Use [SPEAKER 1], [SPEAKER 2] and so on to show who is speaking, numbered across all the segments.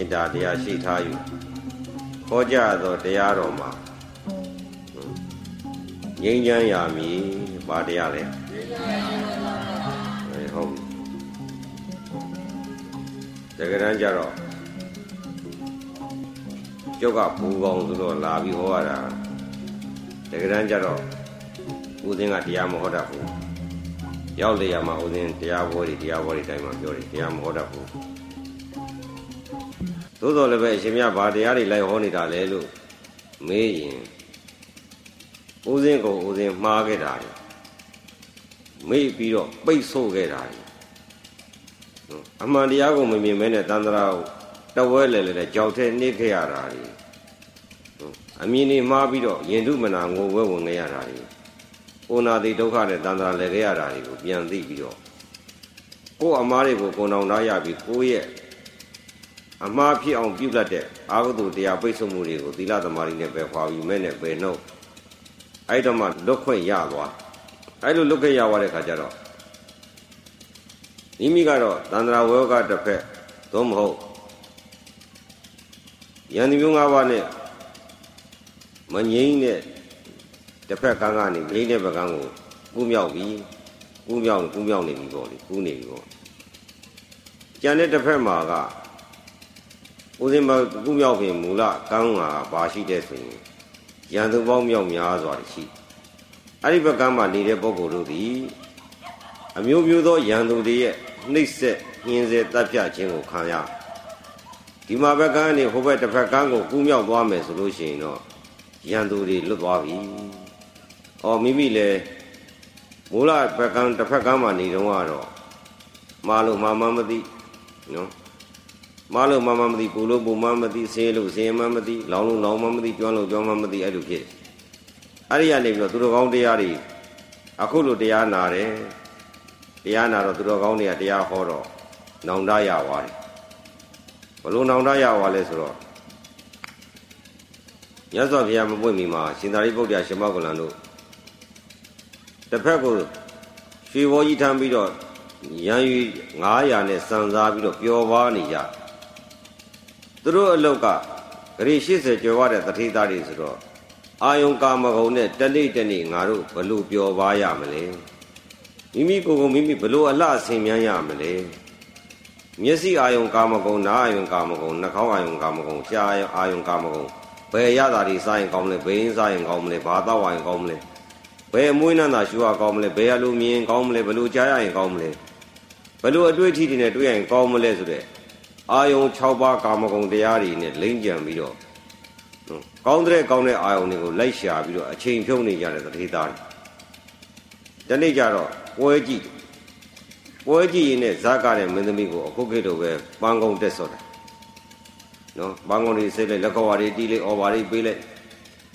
[SPEAKER 1] မေတ္တာတရားရှိထားယူဟောကြားသောတရားတော်မှာငြိမ်းချမ်းရမည်ဘာတရားလဲအဲဟုတ်တကယ်တမ်းကျတော့ကျုပ်ကဘူကောင်ဆိုတော့လာပြီးဟောရတာတကယ်တမ်းကျတော့ဦးသိန်းကတရားမဟောတတ်ဘူးရောက်လေရမှာဦးသိန်းတရားဘောတွေတရားဘောတွေတိုင်းမှာပြောတယ်တရားမဟောတတ်ဘူး သို့တော်လည်းပဲအရှင်မြတ်ဘာတရားတွေလိုက်ဟောနေတာလဲလို့မေးရင်ဦးစင်းကိုဦးစင်းမှားခဲ့တာလေမေ့ပြီးတော့ပိတ်ဆို့ခဲ့တာလေအမှန်တရားကိုမမြင်မဲနဲ့တန်ត្រာကိုတဝဲလဲလဲကြောက်တဲ့နှိခဲ့ရတာလေအမြင်နေမှားပြီးတော့ယင်တုမနာငိုဝဲဝင်ခဲ့ရတာလေဩနာတိဒုက္ခနဲ့တန်ត្រာလဲခဲ့ရတာတွေကိုပြန်သိပြီးတော့ကိုယ်အမားတွေကိုကိုယ်နောင်သားရပြီးကိုယ့်ရဲ့ အမှားဖြစ်အောင်ပြုတ်တတ်တဲ့အာဟုတုတရားပိတ်ဆို့မှုတွေကိုသီလသမารီနဲ့ပဲခွာပြီးမဲ့နဲ့ပဲနှုတ်အဲ့တော့မှလွတ်ခွင့်ရသွားအဲ့လိုလွတ်ခွင့်ရသွားတဲ့ခါကျတော့မိမိကတော့တန္တရာဝေယောကတစ်ဖက်သို့မဟုတ်ယန္တိမျိုး၅ပါးနဲ့မငိမ့်တဲ့တစ်ဖက်ကန်းကနေငိမ့်တဲ့ဘက်ကန်းကိုကူးမြောက်ပြီးကူးမြောက်ကူးမြောက်နေပြီပေါ့လေကူးနေပြီပေါ့ကျန်တဲ့တစ်ဖက်မှာက ဦးစင်မကူးမြောက်ပြင်မူလကန်းကဘာရှိတဲ့ဆိုရင်ရန်သူပေါင်းမြောက်များစွာရှိအဲ့ဒီဘက်ကမှနေတဲ့ပုဂ္ဂိုလ်တို့သည်အမျိုးမျိုးသောရန်သူတွေရဲ့နှိပ်စက်ညှင်းဆဲတပ်ဖြတ်ခြင်းကိုခံရဒီမှာဘက်ကနေဟိုဘက်တစ်ဖက်ကန်းကိုကူးမြောက်သွားမယ်ဆိုလို့ရှိရင်တော့ရန်သူတွေလွတ်သွားပြီ။အော်မိမိလည်းမူလဘက်ကန်းတစ်ဖက်ကန်းမှာနေတော့ကတော့မာလို့မာမမသိနော် မာလို့မာမမသိပူလို့ပူမမသိဆင်းလို့ဆင်းမမသိလောင်လို့လောင်မမသိကျွမ်းလို့ကျွမ်းမမသိအဲ့လိုဖြစ်အဲ့ဒီကနေပြီးတော့သူတော်ကောင်းတရားတွေအခုလိုတရားနာတယ်တရားနာတော့သူတော်ကောင်းတွေကတရားဟောတော့နောင်တရသွားတယ်ဘလို့နောင်တရသွားလဲဆိုတော့မြတ်စွာဘုရားမပွင့်မီမှာရှင်သာရိပုတ္တရာရှင်မောကလန်တို့တစ်ဖက်ကိုရွှေဘောကြီးထမ်းပြီးတော့ရန်ယူ900နဲ့စံစားပြီးတော့ပျော်ပါနေကြ သူတို့အလုတ်ကဂရိ80ကျော်ရတဲ့တတိသားတွေဆိုတော့အာယုံကာမဂုဏ်နဲ့တနေ့တနေ့ငါတို့ဘလို့ပျော်ပါရမလဲမိမိကိုယ်ကိုမိမိဘလို့အလှဆင်မြန်းရမလဲမျက်စိအာယုံကာမဂုဏ်နားအာယုံကာမဂုဏ်နှာခေါင်းအာယုံကာမဂုဏ်ရှားအာယုံကာမဂုဏ်ဘယ်ရတာတွေစားရင်ကောင်းမလဲဘယ်ရင်စားရင်ကောင်းမလဲဘာတော့ဝိုင်ကောင်းမလဲဘယ်အမွေးနှံသာရှူရကောင်းမလဲဘယ်အလိုမြင်ကောင်းမလဲဘလို့ကြားရရင်ကောင်းမလဲဘလို့အတွေ့အထိတွေနဲ့တွေ့ရရင်ကောင်းမလဲဆိုတဲ့ အာယုံ6ပါးကာမဂုဏ်တရားတွေနဲ့လိမ့်ကြံပြီးတော့ကောင်းတဲ့ကောင်းတဲ့အာယုံတွေကိုလိုက်ရှာပြီးတော့အချိန်ဖြုံးနေကြတဲ့တတိသားတွေတနေ့ကျတော့ပွဲကြည့်ပွဲကြည့်ရင်လည်းဇာကတဲ့မင်းသမီးကိုအခုခေတ်တော့ပဲပန်းကုံတက်စော့တယ်နော်ပန်းကုံတွေစိတ်လိုက်လက်ကွာတွေတီးလိုက်အော်ပါတွေပေးလိုက်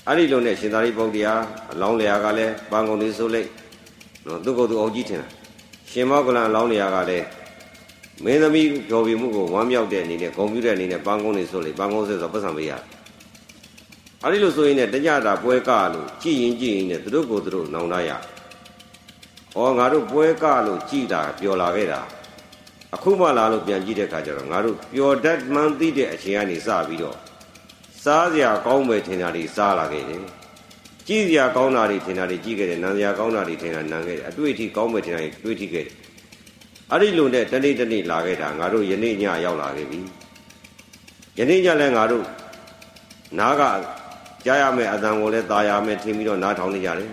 [SPEAKER 1] အဲ့ဒီလိုနဲ့ရှင်သာရိပုတ္တရာအလောင်းလျာကလည်းပန်းကုံတွေဆိုလိုက်နော်သူ့ကိုယ်သူအောင်ကြည့်ထင်တာရှင်မောကလန်အလောင်းလျာကလည်း မင်းသမီးကြော်ပြမှုကိုဝမ်းမြောက်တဲ့အနေနဲ့ဂုံပြူတဲ့အနေနဲ့ပန်းကုံတွေဆိုလိုက်ပန်းကုံဆိုဆိုပတ်စံပေးရတယ်အဲ့ဒီလိုဆိုရင်လည်းတညတာပွဲကလို့ကြည်ရင်ကြည်ရင်လည်းသူတို့ကိုသူတို့နောင်တရ။ဩငါတို့ပွဲကလို့ကြည်တာပျော်လာခဲ့တာ။အခုမှလာလို့ပြန်ကြည့်တဲ့အခါကျတော့ငါတို့ပျော်တတ်မှန်းသိတဲ့အချိန်ကနေစပြီးတော့စားစရာကောင်းမယ်ထင်တာတွေစားလာခဲ့တယ်။ကြည်စရာကောင်းတာတွေထင်တာတွေကြည်ခဲ့တယ်။နံစရာကောင်းတာတွေထင်တာနံခဲ့တယ်။အတွေ့အထိကောင်းမယ်ထင်တာတွေတွေ့ထိခဲ့တယ်။ အဲ့ဒီလိုနဲ့တနေ့တနေ့လာခဲ့တာငါတို့ယနေ့ညရောက်လာခဲ့ပြီ။ယနေ့ညလည်းငါတို့နားကကြားရမယ်အတန်ကိုလည်းตาရမယ်ထင်ပြီးတော့နားထောင်နေကြတယ်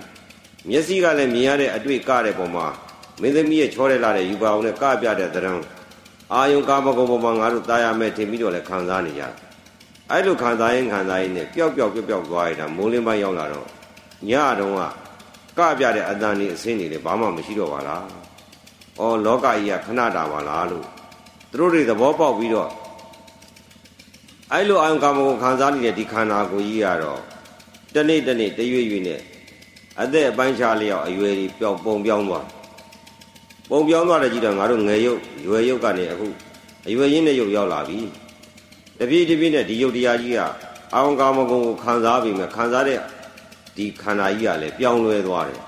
[SPEAKER 1] မျက်စိကလည်းမြင်ရတဲ့အတွေ့ကတဲ့ပုံမှာမင်းသမီးရဲ့ချောတဲ့လာတဲ့ယူပါအောင်နဲ့ကပြတဲ့သဏ္ဍာန်အာယုံကာမဂုဏ်ပုံမှာငါတို့ตาရမယ်ထင်ပြီးတော့လည်းခံစားနေကြတယ်အဲ့လိုခံစားရင်ခံစားရင်နဲ့ပျောက်ပျောက်ပျောက်ပျောက်သွားရတာမိုးလင်းပိုင်းရောက်လာတော့ညတုန်းကကပြတဲ့အတန်ကြီးအစင်းနေလေဘာမှမရှိတော့ပါလား။ အော်လောကကြီးကခဏတာပါလားလို့သူတို့တွေသဘောပေါက်ပြီးတော့အဲ့လိုအာယုံကာမဂုဏ်ခံစားနေတဲ့ဒီခန္ဓာကိုယ်ကြီးကတော့တနေ့တနေ့တရွေ့ရွေ့နဲ့အသက်အပိုင်းခြားလျောက်အရွယ်ကြီးပြောင်းပုံပြောင်းသွားပုံပြောင်းသွားတဲ့ကြီးတော့ငါတို့ငယ်ရုပ်ရွယ်ရုပ်ကနေအခုအရွယ်ရင်းတဲ့ရုပ်ရောက်လာပြီတပြေးတပြေးနဲ့ဒီရုပ်တရားကြီးကအာယုံကာမဂုဏ်ကိုခံစားပြီးမှခံစားတဲ့ဒီခန္ဓာကြီးကလည်းပြောင်းလဲသွားတယ်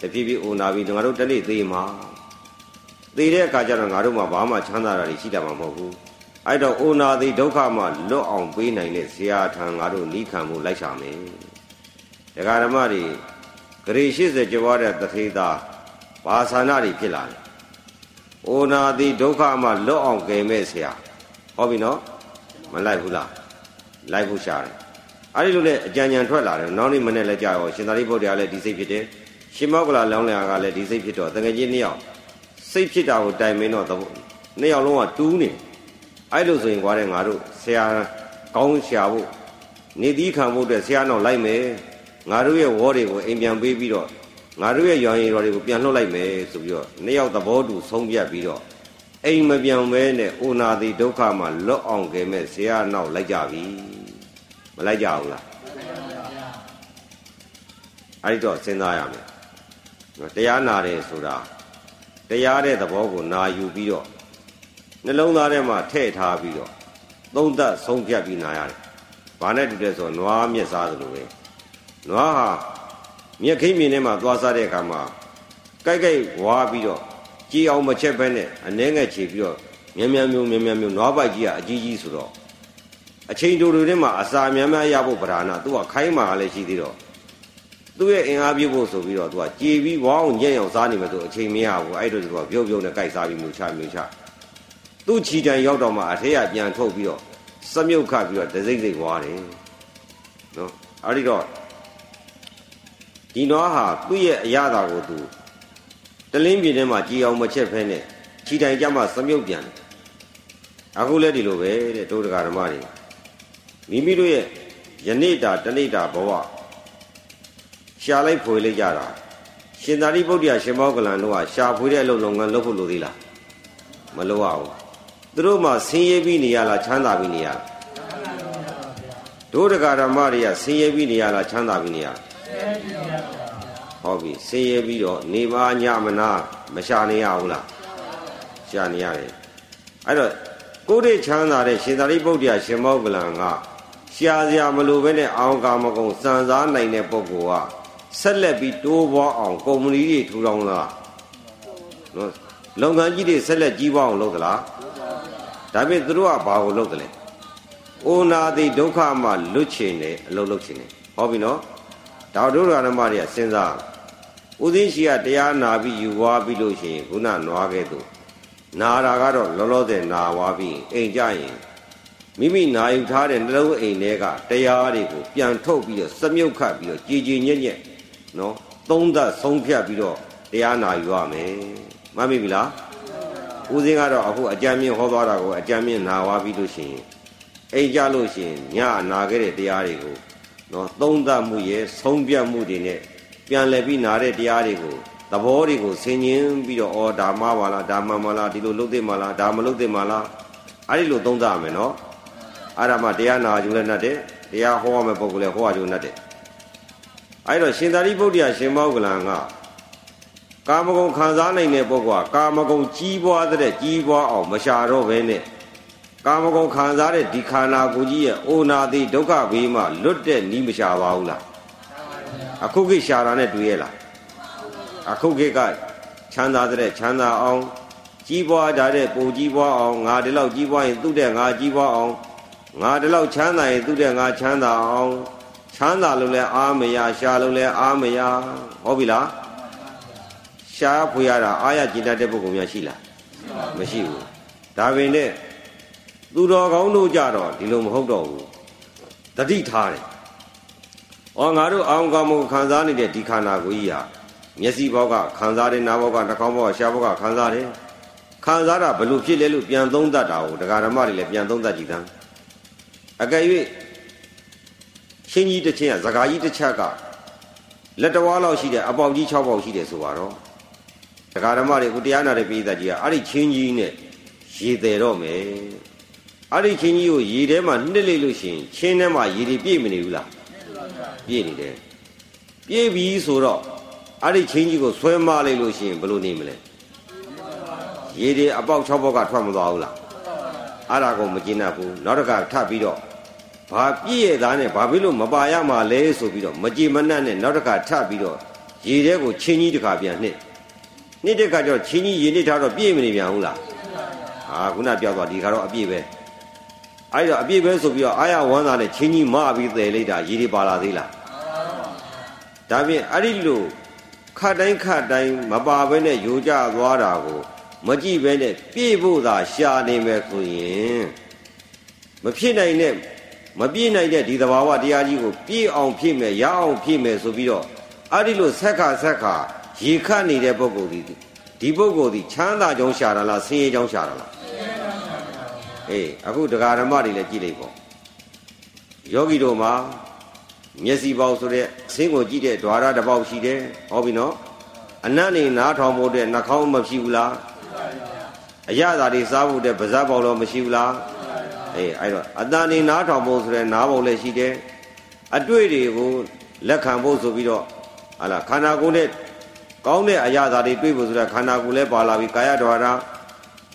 [SPEAKER 1] တပြေးပြေးအိုနာပြီးငါတို့တနေ့သေးမှာ သေတဲ့အခါကျတော့ငါတို့မှဘာမှချမ်းသာတာရှိတာမှမဟုတ်ဘူးအဲ့တော့အိုနာသည်ဒုက္ခမှလွတ်အောင်ပေးနိုင်တဲ့ဆရာထံငါတို့နိခံမှုလိုက်ရှာမယ်ဒကာဓမ္မတွေဂရေ80ကျော်တဲ့တထေသာဘာသာနာတွေဖြစ်လာတယ်အိုနာသည်ဒုက္ခမှလွတ်အောင်ကယ်မဲ့ဆရာဟောပြီနော်မလိုက်ဘူးလားလိုက်ဖို့ရှာတယ်အဲ့ဒီလိုလေအကြံဉာဏ်ထွက်လာတယ်နောက်နေ့မနေ့လည်းကြာရောရှင်သာရိပုတ္တရာလည်းဒီစိတ်ဖြစ်တယ်ရှင်မောကလာလောင်းလျာကလည်းဒီစိတ်ဖြစ်တော့တကယ်ကြီးနှစ်ယောက် စိတ်ဖြစ်တာကိုတိုင်မင်းတော့နှစ်ယောက်လုံးကတူးနေအဲ့လိုဆိုရင်ကွာတဲ့ငါတို့ဆရာကောင်းရှာဖို့နေသီးခံဖို့အတွက်ဆရာနောက်လိုက်မယ်ငါတို့ရဲ့ဝေါ်တွေကိုအိမ်ပြန်ပေးပြီးတော့ငါတို့ရဲ့ရောင်ရည်တော်တွေကိုပြန်လှုပ်လိုက်မယ်ဆိုပြီးတော့နှစ်ယောက်သဘောတူဆုံးဖြတ်ပြီးတော့အိမ်မပြောင်းမဲနဲ့အိုနာတိဒုက္ခမှာလွတ်အောင်ကဲမဲ့ဆရာနောက်လိုက်ကြပြီမလိုက်ကြဘူးလားအဲ့ဒီတော့စဉ်းစားရမယ်တရားနာတယ်ဆိုတာ တရားတဲ့သဘောကိုနာယူပြီးတော့နှလုံးသားထဲမှာထည့်ထားပြီးတော့သုံးသပ်ဆုံးဖြတ်ပြီးနာရတယ်။ဘာနဲ့တူလဲဆိုတော့နွားမျက်စားသလိုပဲ။နွားဟာမြက်ခိမ့်မြင်ထဲမှာသွားစားတဲ့အခါမှာကြိုက်ကြိုက်ဝါပြီးတော့ကြည်အောင်မချက်ဘဲနဲ့အနှဲငယ်ချေပြီးတော့မြန်မြန်မျိုးမြန်မြန်မျိုးနွားပိုက်ကြီးကအကြီးကြီးဆိုတော့အချိန်တူတူထဲမှာအစာများများရဖို့ပဓာနာသူကခိုင်းမှာလည်းရှိသေးတော့ သူ့ရဲ့အင်အားပြဖို့ဆိုပြီးတော့သူကကြည်ပြီးဝါအောင်ညံ့အောင်စားနေမှဆိုအချိန်မရဘူးအဲ့လိုသူကပြုတ်ပြုတ်နဲ့ကြိုက်စားပြီးမျိုးချမျိုးချသူ့ချီတန်ရောက်တော့မှအထက်ကပြန်ထုတ်ပြီးတော့စမြုပ်ခတ်ပြီးတော့ဒစိမ့်စိမ့်ဝါတယ်နော်အဲ့ဒီတော့ဒီနွားဟာသူ့ရဲ့အရသာကိုသူတလင်းပြင်းထဲမှာကြည်အောင်မချက်ဖဲနဲ့ခြိတိုင်ကြမှာစမြုပ်ပြန်တယ်အခုလည်းဒီလိုပဲတဲ့ဒုဒကာဓမ္မတွေမိမိတို့ရဲ့ယနေ့တာတနေ့တာဘဝ ရှာလိုက်ဖွေလိုက်ကြတာရှင်သာရိပုတ္တရာရှင်မောကလန်တို့ကရှာဖွေတဲ့အလုပ်လုပ်ငန်းလုပ်ဖို့လိုသေးလားမလုပ်ရဘူးသူတို့မှဆင်းရဲပြီးနေရလားချမ်းသာပြီးနေရလားဒုဒကာဓမ္မတွေကဆင်းရဲပြီးနေရလားချမ်းသာပြီးနေရလားဟောပြီဆင်းရဲပြီးတော့နေပါညမနာမရှာနေရဘူးလားရှာနေရတယ်အဲ့တော့ကိုယ်တည်းချမ်းသာတဲ့ရှင်သာရိပုတ္တရာရှင်မောကလန်ကရှာစရာမလိုပဲနဲ့အောင်ကာမကုံစံစားနိုင်တဲ့ပုဂ္ဂိုလ်က ဆက်လက်ပြီးတိုးပွားအောင်ကုမ္ပဏီတွေထူထောင်လားနော်လုပ်ငန်းကြီးတွေဆက်လက်ကြီးပွားအောင်လုပ်သလားဒါပေမဲ့သူတို့ကဘာကိုလုပ်တယ်လဲအိုနာတိဒုက္ခမှလွတ်ချင်တယ်အလုပ်လုပ်ချင်တယ်ဟောပြီနော်ဒါတို့ရဓမ္မတွေကစဉ်းစားဥသိရှိကတရားနာပြီးယူွားပြီးလို့ရှိရင်ခုနနွားခဲ့သူနာတာကတော့လောလောဆယ်နာွားပြီးအိမ်ကြရင်မိမိနာယူထားတဲ့နှလုံးအိမ်ထဲကတရားတွေကိုပြန်ထုတ်ပြီးတော့စမြုပ်ခတ်ပြီးတော့ကြည်ကြည်ညက်ညက် နော်သုံးသပ်ဆုံးဖြတ်ပြီးတော့တရားနာယူရမယ်မှတ်မိပြီလားဦးစင်းကတော့အခုအကြံမြင့်ဟောသွားတာကိုအကြံမြင့်နာဝါပြီးလို့ရှိရင်အိမ်ကြလို့ရှိရင်ညနာခဲ့တဲ့တရားတွေကိုနော်သုံးသပ်မှုရဲ့ဆုံးဖြတ်မှုတွေနဲ့ပြန်လည်ပြီးနာတဲ့တရားတွေကိုသဘောတွေကိုဆင်ញင်ပြီးတော့ဩဒါမှပါလားဒါမှမလားဒီလိုလုပ်သင့်မလားဒါမလုပ်သင့်မလားအဲ့ဒီလိုသုံးသပ်ရမယ်နော်အဲ့ဒါမှတရားနာကြုံလည်းနဲ့တဲ့တရားဟောရမယ့်ပုဂ္ဂိုလ်လည်းဟောရကြုံနဲ့တဲ့ အဲ့တော့ရှင်သာရိပုတ္တရာရှင်မောဂလန်ကကာမဂုဏ်ခံစားနိုင်တဲ့ပုဂ္ဂိုလ်ကကာမဂုဏ်ကြီးပွားတဲ့ကြီးပွားအောင်မရှာတော့ဘဲနဲ့ကာမဂုဏ်ခံစားတဲ့ဒီခန္ဓာကိုယ်ကြီးရဲ့အိုနာတိဒုက္ခဘေးမှာလွတ်တဲ့နီးမရှာပါဘူးလားအခုခေတ်ရှာတာနဲ့တွေ့ရလားအခုခေတ်ကချမ်းသာတဲ့ချမ်းသာအောင်ကြီးပွားကြတဲ့ပုံကြီးပွားအောင်ငါဒီလောက်ကြီးပွားရင်သူ့တဲ့ငါကြီးပွားအောင်ငါဒီလောက်ချမ်းသာရင်သူ့တဲ့ငါချမ်းသာအောင် ချမ်းသာလို့လဲအားမရရှာလို့လဲအားမရဟုတ်ပြီလားရှားဖွေရတာအားရကြည်တတ်တဲ့ပုဂ္ဂိုလ်များရှိလားမရှိဘူးဒါပင်နဲ့သူတော်ကောင်းတို့ကြတော့ဒီလိုမဟုတ်တော့ဘူးတတိထားတယ်ဩငါတို့အောင်ကောင်းမှုခံစားနေတဲ့ဒီခန္ဓာကိုယ်ကြီးဟာမျက်စိဘောကခံစားတယ်နားဘောကနှာခေါင်းဘောကရှားဘောကခံစားတယ်ခံစားတာဘလို့ဖြစ်လဲလို့ပြန်သုံးသပ်တာကိုဒကာဓမ္မတွေလည်းပြန်သုံးသပ်ကြည့်သမ်းအကယ်၍ ရှင်းကြီးတစ်ချင်းကဇကာကြီးတစ်ချက်ကလက်တော်လောက်ရှိတယ်အပေါက်ကြီး6ပေါက်ရှိတယ်ဆိုပါတော့ဒကာဓမ္မတွေအခုတရားနာတဲ့ပြည်သားကြီးကအဲ့ဒီချင်းကြီးနဲ့ရေတယ်တော့မယ်အဲ့ဒီချင်းကြီးကိုရေထဲမှာနှစ်လိုက်လို့ရှိရင်ချင်းထဲမှာရေတွေပြည့်မနေဘူးလားပြည့်နေတယ်ပြည့်ပြီဆိုတော့အဲ့ဒီချင်းကြီးကိုဆွဲမလိုက်လို့ရှိရင်ဘယ်လိုနေမလဲရေတွေအပေါက်6ပေါက်ကထွက်မသွားဘူးလားအဲ့ဒါကိုမကျင်တတ်ဘူးနောက်တစ်ခါထပ်ပြီးတော့ ဘာပြည့်ရသားနဲ့ဘာဖြစ်လို့မပါရမှာလဲဆိုပြီးတော့မကြည်မနှံ့နဲ့နောက်တစ်ခါထပ်ပြီးတော့ရေထဲကိုချင်းကြီးတစ်ခါပြန်နှစ်နှစ်တဲ့ခါကျတော့ချင်းကြီးရေနစ်ထားတော့ပြည့်မနေပြန်ဘူးလားဟာခုနပြောသွားဒီခါတော့အပြည့်ပဲအဲ့တော့အပြည့်ပဲဆိုပြီးတော့အာရဝမ်းသာနဲ့ချင်းကြီးမပြီးတယ်လိုက်တာရည်တွေပါလာသေးလားဒါဖြင့်အဲ့ဒီလိုခတ်တိုင်းခတ်တိုင်းမပါဘဲနဲ့ယူကြသွားတာကိုမကြည့်ဘဲနဲ့ပြည့်ဖို့သာရှာနေမယ်ဆိုရင်မဖြစ်နိုင်တဲ့ မပြည့်နိုင်တဲ့ဒီသဘာဝတရားကြီးကိုပြည့်အောင်ဖြည့်မယ်ရအောင်ဖြည့်မယ်ဆိုပြီးတော့အဲ့ဒီလိုဆက်ခါဆက်ခါရေခတ်နေတဲ့ပုဂ္ဂိုလ်ဒီဒီပုဂ္ဂိုလ်ဒီချမ်းသာကြောင်းရှာတာလားဆင်းရဲကြောင်းရှာတာလားအေးအခုဒကာဓမ္မတွေလည်းကြည့်လိုက်ပေါ့ယောဂီတို့မှာမျက်စိပေါက်ဆိုတဲ့ဆင်းကိုကြည့်တဲ့ဓွာရတစ်ပေါက်ရှိတယ်ဟောပြီနော်အနတ်နေနားထောင်ဖို့တဲ့နှာခေါင်းမရှိဘူးလားအရသာတွေစားဖို့တဲ့ပါးစပ်ပေါက်တော့မရှိဘူးလား အေးအဲ့တော့အတန်ဒီနားထောင်ဖို့ဆိုတဲ့နားပုံလည်းရှိတယ်အတွေ့တွေကိုလက်ခံဖို့ဆိုပြီးတော့ဟာလာခန္ဓာကိုယ်နဲ့ကောင်းတဲ့အရာသာတွေတွေ့ဖို့ဆိုတဲ့ခန္ဓာကိုယ်လည်းပါလာပြီးကာယဓာရ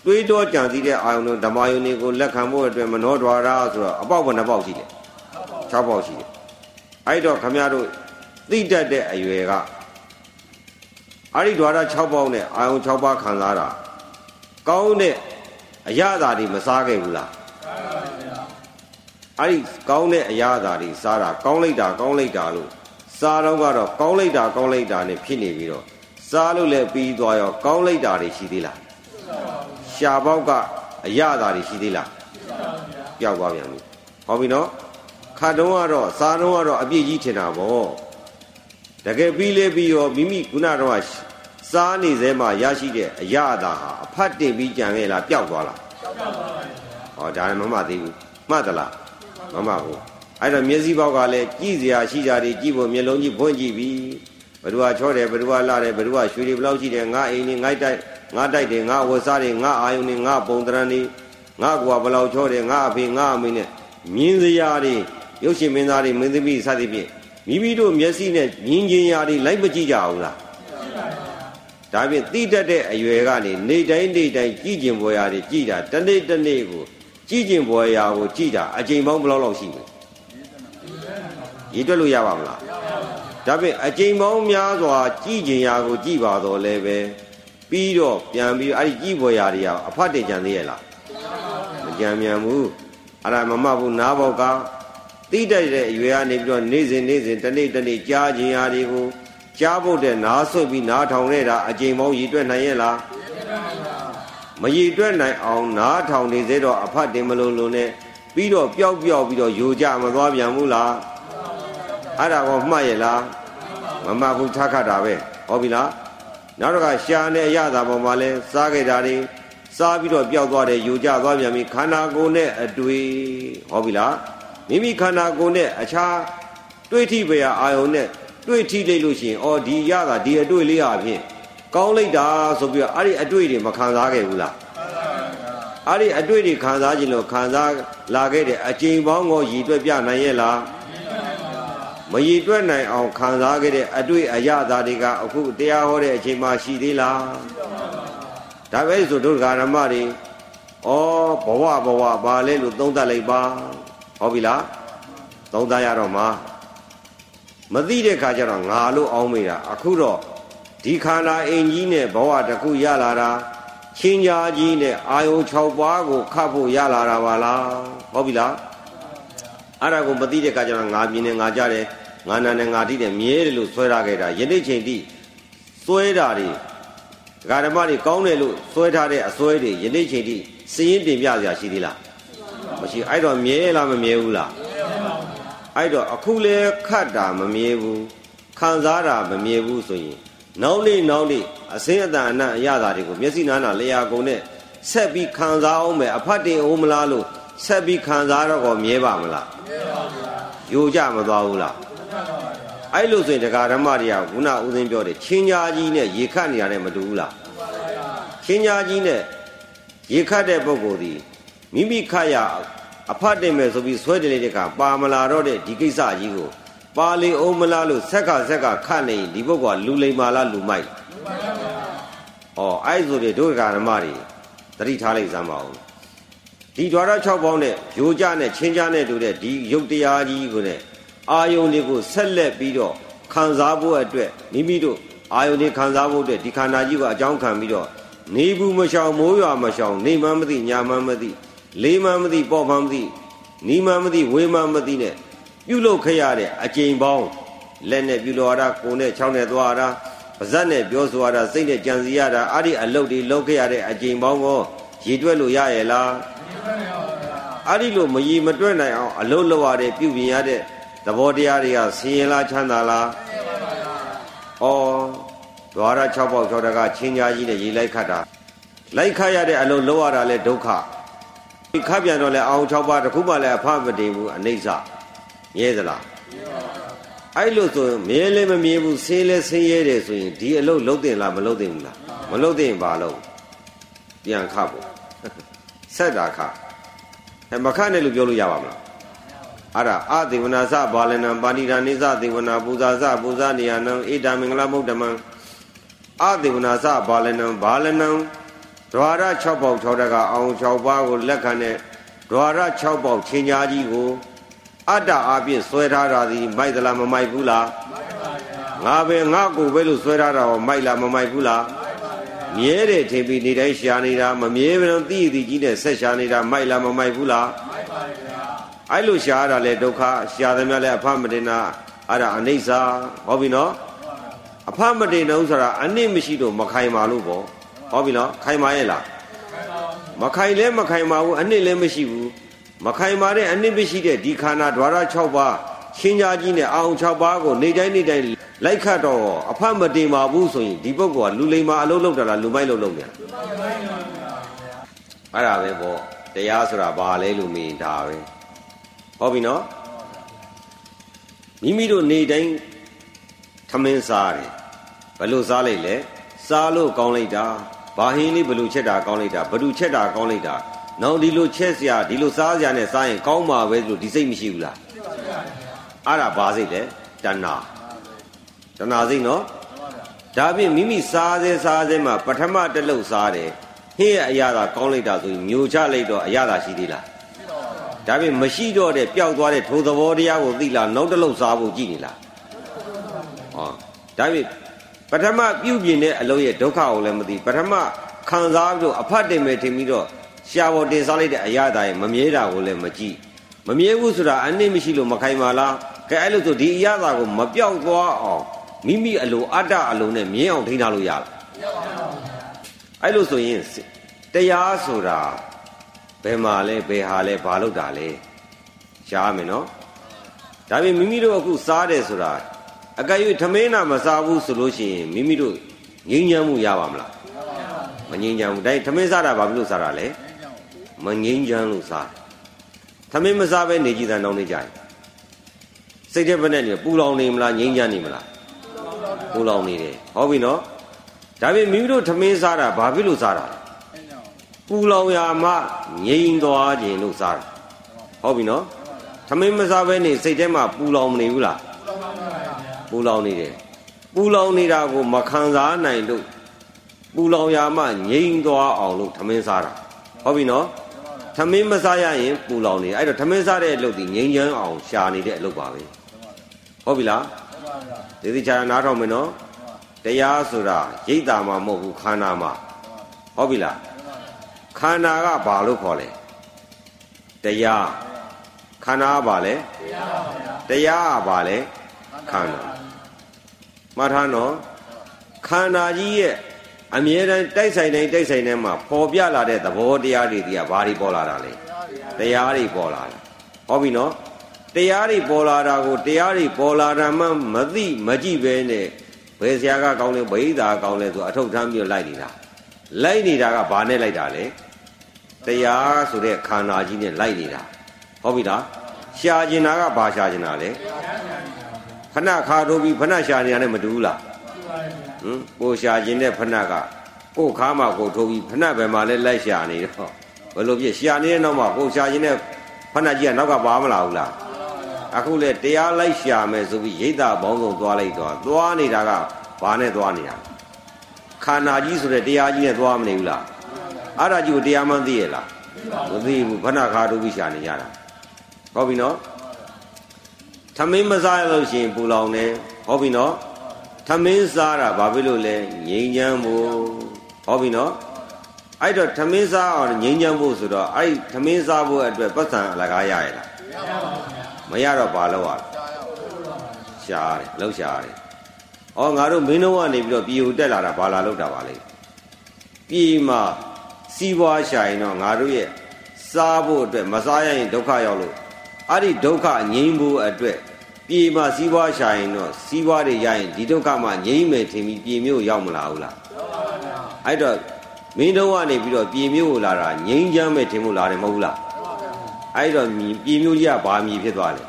[SPEAKER 1] တွေးတောကြံစည်တဲ့အာယုန်တို့ဓမ္မယုန်တွေကိုလက်ခံဖို့အတွက်မနောဓာရဆိုတော့အပေါက်ဘယ်နှပေါက်ရှိလဲ6ပေါက်ရှိတယ်အဲ့တော့ခမရတို့သိတတ်တဲ့အရွယ်ကအဲ့ဒီဓာရ6ပေါက်နဲ့အာယုန်6ပါးခံစားတာကောင်းတဲ့အရာသာတွေမစားခဲ့ဘူးလား အဲ့ဒီကောင်းတဲ့အရာသာတွေစားတာကောင်းလိုက်တာကောင်းလိုက်တာလို့စားတော့ကတော့ကောင်းလိုက်တာကောင်းလိုက်တာနဲ့ဖြစ်နေပြီးတော့စားလို့လည်းပြီးသွားရောကောင်းလိုက်တာတွေရှိသေးလားရှားပေါက်ကအရသာတွေရှိသေးလားပျောက်သွားပြန်ပြီဟောပြီနော်ခါတုံးကတော့စားတုံးကတော့အပြည့်ကြီးထင်တာဗောတကယ်ပြီးလေပြီးရောမိမိခုနတော့စားနေစဲမှာရရှိတဲ့အရသာဟာအဖတ်တင်ပြီးကြံခဲ့လားပျောက်သွားလားဟောဒါလည်းမမှသေးဘူးမှတ်သလား မမှဘူးအဲ့တော့မျက်စိပေါက်ကလည်းကြည့်စရာရှိကြတယ်ကြည့်ဖို့မျက်လုံးကြီးဖွင့်ကြည့်ပြီဘ누구ကချောတယ်ဘ누구ကလာတယ်ဘ누구ကရွှေတွေဘလောက်ရှိတယ်ငါအိမ်နေငါတိုက်ငါတိုက်တယ်ငါဝတ်စားတယ်ငါအာယုန်နေငါပုံတရံနေငါကွာဘလောက်ချောတယ်ငါအဖေငါအမေနဲ့မြင်းစရာတွေရုပ်ရှင်မင်းသားတွေမင်းသမီးစသဖြင့်မိမိတို့မျက်စိနဲ့မြင်ကျင်ရာတွေလိုက်မကြည့်ကြဘူးလားဒါဖြင့်တိတတ်တဲ့အရွယ်ကနေနေတိုင်းနေတိုင်းကြည့်ကျင်ပေါ်ရာတွေကြည့်တာတနေ့တနေ့ကို ကြည့်ကျင်ပေါ်ရာကိုကြည့်တာအချိန်ပေါင်းဘယ်လောက်လောက်ရှိလဲရည်တွက်လို့ရပါမလားဒါဖြင့်အချိန်ပေါင်းများစွာကြည်ကျင်ရာကိုကြည်ပါတော့လဲပဲပြီးတော့ပြန်ပြီးအဲ့ဒီကြည်ပေါ်ရာတွေကအဖတ်တင်ကြံသေးရဲ့လားမကြံမြန်ဘူးအဲ့ဒါမမဘူးနားပေါက်ကတိတိုက်တဲ့အရွယ်ကနေပြီးတော့နေ့စဉ်နေ့စဉ်တနေ့တနေ့ကြားခြင်းရာတွေကိုကြားဖို့တဲ့နားဆွတ်ပြီးနားထောင်နေတာအချိန်ပေါင်းရည်တွက်နိုင်ရဲ့လား မရည်တွက်နိုင်အောင်နားထောင်နေသေးတော့အဖတ်တင်မလို့လို့နဲ့ပြီးတော့ပျောက်ပျောက်ပြီးတော့ယူကြမသွားပြန်ဘူးလားအဲ့ဒါကောမှတ်ရဲ့လားမမှတ်ဘူးထားခတ်တာပဲဟောပြီလားနောက်တစ်ခါရှာနဲ့ရတာပေါ်မှာလဲစားခဲ့တာတွေစားပြီးတော့ပျောက်သွားတယ်ယူကြသွားပြန်ပြီခန္ဓာကိုယ်နဲ့အတွေ့ဟောပြီလားမိမိခန္ဓာကိုယ်နဲ့အခြားတွေးထိပရာအာယုံနဲ့တွေးထိလိုက်လို့ရှိရင်အော်ဒီရတာဒီအတွေ့လေးဟာဖြင့် ကောင်းလိုက်တာဆိုပြီးတော့အဲ့ဒီအတွေ့တွေမခံစားခဲ့ဘူးလားအဲ့ဒီအတွေ့တွေခံစားခြင်းလို့ခံစားလာခဲ့တဲ့အချိန်ပေါင်းကိုရည်တွက်ပြနိုင်ရဲ့လားမရည်တွက်နိုင်အောင်ခံစားခဲ့တဲ့အတွေ့အရသာတွေကအခုတရားဟောတဲ့အချိန်မှရှိသေးလားဒါပဲဆိုဒုက္ခဓမ္မတွေဩဘဝဘဝပါလဲလို့သုံးသပ်လိုက်ပါဟောပြီလားသုံးသပ်ရတော့မှာမသိတဲ့ခါကျတော့ငါလို့အောင်းမိတာအခုတော့ ဒီခန္ဓာအိမ်ကြီးနဲ့ဘဝတစ်ခုရလာတာချင်းကြားကြီးနဲ့အာယုံ6ပါးကိုခတ်ဖို့ရလာတာပါလားဟုတ်ပြီလားအဲ့ဒါကိုမသိတဲ့အခါကျတော့ငါမြင်နေငါကြတယ်ငါနာနဲ့ငါတိတယ်မြဲတယ်လို့ဆွဲထားခဲ့တာယနေ့ချိန်ထိဆွဲတာတွေဒကာဓမ္မတွေကောင်းတယ်လို့ဆွဲထားတဲ့အဆွဲတွေယနေ့ချိန်ထိစည်ရင်တင်ပြစရာရှိသေးလားမရှိအဲ့တော့မြဲလားမမြဲဘူးလားအဲ့တော့အခုလဲခတ်တာမမြဲဘူးခံစားတာမမြဲဘူးဆိုရင် နောက်နေ့နောက်နေ့အစင်းအတန်အနံ့အရသာတွေကိုမျက်စိနားနာလျာကုန်နဲ့ဆက်ပြီးခံစားအောင်မယ်အဖတ်တင်အောင်မလားလို့ဆက်ပြီးခံစားတော့ကောမြဲပါမလားမြဲပါဗျာယူကြမသွားဘူးလားအဲ့လိုဆိုရင်တရားဓမ္မတွေကခုနဦးသိန်းပြောတယ်ချင်းညာကြီးနဲ့ရေခတ်နေရတယ်မတူဘူးလားချင်းညာကြီးနဲ့ရေခတ်တဲ့ပုဂ္ဂိုလ်ဒီမိမိခတ်ရအဖတ်တင်မယ်ဆိုပြီးဆွဲတယ်လေတခါပါမလာတော့တဲ့ဒီကိစ္စကြီးကို ပါလေအောင်မလားလို့ဆက်ကဆက်ကခတ်နေဒီပုဂ္ဂိုလ်ကလူလိမ္မာလားလူမိုက်ဩအဲ့ဆိုတွေဒုက္ခဓမ္မတွေတတိထားလိုက်စမ်းပါဦးဒီ ద్వార 6ပေါင်းနဲ့ရိုးကြနဲ့ချင်းကြနဲ့တူတဲ့ဒီရုပ်တရားကြီးကိုねအာယုန်တွေကိုဆက်လက်ပြီးတော့ခံစားဖို့အတွက်မိမိတို့အာယုန်တွေခံစားဖို့အတွက်ဒီခန္ဓာကြီးကိုအကြောင်းခံပြီးတော့နေဘူးမရှောင်မိုးရွာမရှောင်နေမှမသိညာမှမသိလေးမှမသိပေါ့မှမသိနီးမှမသိဝေးမှမသိနဲ့ ပြုလုပ်ခဲ့ရတဲ့အကျိန်ပေါင်းလက်နဲ့ပြုလုပ်ရတာကိုယ်နဲ့ချောင်းနဲ့သွားရတာပါဇက်နဲ့ပြောဆိုရတာစိတ်နဲ့ကြံစည်ရတာအဲ့ဒီအလုပ်တွေလုပ်ခဲ့ရတဲ့အကျိန်ပေါင်းကိုရည်တွက်လို့ရရဲ့လားအဲ့ဒီလိုမရည်မတွက်နိုင်အောင်အလုပ်လုပ်ရတဲ့ပြုပြင်ရတဲ့သဘောတရားတွေကဆင်းရဲလားချမ်းသာလားဩဒွါရ6ပေါက်6တကချင်းညာကြီးနဲ့ရေလိုက်ခတ်တာလိုက်ခတ်ရတဲ့အလုပ်လုပ်ရတာလဲဒုက္ခဒီခတ်ပြန်တော့လဲအောင်6ပါးတခုမှလည်းအဖမတင်ဘူးအနိစ္စ မြဲသလားအဲ့လိုဆိုရင်မြဲလည်းမမြဲဘူးဆင်းလည်းဆင်းရဲတယ်ဆိုရင်ဒီအလုပ်လုပ်တင်လားမလုပ်တင်ဘူးလားမလုပ်တင်ပါလို့ပြန်ခတ်ဖို့ဆက်တာခတ်အဲမခတ်နဲ့လို့ပြောလို့ရပါမလားအဲ့ဒါအသေဝနာစဘာလနံပါဏိဒာနိစသေဝနာပူဇာစပူဇာနေယနံဣဒာမင်္ဂလမုဒ္ဓမံအသေဝနာစဘာလနံဘာလနံဒွါရ6ပေါက်6တကအောင်6ပါးကိုလက်ခံတဲ့ဒွါရ6ပေါက်ချင်းညာကြီးကို အတ္တအပြည့်ဆွဲထားတာဒီမိုက်သလားမမိုက်ဘူးလားငါပဲငါကိုပဲလို့ဆွဲထားတာဟောမိုက်လားမမိုက်ဘူးလားမြဲတယ်ထင်ပြီးနေတိုင်းရှာနေတာမမြဲဘဲတော့တိတိကြီးနဲ့ဆက်ရှာနေတာမိုက်လားမမိုက်ဘူးလားမိုက်ပါဗျာအဲ့လိုရှာရတာလေဒုက္ခရှာတယ်များလဲအဖမတင်နာအဲ့ဒါအနိစ္စဟောပြီနော်အဖမတင်တော့ဆိုတာအနစ်မရှိတော့မခိုင်ပါလို့ပေါ့ဟောပြီနော်ခိုင်ပါရဲ့လားမခိုင်လဲမခိုင်ပါဘူးအနစ်လည်းမရှိဘူး မခိုင်မာတဲ့အနိမရှိတဲ့ဒီခန္ဓာဓာရ6ပါးရှင်းကြကြီးနဲ့အာုံ6ပါးကိုနေတိုင်းနေတိုင်းလိုက်ခတ်တော့အဖတ်မတင်ပါဘူးဆိုရင်ဒီပုဂ္ဂိုလ်ကလူလိမ္မာအလုံးလုံးတာလားလူမိုက်လုံးလုံးများအဲ့ဒါပဲပေါ့တရားဆိုတာဘာလဲလို့မေးဒါပဲဟုတ်ပြီနော်မိမိတို့နေတိုင်းထမင်းစားတယ်ဘယ်လိုစားလိုက်လဲစားလို့ကောင်းလိုက်တာဘာဟင်းလေးဘယ်လိုချက်တာကောင်းလိုက်တာဘယ်သူချက်တာကောင်းလိုက်တာ နောက်ဒီလိုချက်စရာဒီလိုစားစရာနဲ့စားရင်ကောင်းမှာပဲလို့ဒီစိတ်မရှိဘူးလားအဲ့ဒါဘာစိတ်လဲတဏှာတဏှာစိတ်နော်ဒါဖြင့်မိမိစားစေစားစေမှာပထမတစ်လုံးစားတယ်ဟင်းရဲ့အရာသာကောင်းလိုက်တာဆိုရင်မျိုးချလိုက်တော့အရာသာရှိသေးလားဒါဖြင့်မရှိတော့တဲ့ပျောက်သွားတဲ့ထိုသဘောတရားကိုသိလားနောက်တစ်လုံးစားဖို့ကြည့်နေလားဟောဒါဖြင့်ပထမပြုပြင်တဲ့အလုပ်ရဲ့ဒုက္ခကိုလည်းမသိပထမခံစားပြီးတော့အဖတ်တင်မယ်ထင်ပြီးတော့ ရှာပေါ်တင်စားလိုက်တဲ့အရာသာရဲ့မမြဲတာကိုလည်းမကြည့်မမြဲဘူးဆိုတာအနည်းမရှိလို့မခိုင်ပါလားကဲအဲ့လိုဆိုဒီအရာသာကိုမပြောက်သွားအောင်မိမိအလိုအတ္တအလိုနဲ့မြင်းအောင်ထိန်းထားလို့ရလားအဲ့လိုဆိုရင်တရားဆိုတာဘယ်မှာလဲဘယ်ဟာလဲဘာလို့တာလဲရှားမယ်နော်ဒါပြင်မိမိတို့အခုစားတယ်ဆိုတာအကယ်၍ထမင်းနာမစားဘူးဆိုလို့ရှိရင်မိမိတို့ငြိမ်းချမ်းမှုရပါမလားမငြိမ်းချမ်းဘူးဒါထမင်းစားတာဘာဖြစ်လို့စားတာလဲ မငြိမ်းချမ်းလို့စားထမင်းမစားဘဲနေကြည်တဲ့နောင်နေကြရင်စိတ်ထဲဘက်နဲ့နေပူလောင်နေမလားငြိမ်းချမ်းနေမလားပူလောင်နေတယ်ဟောပြီနော်ဒါပြင်မိမိတို့ထမင်းစားတာဘာဖြစ်လို့စားတာလဲပူလောင်ရာမှငြိမ်းသွားခြင်းလို့စားတာဟုတ်ပြီနော်ထမင်းမစားဘဲနေစိတ်ထဲမှာပူလောင်မနေဘူးလားပူလောင်နေတယ်ပူလောင်နေတာကိုမခံစားနိုင်လို့ပူလောင်ရာမှငြိမ်းသွားအောင်လို့ထမင်းစားတာဟုတ်ပြီနော် ထမင်းမစားရရင်ပူလောင်နေအဲ့တော့ထမင်းစားတဲ့အလုပ်ဒီငြိမ်းချမ်းအောင်ရှာနေတဲ့အလုပ်ပါပဲဟုတ်ပြီလားဒီဒီချာနားထောင်မယ်နော်တရားဆိုတာရိတ်တာမှမဟုတ်ဘူးခန္ဓာမှဟုတ်ပြီလားခန္ဓာကဘာလို့ခေါ်လဲတရားခန္ဓာကဘာလဲတရားကဘာလဲခန္ဓာမှတ်ထားနော်ခန္ဓာကြီးရဲ့ အမြဲတမ်းတိုက်ဆိုင်တိုင်းတိုက်ဆိုင်တိုင်းမှာပေါ်ပြလာတဲ့သဘောတရားတွေတွေကဘာတွေပေါ်လာတာလဲတရားတွေပေါ်လာတာဟောပြီနော်တရားတွေပေါ်လာတာကိုတရားတွေပေါ်လာတာမှမသိမကြည့်ပဲနဲ့ဘယ်ဆရာကကောင်းလဲဗိဓာကောင်းလဲဆိုအထုတ်ထမ်းပြီးလိုက်နေတာလိုက်နေတာကဘာနဲ့လိုက်တာလဲတရားဆိုတဲ့ခန္ဓာကြီးနဲ့လိုက်နေတာဟုတ်ပြီလားရှာကျင်တာကဘာရှာကျင်တာလဲဖဏခါထိုးပြီးဖဏရှာနေတာနဲ့မတူဘူးလား ဟမ်ကိုရှာကျင်တဲ့ဖဏကကိုခါမှကိုထိုးပြီးဖဏဘယ်မှာလဲလိုက်ရှာနေတော့ဘယ်လိုဖြစ်ရှာနေတဲ့နောက်မှာကိုရှာကျင်တဲ့ဖဏကြီးကနောက်ကပါမလာဘူးလားအခုလေတရားလိုက်ရှာမယ်ဆိုပြီးရိတ်တာဘောင်းဆုံးသွားလိုက်တော့သွားနေတာကဘာနဲ့သွားနေတာခန္ဓာကြီးဆိုတဲ့တရားကြီးနဲ့သွားမနေဘူးလားအဲ့ဒါကြီးကိုတရားမှန်းသိရလားမသိဘူးခဏခါတို့ပြီးရှာနေကြတာဟုတ်ပြီနော်ထမင်းမစားရလို့ရှိရင်ပူလောင်တယ်ဟုတ်ပြီနော် ထမင်းစားတာဘာဖြစ်လို့လဲငြိမ်းချမ်းဖို့ဟုတ်ပြီနော်အဲ့တော့ထမင်းစားအောင်ငြိမ်းချမ်းဖို့ဆိုတော့အဲ့ထမင်းစားဖို့အတွက်ပတ်စံအလကားရရလားမရတော့ဘာလို့ ਆ ရှားတယ်လှုပ်ရှားတယ်ဩငါတို့မင်းတို့ကနေပြီးတော့ပြည်ကိုတက်လာတာဘာလာလောက်တာပါလဲပြည်မှာစီးပွားရှာရင်တော့ငါတို့ရဲ့စားဖို့အတွက်မစားရရင်ဒုက္ခရောက်လို့အဲ့ဒီဒုက္ခငြိမ်းဖို့အတွက် ပြည်မှာစီးပွားရှာရင်တော့စီးပွားတွေရရင်ဒီဒုက္ခမှငြိမ်းမယ်ထင်ပြီးပြည်မျိုးရောက်မလာဘူးလားအဲ့တော့မင်းတို့ကနေပြီးတော့ပြည်မျိုးကိုလာတာငြိမ်းချမ်းမယ်ထင်ဖို့လာတယ်မဟုတ်ဘူးလားအဲ့တော့ပြည်မျိုးကြီးကဘာမြည်ဖြစ်သွားလဲ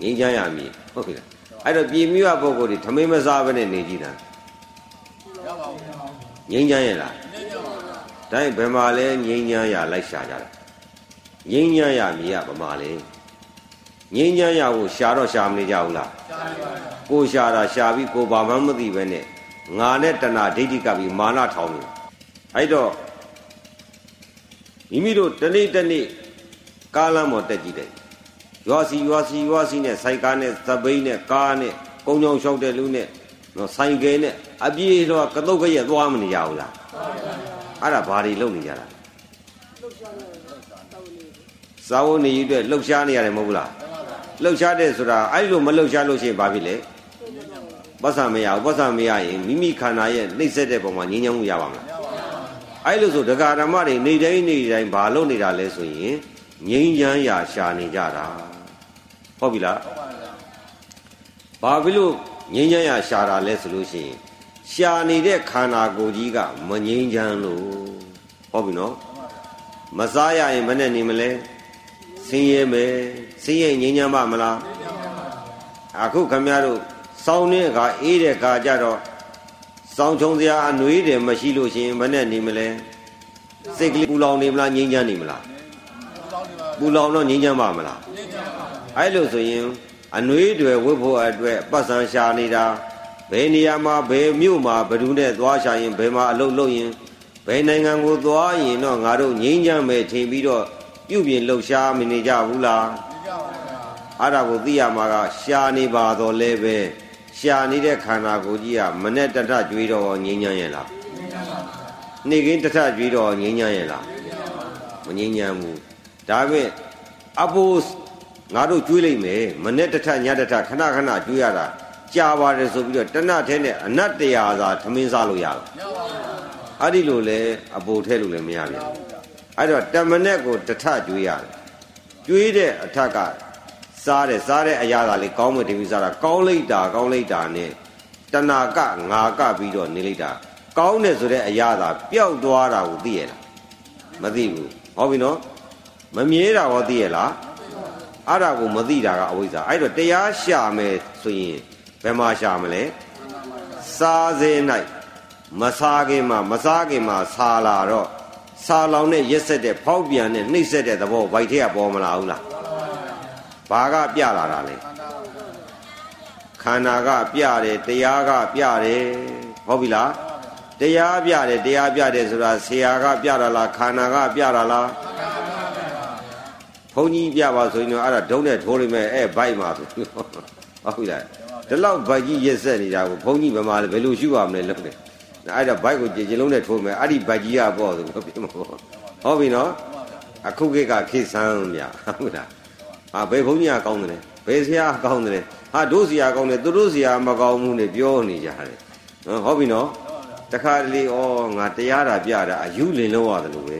[SPEAKER 1] ငြိမ်းချမ်းရမြည်ဟုတ်ပြီလားအဲ့တော့ပြည်မျိုးကပုဂ္ဂိုလ်တွေထမင်းမစားဘဲနဲ့နေကြည့်တာငြိမ်းချမ်းရလားဒါရင်ဘယ်မှာလဲငြိမ်းချမ်းရလိုက်ရှာကြတာငြိမ်းချမ်းရမြည်ကဘယ်မှာလဲ ငြိမ်းချမ်းရကိုရှာတော့ရှာမနေကြဘူးလားကိုရှာတာရှာပြီးကိုဘာမှမသိပဲနဲ့ငါနဲ့တဏှာဒိဋ္ဌိကပြီးမာနထောင်နေအဲ့တော့မိမိတို့တနေ့တနေ့ကားလမ်းပေါ်တက်ကြည့်တယ်ရွာစီရွာစီရွာစီနဲ့ဆိုင်ကားနဲ့သပိန်းနဲ့ကားနဲ့ကုန်းချောင်းလျှောက်တဲ့လူနဲ့နော်ဆိုင်ကယ်နဲ့အပြေးတော့ကတုတ်ခရက်သွားမနေရဘူးလားအဲ့ဒါဘာတွေလုပ်နေကြတာစာဝတ်နေရတဲ့လှုပ်ရှားနေရတယ်မဟုတ်ဘူးလား လှုပ်ရှားတဲ့ဆိုတာအဲ့လိုမလှုပ်ရှားလို့ရှိရင်ဘာဖြစ်လဲပတ်စံမရဘူးပတ်စံမရရင်မိမိခန္ဓာရဲ့နှိမ့်ဆက်တဲ့ပုံမှာငြင်းချမ်းမှုရပါမလားအဲ့လိုဆိုဒကာဓမ္မတွေနေတိုင်းနေတိုင်းဘာလုပ်နေတာလဲဆိုရင်ငြိမ်းချမ်းရာရှာနေကြတာဟုတ်ပြီလားဘာဖြစ်လို့ငြိမ်းချမ်းရာရှာတာလဲဆိုလို့ရှိရင်ရှာနေတဲ့ခန္ဓာကိုယ်ကြီးကမငြိမ်းချမ်းလို့ဟုတ်ပြီနော်မစားရရင်ဘယ်နဲ့နေမလဲ ဆင်းရဲမယ်ဆင်းရဲငြိမ်းချမ်းပါမလားအခုခမရတို့စောင်းတဲ့အခါအေးတဲ့အခါကျတော့စောင်းချုံစရာအနှွေးတယ်မရှိလို့ရှိရင်ဘယ်နဲ့နေမလဲစိတ်ကလေးပူလောင်နေမလားငြိမ်းချမ်းနေမလားပူလောင်တော့ငြိမ်းချမ်းပါမလားအဲ့လိုဆိုရင်အနှွေးတွေဝတ်ဖို့အတွက်ပတ်စံရှာနေတာဘယ်နေရာမှာဘယ်မြို့မှာဘယ်သူနဲ့သွားရှာရင်ဘယ်မှာအလုပ်လုပ်ရင်ဘယ်နိုင်ငံကိုသွားရင်တော့ငါတို့ငြိမ်းချမ်းမယ်ထင်ပြီးတော့ ပြုပြင်လှုပ်ရှားမနေကြဘူးလားအဲ့ဒါကိုသိရမှာကရှာနေပါတော့လဲပဲရှာနေတဲ့ခန္ဓာကိုယ်ကြီးကမနဲ့တထကြွေးတော့ငြိမ်းချမ်းရဲ့လားနေကင်းတထကြွေးတော့ငြိမ်းချမ်းရဲ့လားမငြိမ်းချမ်းဘူးဒါပေမဲ့အဖိုးငါတို့ကြွေးလိုက်မယ်မနဲ့တထညတထခဏခဏကြွေးရတာကြာပါတယ်ဆိုပြီးတော့တဏှထဲနဲ့အနတ်တရားသာထမင်းစားလို့ရလားအဲ့ဒီလိုလဲအပိုထဲလို့လည်းမရပြန် အဲ့တော့တမနဲ့ကိုတထကြွေးရတယ်ကြွေးတဲ့အထက်ကစားတယ်စားတဲ့အရာသာလေးကောင်းမတင်ပြီးစားတာကောင်းလိုက်တာကောင်းလိုက်တာနဲ့တဏကငါကပြီးတော့နေလိုက်တာကောင်းတယ်ဆိုတဲ့အရာသာပျောက်သွားတာကိုသိရလားမသိဘူးဟောပြီနော်မမြဲတာဟောသိရလားအဲ့ဒါကိုမသိတာကအဝိဇ္ဇာအဲ့တော့တရားရှာမယ်ဆိုရင်ဘယ်မှာရှာမလဲစားစေ၌မစားခင်မှာမစားခင်မှာဆာလာတော့ ဆာလောင်နဲ့ရက်ဆက်တဲ့ဖောက်ပြန်တဲ့နှိမ့်ဆက်တဲ့သဘောဗိုက်ထဲကပေါ်မလာဘူးလားဘာကပြလာတာလဲခန္ဓာကပြတယ်တရားကပြတယ်ဟုတ်ပြီလားတရားပြတယ်တရားပြတယ်ဆိုတာဆရာကပြတာလားခန္ဓာကပြတာလားဘုန်းကြီးပြပါဆိုရင်တော့အဲ့ဒါဒုံးနဲ့ထိုးလိမ့်မယ်အဲ့ဘိုက်မှာဆိုဟုတ်ပြီလားဒီလောက်ဘိုက်ကြီးရက်ဆက်နေတာကိုဘုန်းကြီးဘယ်မှာလဲဘယ်လိုရှုရမလဲလုပ်တယ် အဲ့ဒါဘိုက်ကိုကြည်ကြလုံးနဲ့ထိုးမယ်အဲ့ဒီဘိုက်ကြီးကပေါ့ဆိုမဖြစ်မဟုတ်ဟုတ်ပြီနော်အခုခေတ်ကခေတ်ဆန်းမြဟုတ်လားဟာဘယ်ဘုန်းကြီးကကောင်းတယ်ဘယ်ဆရာကောင်းတယ်ဟာတို့ဆရာကောင်းတယ်သူတို့ဆရာမကောင်းဘူးနဲ့ပြောနေကြတယ်နော်ဟုတ်ပြီနော်တခါတလေဩငါတရားတာပြတာအယူလင်လို့ရတယ်လို့ပဲ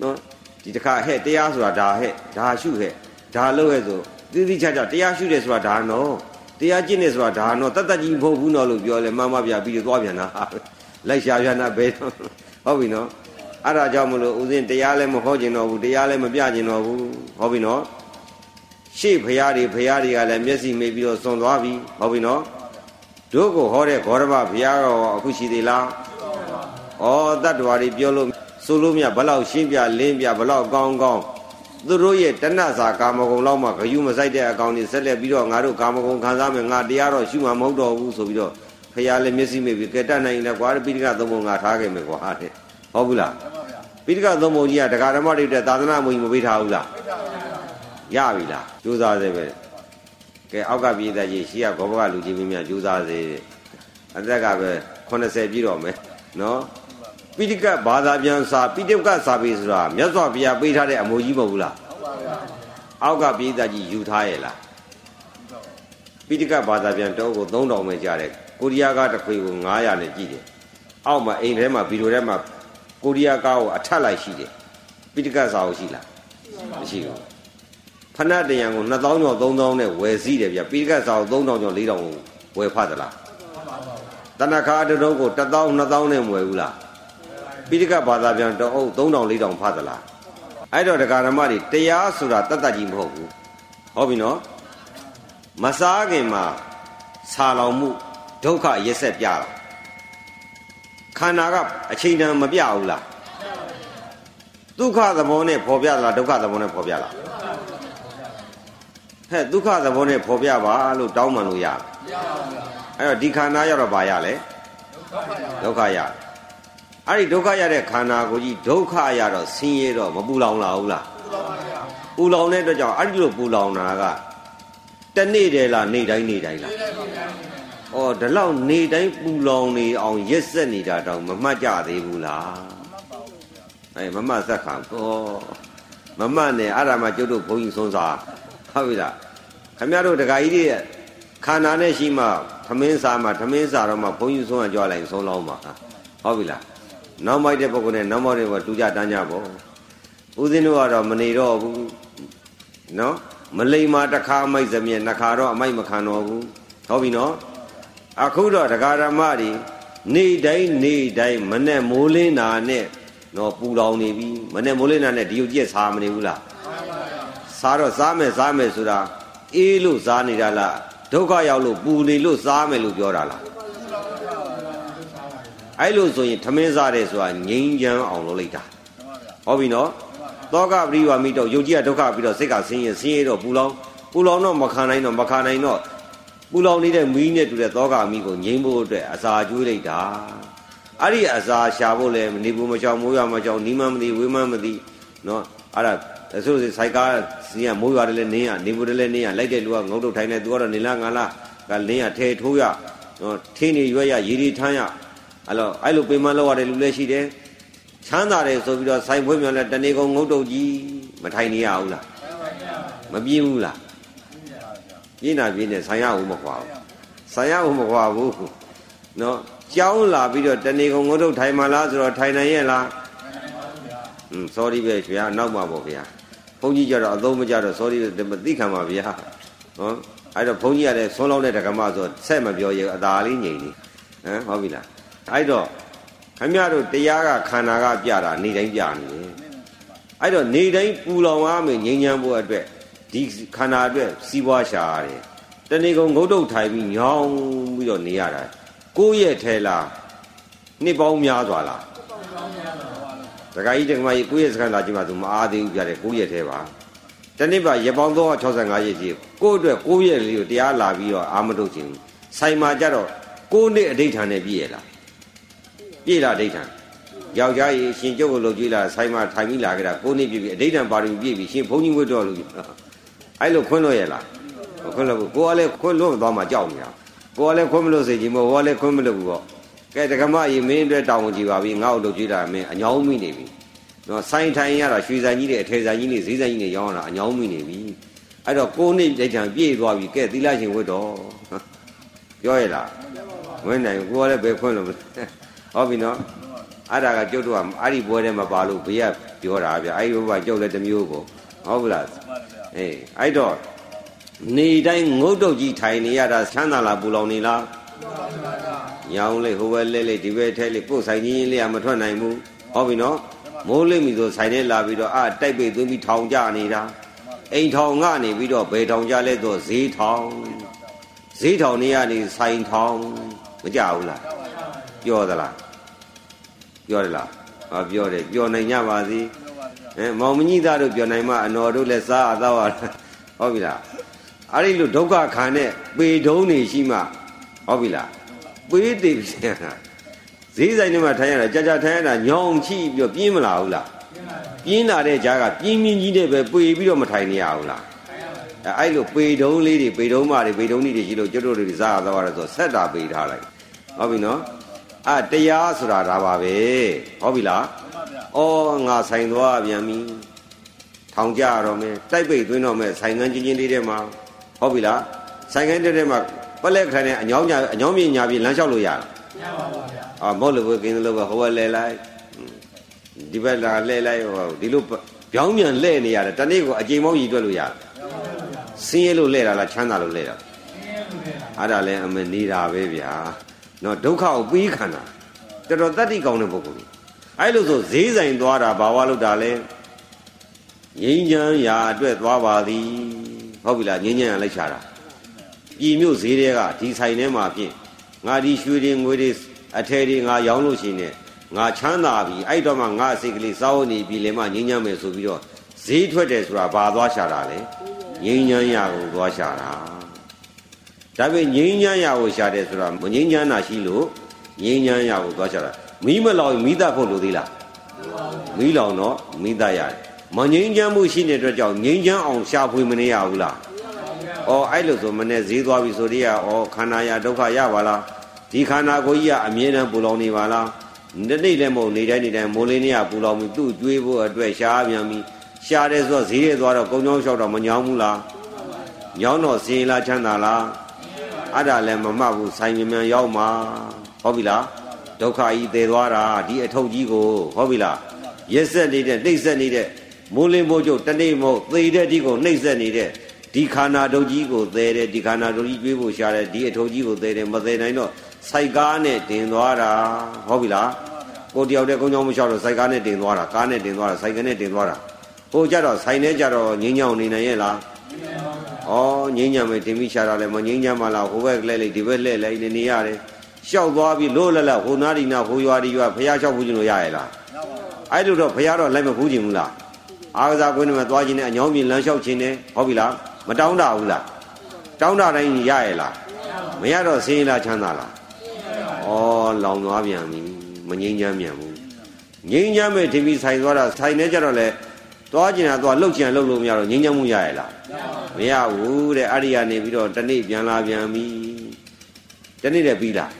[SPEAKER 1] နော်ဒီတခါဟဲ့တရားဆိုတာဒါဟဲ့ဒါရှုဟဲ့ဒါလို့ဟဲ့ဆိုသီးသီးခြားခြားတရားရှုတယ်ဆိုတာဒါနော် တရားကျင့်တယ်ဆိုတာဒါနော်တတ်တတ်ကြီးမဟုတ်ဘူးနော်လို့ပြောလဲမမပြပြီးတော့သွားပြန်တာလိုက်ရှာပြန်တာဘယ်ဟုတ်ပြီနော်အဲ့ဒါကြောင့်မလို့ဦးဇင်းတရားလည်းမဟောကျင်တော့ဘူးတရားလည်းမပြကျင်တော့ဘူးဟုတ်ပြီနော်ရှေ့ဖရာတွေဖရာတွေကလည်းမျက်စိမေးပြီးတော့စွန်သွားပြီဟုတ်ပြီနော်တို့ကိုဟောတဲ့ဂေါရမဘုရားရောအခုရှိသေးလားဩတတ္တဝါတွေပြောလို့ဆိုလို့မြဘလောက်ရှင်းပြလင်းပြဘလောက်ကောင်းကောင်း သူတို့ရဲ့တဏ္ဍစာကာမဂုဏ်လောက်မှဂယုမဆိုင်တဲ့အကောင်တွေဆက်လက်ပြီးတော့ငါတို့ကာမဂုဏ်ခံစားမယ်ငါတရားတော့ရှုမှာမဟုတ်တော့ဘူးဆိုပြီးတော့ဖရာလည်းမျက်စိမေးပြီးကဲတတ်နိုင်တယ်ကွာပိဋကသုံးပုံငါထားခဲ့မယ်ကွာတဲ့ဟုတ်ဘူးလားပိဋကသုံးပုံကြီးကဒကာဓမ္မတွေတဲ့သာသနာ့မူကြီးမပေးထားဘူးလားရပြီလားကြိုးစားစေပဲကဲအောက်ကပြည်သားကြီးရှေ့ကဘောဘကလူကြီးမင်းများကြိုးစားစေအသက်ကပဲ80ပြည့်တော့မယ်နော် ပိဋကဘာသာပြန်စာပိဋကစာပေဆိုတာမြတ်စွာဘုရားပေးထားတဲ့အမူကြီးမဟုတ်ဘူးလားအောက်ကပိဋကကြီးယူထားရဲ့လားပိဋကဘာသာပြန်တောကို3000ပဲကြားတယ်ကိုရီးယားကတစ်ခွေကို900နဲ့ကြည့်တယ်အောက်မှာအိမ်ထဲမှာဗီဒီယိုထဲမှာကိုရီးယားကားကိုအထက်လိုက်ရှိတယ်ပိဋကစာအုပ်ရှိလားမရှိဘူးဖဏတရံကို2000ကျော်3000နဲ့ဝယ်စည်းတယ်ဗျပိဋကစာအုပ်3000ကျော်4000ကိုဝယ်ဖတ်သလားတဏခါတတုံးကို1000 2000နဲ့မဝယ်ဘူးလား ပိဋကဘာသာပြန်တအုပ်3000 4000ဖတ်သလားအဲ့တော့ဒကာဓမ္မတွေတရားဆိုတာတတ်တတ်ကြီးမဟုတ်ဘူးဟုတ်ပြီနော်မစားခင်မှာဆာလောင်မှုဒုက္ခရက်ဆက်ပြတာခန္ဓာကအချိန်တန်မပြဘူးလားဒုက္ခသဘောနဲ့ပေါ်ပြလားဒုက္ခသဘောနဲ့ပေါ်ပြလားဟဲ့ဒုက္ခသဘောနဲ့ပေါ်ပြပါလို့တောင်းပန်လို့ရအဲ့တော့ဒီခန္ဓာရောက်တော့ဘာရလဲဒုက္ခရ အဲ့ဒီဒုက္ခရတဲ့ခန္ဓာကိုကြီးဒုက္ခရတော့ဆင်းရဲတော့မပူလောင်လာဘူးလားပူလောင်တဲ့အတွက်ကြောင့်အဲ့ဒီလိုပူလောင်တာကတနေ့တည်းလားနေ့တိုင်းနေ့တိုင်းလားဩဒီလောက်နေ့တိုင်းပူလောင်နေအောင်ရက်ဆက်နေတာတောင်မမှတ်ကြသေးဘူးလားအဲမမှတ်သက်ခံဩမမှတ်နဲ့အဲ့ဒါမှကျုပ်တို့ဘုန်းကြီးဆုံးစားဟုတ်ပြီလားခမရတို့တခါကြီးတွေခန္ဓာနဲ့ရှိမှသမင်းစားမှသမင်းစားတော့မှဘုန်းကြီးဆုံးကကြွားလိုက်ဆုံးလောင်းပါဟုတ်ပြီလား နောက်မိုက်တဲ့ပုဂ္ဂိုလ်နဲ့နောက်မိုက်တဲ့ပုဂ္ဂိုလ်တူကြတန်းကြပေါ့ဦးဇင်းတို့ကတော့မနေတော့ဘူးနော်မလိမ္မာတစ်ခါမိုက်စမြဲနှစ်ခါတော့အမိုက်မခံတော့ဘူးဟုတ်ပြီနော်အခုတော့တရားဓမ္မတွေနေတိုင်းနေတိုင်းမနဲ့မိုးလင်းတာနဲ့နော်ပူလောင်နေပြီမနဲ့မိုးလင်းတာနဲ့ဒီုပ်ကြီးစားမနေဘူးလားစားတော့စားမယ်စားမယ်ဆိုတာအေးလို့စားနေတာလားဒုက္ခရောက်လို့ပူနေလို့စားမယ်လို့ပြောတာလား အဲ့လိုဆိုရင်ထမင်းစားတယ်ဆိုတာငြိမ်းချမ်းအောင်လုပ်လိုက်တာဟုတ်ပြီနော်သောကပရိဝါမိတော့ယုတ်ကြီးကဒုက္ခပြီးတော့စိတ်ကဆင်းရဲဆင်းရဲတော့ပူလောင်ပူလောင်တော့မခံနိုင်တော့မခံနိုင်တော့ပူလောင်နေတဲ့မီးနဲ့တူတဲ့သောကအမိကိုငြိမ်းဖို့အတွက်အစာကျွေးလိုက်တာအဲ့ဒီအစာရှာဖို့လဲနေဘူးမချောင်မိုးရွာမချောင်နီးမမသိဝေးမမသိနော်အဲ့ဒါဆိုဆိုစိုက်ကားစီကမိုးရွာတယ်လဲနင်းရနေဘူးတယ်လဲနင်းရလိုက်တဲ့လူကငုတ်တုတ်ထိုင်နေသူကတော့နေလားငါလားကလင်းရထဲထိုးရနော်ထင်းနေရွက်ရရေဒီထမ်းရ အဲ့လိုအဲ့လိုပင်မလောက်ရတဲ့လူလည်းရှိတယ်ချမ်းသာတယ်ဆိုပြီးတော့ဆိုင်ဖွဲမြော်လဲတနေကုန်ငုတ်တုတ်ကြီးမထိုင်နေရဘူးလားမပြင်းဘူးလားပြင်းတာပြင်းတယ်ဆိုင်ရဘူးမခွာဘူးဆိုင်ရဘူးမခွာဘူးနော်ကြောင်းလာပြီးတော့တနေကုန်ငုတ်တုတ်ထိုင်မှလားဆိုတော့ထိုင်နိုင်ရဲ့လားอืม sorry ပဲဗျာနောက်မှာပေါ့ဗျာဘုန်းကြီးကြတော့အသုံးမကြတော့ sorry မသိခံပါဗျာနော်အဲ့တော့ဘုန်းကြီးကလည်းဆွန်းလောင်းတဲ့ဓမ္မဆိုဆက်မပြောရအသာလေးငြိမ်နေဟမ်ဟုတ်ပြီလား အဲ့တော့ခမရတို့တရားကခန္ဓာကပြတာနေတိုင်းပြနေတယ်အဲ့တော့နေတိုင်းပူလောင်ရမယ်ငြိမ်းချမ်းဖို့အတွက်ဒီခန္ဓာအတွက်စီးပွားရှာရတယ်တဏီကုံငုတ်တုတ်ထိုင်ပြီးညောင်းပြီးတော့နေရတာကိုယ့်ရဲ့ထဲလားနှစ်ပေါင်းများစွာလားဒကာကြီးတက္ကမကြီးကိုယ့်ရဲ့စကန်လာကြည့်မှသူမအားသေးဘူးပြတယ်ကိုယ့်ရဲ့ထဲပါတနေ့ပါရပောင်း365ရက်ကြီးကိုယ့်အတွက်ကိုယ့်ရဲ့လေးကိုတရားလာပြီးတော့အာမထုတ်ခြင်းဆိုင်မှာကြတော့ကိုယ်နဲ့အဋိဌာန်နဲ့ပြည့်ရလား ပြည့်လားအဋိဌာန်ယောက်ျားကြီးရှင်ကျုပ်ကိုလှုပ်ကြည့်လာဆိုင်မှာထိုင်ပြီးလာကြတာကိုယ်နဲ့ပြည့်ပြီအဋိဌာန်ပါရင်ပြည့်ပြီရှင်ဘုန်းကြီးဝတ်တော်လို့အဲ့လိုခွန်းလို့ရလားခွန်းလို့ကိုကလည်းခွန်းလို့သွားမှကြောက်နေတာကိုကလည်းခွန်းမလို့စေချင်မို့ဟောလည်းခွန်းမလို့ဘူးပေါ့ကဲတက္ကမကြီးမင်းအတွက်တောင်းဝင်ကြည့်ပါပြီငါ့ကိုလှုပ်ကြည့်တာမင်းအညောင်းမိနေပြီနော်ဆိုင်ထိုင်ရတာရွှေဆိုင်ကြီးတွေအထည်ဆိုင်ကြီးတွေဈေးဆိုင်ကြီးတွေရောင်းရတာအညောင်းမိနေပြီအဲ့တော့ကိုနှစ်ဒိဋ္ဌံပြည့်သွားပြီကဲသီလရှင်ဝတ်တော်ပြောရလားဝင်နိုင်ကိုကလည်းဘယ်ခွင့်လို့ ဟုတ်ပြီနော်အဲ့ဒါကကျုပ်တို့ကအဲ့ဒီပွဲထဲမှာပါလို့ဘေးကပြောတာဗျအဲ့ဒီဘုရားကျုပ်လည်းတစ်မျိုးကိုဟုတ်ဘူးလားအေးအဲ့တော့နေတိုင်းငုတ်တုတ်ကြီးထိုင်နေရတာချမ်းသာလားပူလောင်နေလားညောင်းလေးဟိုဘက်လဲလေးဒီဘက်ထဲလေးကိုယ်ဆိုင်ကြီးလေးကမထွက်နိုင်ဘူးဟုတ်ပြီနော်မိုးလိမ့်ပြီဆိုဆိုင်ထဲလာပြီးတော့အတိုက်ပိတ်သွင်းပြီးထောင်ကြနေတာအိမ်ထောင်ကနေပြီးတော့ဘယ်ထောင်ကြလဲဆိုဈေးထောင်ဈေးထောင်နေရနေဆိုင်ထောင်မကြဘူးလားပြောသလား ပြောတယ်လားဟောပြောတယ်ပြောနိုင်ကြပါစေအဲမောင်မကြီးသားတို့ပြောနိုင်မှအနော်တို့လည်းစားအတော့ဟုတ်ပြီလားအဲ့ဒီလိုဒုက္ခခံတဲ့ပေတုံးနေရှိမှဟုတ်ပြီလားပေးတည်ပြန်ဈေးဆိုင်ထဲမှာထိုင်ရတာကြာကြာထိုင်ရတာညောင်ချိပြီးတော့ပြင်းမလာဘူးလားပြင်းလာတဲ့ကြားကပြင်းပြင်းကြီးတဲ့ပဲပေပြီးတော့မထိုင်နေရဘူးလားအဲအဲ့လိုပေတုံးလေးတွေပေတုံးမတွေပေတုံးကြီးတွေရှိလို့ကျွတ်တို့တွေစားရတော့ရဆိုဆက်တာပေထားလိုက်ဟုတ်ပြီနော် အတရားဆိုတာဒါပါပဲဟုတ်ပြီလားဩငါဆိုင်သွားပြန်ပြီထောင်ကြရတော့မယ်တိုက်ပိတ်သွင်းတော့မယ်ဆိုင်ကန်းချင်းချင်းလေးထဲမှာဟုတ်ပြီလားဆိုင်ကန်းတဲ့ထဲမှာပလက်ခါနဲ့အညောင်းညာအညောင်းမြညာပြီးလမ်းလျှောက်လို့ရလား
[SPEAKER 2] ရပါပါဗျာ
[SPEAKER 1] အာမောလို့ပဲကင်းလို့ပဲဟိုဘက်လဲလိုက်ဒီဘက်လာလဲလိုက်ဟိုဒီလိုပြောင်းပြန်လဲနေရတယ်တနေ့ကိုအချိန်မောင်းကြီးတွက်လို့ရတယ်ဆင်းရဲလို့လဲတာလားချမ်းသာလို့လဲတာအဲ့ဒါလဲအမနေတာပဲဗျာ နော်ဒုက္ခကိုပြီးခံတာတော်တော်တတ္တိကောင်းတဲ့ပုဂ္ဂိုလ်အဲ့လိုဆိုဈေးဆိုင်သွားတာဘာဝလို့တာလဲငိမ့်ချမ်းရာအတွက်သွားပါသည်ဟုတ်ပြီလားငိမ့်ချမ်းရာလိုက်ချတာပြည်မြို့ဈေးတွေကဒီဆိုင်ထဲမှာဖြင့်ငါဒီရွှေတွေငွေတွေအထည်တွေငါရောင်းလို့ရှိနေငါချမ်းသာပြီအဲ့တော့မှငါအစိတ်ကလေးစောင်းနေပြီလေမှငိမ့်ချမ်းမယ်ဆိုပြီးတော့ဈေးထွက်တယ်ဆိုတာဘာသွားရှာတာလဲငိမ့်ချမ်းရာကိုသွားရှာတာ ဒါပေမဲ့ငိမ့်ချမ်းရာကိုရှာတယ်ဆိုတာမငိမ့်ချမ်းတာရှိလို့ငိမ့်ချမ်းရာကိုသွားရှာတာမီးမလောင်မိသားဖို့လိုသေးလားမီးလောင်တော့မိသားရတယ်မငိမ့်ချမ်းမှုရှိနေတဲ့အတွက်ကြောင့်ငိမ့်ချမ်းအောင်ရှာဖွေမနေရဘူးလား။အော်အဲ့လိုဆိုမနဲ့ဈေးသွားပြီဆိုတည်းကအော်ခန္ဓာရဒုက္ခရပါလား။ဒီခန္ဓာကိုယ်ကြီးကအမြဲတမ်းပူလောင်နေပါလား။နေ့နေ့လည်းမဟုတ်နေတိုင်းနေတိုင်းမိုးလင်းနေရပူလောင်ပြီးသူ့ကျွေးဖို့အတွက်ရှားပြန်ပြီးရှားတယ်ဆိုတော့ဈေးရသွားတော့ကုံချောင်းလျှောက်တော့မညောင်းဘူးလား။ညောင်းတော့စင်လားချမ်းသာလား။ အဲ့ဒါလည်းမမှတ်ဘူးဆိုင်မြန်မြန်ရောက်မှာဟုတ်ပြီလား။ဒုက္ခကြီးတည်သွားတာဒီအထုပ်ကြီးကိုဟုတ်ပြီလား။ရက်ဆက်နေတဲ့နှိမ့်ဆက်နေတဲ့မိုးလင်းမိုးကျုပ်တနေ့မို့သေတဲ့ဒီကိုနှိမ့်ဆက်နေတဲ့ဒီခန္ဓာဒုတ်ကြီးကိုသဲတယ်ဒီခန္ဓာဒုတ်ကြီးကျွေးဖို့ရှာတယ်ဒီအထုပ်ကြီးကိုသဲတယ်မသဲနိုင်တော့စိုက်ကားနဲ့တင်သွားတာဟုတ်ပြီလားကိုတယောက်တည်းကုန်းချောင်းမလျှောက်တော့စိုက်ကားနဲ့တင်သွားတာကားနဲ့တင်သွားတာစိုက်ကနဲ့တင်သွားတာဟိုကြတော့ဆိုင်နဲ့ကြတော့ငင်းညောင်နေနိုင်ရဲ့လား ဩငင်းညံမယ်တင်ပြီးရှာတာလဲမငင်းညံမလားဟိုဘက်လဲလိုက်ဒီဘက်လဲလိုက်နေနေရတယ်ရှောက်သွားပြီးလို့လက်လက်ဟိုနာဒီနာဟိုရွာဒီရွာဖះလျှောက်ဘူးကျင်လို့ရရဲ့လားအဲ့လိုတော့ဖះတော့လိုက်မဘူးကျင်ဘူးလားအာကစားကွင်းထဲမှာသွားခြင်းနဲ့အညောင်းမြင်လမ်းလျှောက်ခြင်းနဲ့ဟုတ်ပြီလားမတောင်းတဘူးလားတောင်းတတိုင်းရရဲ့လားမရတော့ဆင်းရဲလားချမ်းသာလားဩလောင်သွားပြန်ပြီမငြိမ်းချမ်းပြန်ဘူးငြိမ်းချမ်းမဲ့ထင်ပြီးဆိုင်သွားတာဆိုင်နေကြတော့လေသွားကျင်တာသွားလှုပ်ကျင်လှုပ်လို့မရတော့ငြိမ်းချမ်းမှုရရဲ့လား မရဘူးတဲ့အဲ့ဒီကနေပြီးတော့တနေ့ပြန်လာပြန်ပြီတနေ့တည်းပြီးလား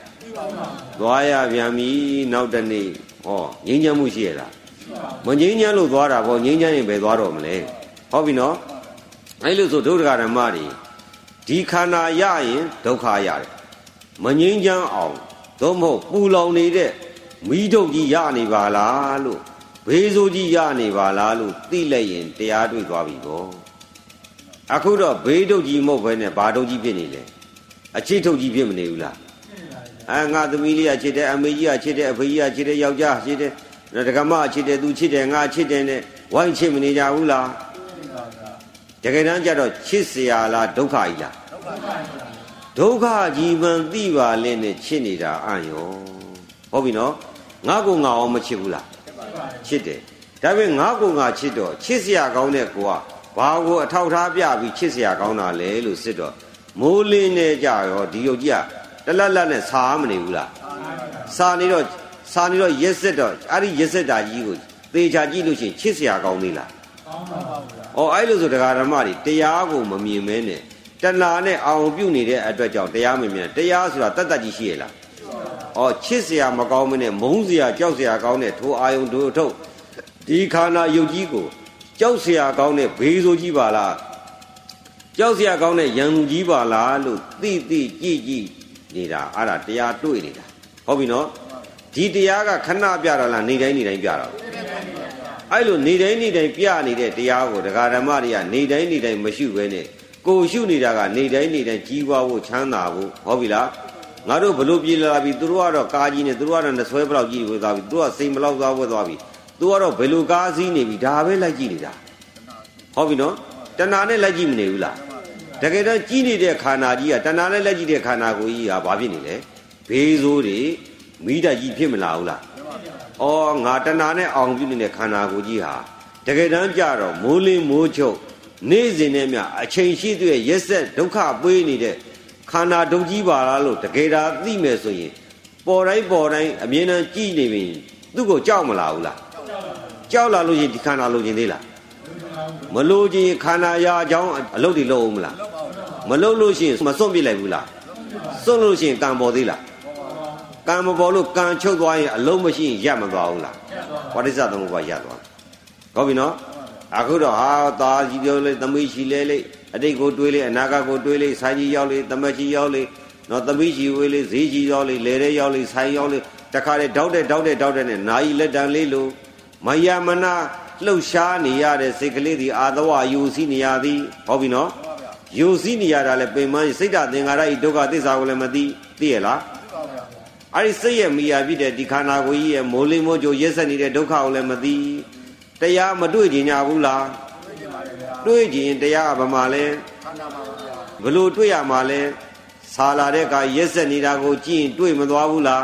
[SPEAKER 1] သွားရပြန်ပြီနောက်တနေ့ဟောငြိမ်းချမ်းမှုရှိရဲ့လားမငြိမ်းချမ်းလို့သွားတာပေါ့ငြိမ်းချမ်းရင်ပဲသွားတော့မလဲဟုတ်ပြီနော်အဲ့လိုဆိုဒုဒ္ဒဂဓမ္မတွေဒီခန္ဓာရရင်ဒုက္ခရတယ်မငြိမ်းချမ်းအောင်သို့မဟုတ်ပူလောင်နေတဲ့မိဒုတ်ကြီးရနေပါလားလို့ဘေးဆိုးကြီးရနေပါလားလို့သိလိုက်ရင်တရားတွေ့သွားပြီပေါ့ အခုတော့ဘေးဒုတ်ကြီးမဟုတ်ဘဲနဲ့ဘာဒုတ်ကြီးဖြစ်နေလဲအချစ်ထုတ်ကြီးဖြစ်မနေဘူးလားအဲငါသမီးလေးကချစ်တယ်အမေကြီးကချစ်တယ်အဖေကြီးကချစ်တယ်ယောက်ျားချစ်တယ်ဒကမချစ်တယ်သူချစ်တယ်ငါချစ်တယ်နဲ့ဝိုင်းချစ်မနေကြဘူးလားတကယ်တမ်းကျတော့ချစ်เสียလားဒုက္ခကြီးလားဒုက္ခကြီးမှန်သိပါလေနဲ့ချစ်နေတာအံ့ရောဟုတ်ပြီနော်ငါကိုငါအောင်မချစ်ဘူးလားချစ်တယ်ဒါပေမဲ့ငါကိုငါချစ်တော့ချစ်เสียကောင်းတဲ့ကိုက ဘာကိုအထောက်ထားပြပြီးချစ်စရာကောင်းတာလဲလို့စစ်တော့မိုးလင်းနေကြရောဒီယုတ်ကြီးကတလက်လက်နဲ့စားမနေဘူးလားစားနေတော့စားနေတော့ရက်စက်တော့အဲ့ဒီရက်စက်တာကြီးကိုသေချာကြည့်လို့ရှိရင်ချစ်စရာကောင်းသေးလားကောင်းပါဘူးလားအော်အဲ့လိုဆိုတရားဓမ္မတွေတရားကိုမမြင်မဲနဲ့တဏှာနဲ့အာရုံပြုနေတဲ့အတွက်ကြောင့်တရားမမြင်တရားဆိုတာတတ်တတ်ကြီးရှိရလားအော်ချစ်စရာမကောင်းမနဲ့မုန်းစရာကြောက်စရာကောင်းတဲ့ထိုအာယုံတို့ထုတ်ဒီခန္ဓာယုတ်ကြီးကို ကြောက်เสียကောင်းတဲ့ဘေးဆိုးကြီးပါလားကြောက်เสียကောင်းတဲ့ရန်သူကြီးပါလားလို့သိသိကြည့်ကြည့်နေတာအဲ့ဒါတရားတွေ့နေတာဟုတ်ပြီနော်ဒီတရားကခဏပြတာလားနေတိုင်းနေတိုင်းပြတာအဲ့လိုနေတိုင်းနေတိုင်းပြနေတဲ့တရားကိုဒကာဓမ္မတွေကနေတိုင်းနေတိုင်းမရှိဘဲနဲ့ကိုရှုနေတာကနေတိုင်းနေတိုင်းကြီးပွားဖို့ချမ်းသာဖို့ဟုတ်ပြီလားငါတို့ဘလို့ပြေလာပြီသူတို့ကတော့ကားကြီးနဲ့သူတို့ကတော့ဆွဲဘလောက်ကြီးဝေသွားပြီသူတို့ကစိန်ဘလောက်သွားဝေသွားပြီ သူကတော့ဘယ်လိုကားစည်းနေပြီဒါပဲလိုက်ကြည့်နေတာဟုတ်ပြီနော်တဏှာနဲ့လိုက်ကြည့်မနေဘူးလားတကယ်တော့ကြီးနေတဲ့ခန္ဓာကြီးကတဏှာနဲ့လိုက်ကြည့်တဲ့ခန္ဓာကိုယ်ကြီးကဘာဖြစ်နေလဲဘေးဆိုးတွေမိဓာကြီးဖြစ်မလာဘူးလား။အော်ငါတဏှာနဲ့အောင်ပြုနေတဲ့ခန္ဓာကိုယ်ကြီးဟာတကယ်တမ်းကြတော့မိုးလင်းမိုးချုပ်နေ့စဉ်နဲ့မြအချိန်ရှိတဲ့ရက်ဆက်ဒုက္ခပွေးနေတဲ့ခန္ဓာဒုက္ကြီးပါလားလို့တကယ်ဒါသိမယ်ဆိုရင်ပေါ်တိုင်းပေါ်တိုင်းအမြင်နဲ့ကြည်နေပြီသူ့ကိုကြောက်မလာဘူးလား ကြောက်လာလို့ရင်ဒီခန္ဓာလိုချင်သေးလားမလိုချင်ခန္ဓာရာအကြောင်းအလုပ်တွေလုပ်အောင်မလားမလုပ်လို့ရှိရင်မစွန့်ပြစ်လိုက်ဘူးလားစွန့်လို့ရှိရင်ကံပေါ်သေးလားကံမပေါ်လို့ကံချုပ်သွားရင်အလုံးမရှိရင်ရပ်မသွားဘူးလားဝဋိစ္စသမုပ္ပါရပ်သွားဟုတ်ပြီနော်အခုတော့ဟာသားကြီးပြောလေသမီးရှိလဲလေအတိတ်ကိုတွေးလေအနာဂတ်ကိုတွေးလေဆိုင်ကြီးရောက်လေသမက်ကြီးရောက်လေနော်သမီးရှိဝေးလေဈေးကြီးရောက်လေလေတဲ့ရောက်လေဆိုင်ရောက်လေတခါလေတောက်တဲ့တောက်တဲ့တောက်တဲ့နဲ့နာယီလက်တံလေးလို မယမနာလှုပ်ရှားနေရတဲ့စိတ်ကလေးဒီအာသဝယူစီနေရသည်ဟုတ်ပြီနော်ယူစီနေရတာလဲပင်မစိတ်ဓာတ်သင်္ခါရဤဒုက္ခသစ္စာကိုလည်းမသိသိရလားအဲ့ဒီစိတ်ရဲ့မိယာဖြစ်တဲ့ဒီခန္ဓာကိုယ်ကြီးရဲ့မိုးလိမိုးကြိုရက်ဆက်နေတဲ့ဒုက္ခကိုလည်းမသိတရားမတွေ့ကြညာဘူးလားတွေ့ကြရင်တရားကဘာမှလဲဘလို့တွေ့ရမှာလဲဆာလာတဲ့ကရက်ဆက်နေတာကိုကြည့်ရင်တွေ့မသွားဘူးလား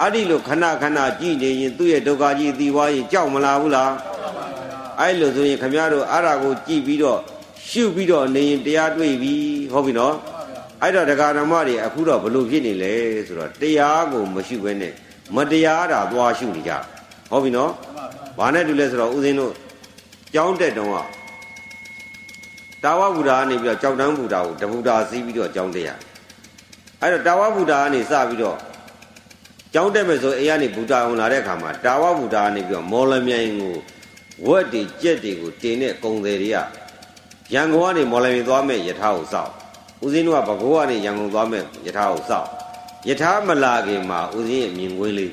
[SPEAKER 1] အဲ့ဒီလိုခဏခဏကြည့်နေရင်သူ့ရဲ့ဒုက္ခကြီးသိသွားရင်ကြောက်မလားဘူးလားအဲ့လိုဆိုရင်ခမရတို့အဲ့ဒါကိုကြည့်ပြီးတော့ရှုပြီးတော့နေရင်တရားတွေ့ပြီဟုတ်ပြီနော်အဲ့တော့တရားဓမ္မတွေအခုတော့ဘလို့ဖြစ်နေလဲဆိုတော့တရားကိုမရှုဘဲနဲ့မတရားတာသွားရှုနေကြဟုတ်ပြီနော်ဘာနဲ့တူလဲဆိုတော့ဦးဇင်းတို့ကြောင်းတက်တုံးကတာဝဗုဒ္ဓကနေပြီးတော့ကြောက်တန်းဗုဒ္ဓကိုတဗုဒ္ဓစီးပြီးတော့ကြောင်းတက်ရအဲ့တော့တာဝဗုဒ္ဓကနေစပြီးတော့ ကြောင်းတက်မယ်ဆိုအေးကနေဗုဒ္ဓအောင်လာတဲ့အခါမှာတာဝဗုဒ္ဓကနေပြီးတော့မော်လမြိုင်ကိုဝက်တွေကြက်တွေကိုတင်တဲ့ကုံတွေတွေကရန်ကုန်ကနေမော်လမြိုင်သွားမဲ့ယထာကိုစောက်ဦးစင်းတို့ကဘကိုးကနေရန်ကုန်သွားမဲ့ယထာကိုစောက်ယထာမလာခင်မှာဦးစင်းရဲ့မြင်ကွင်းလေး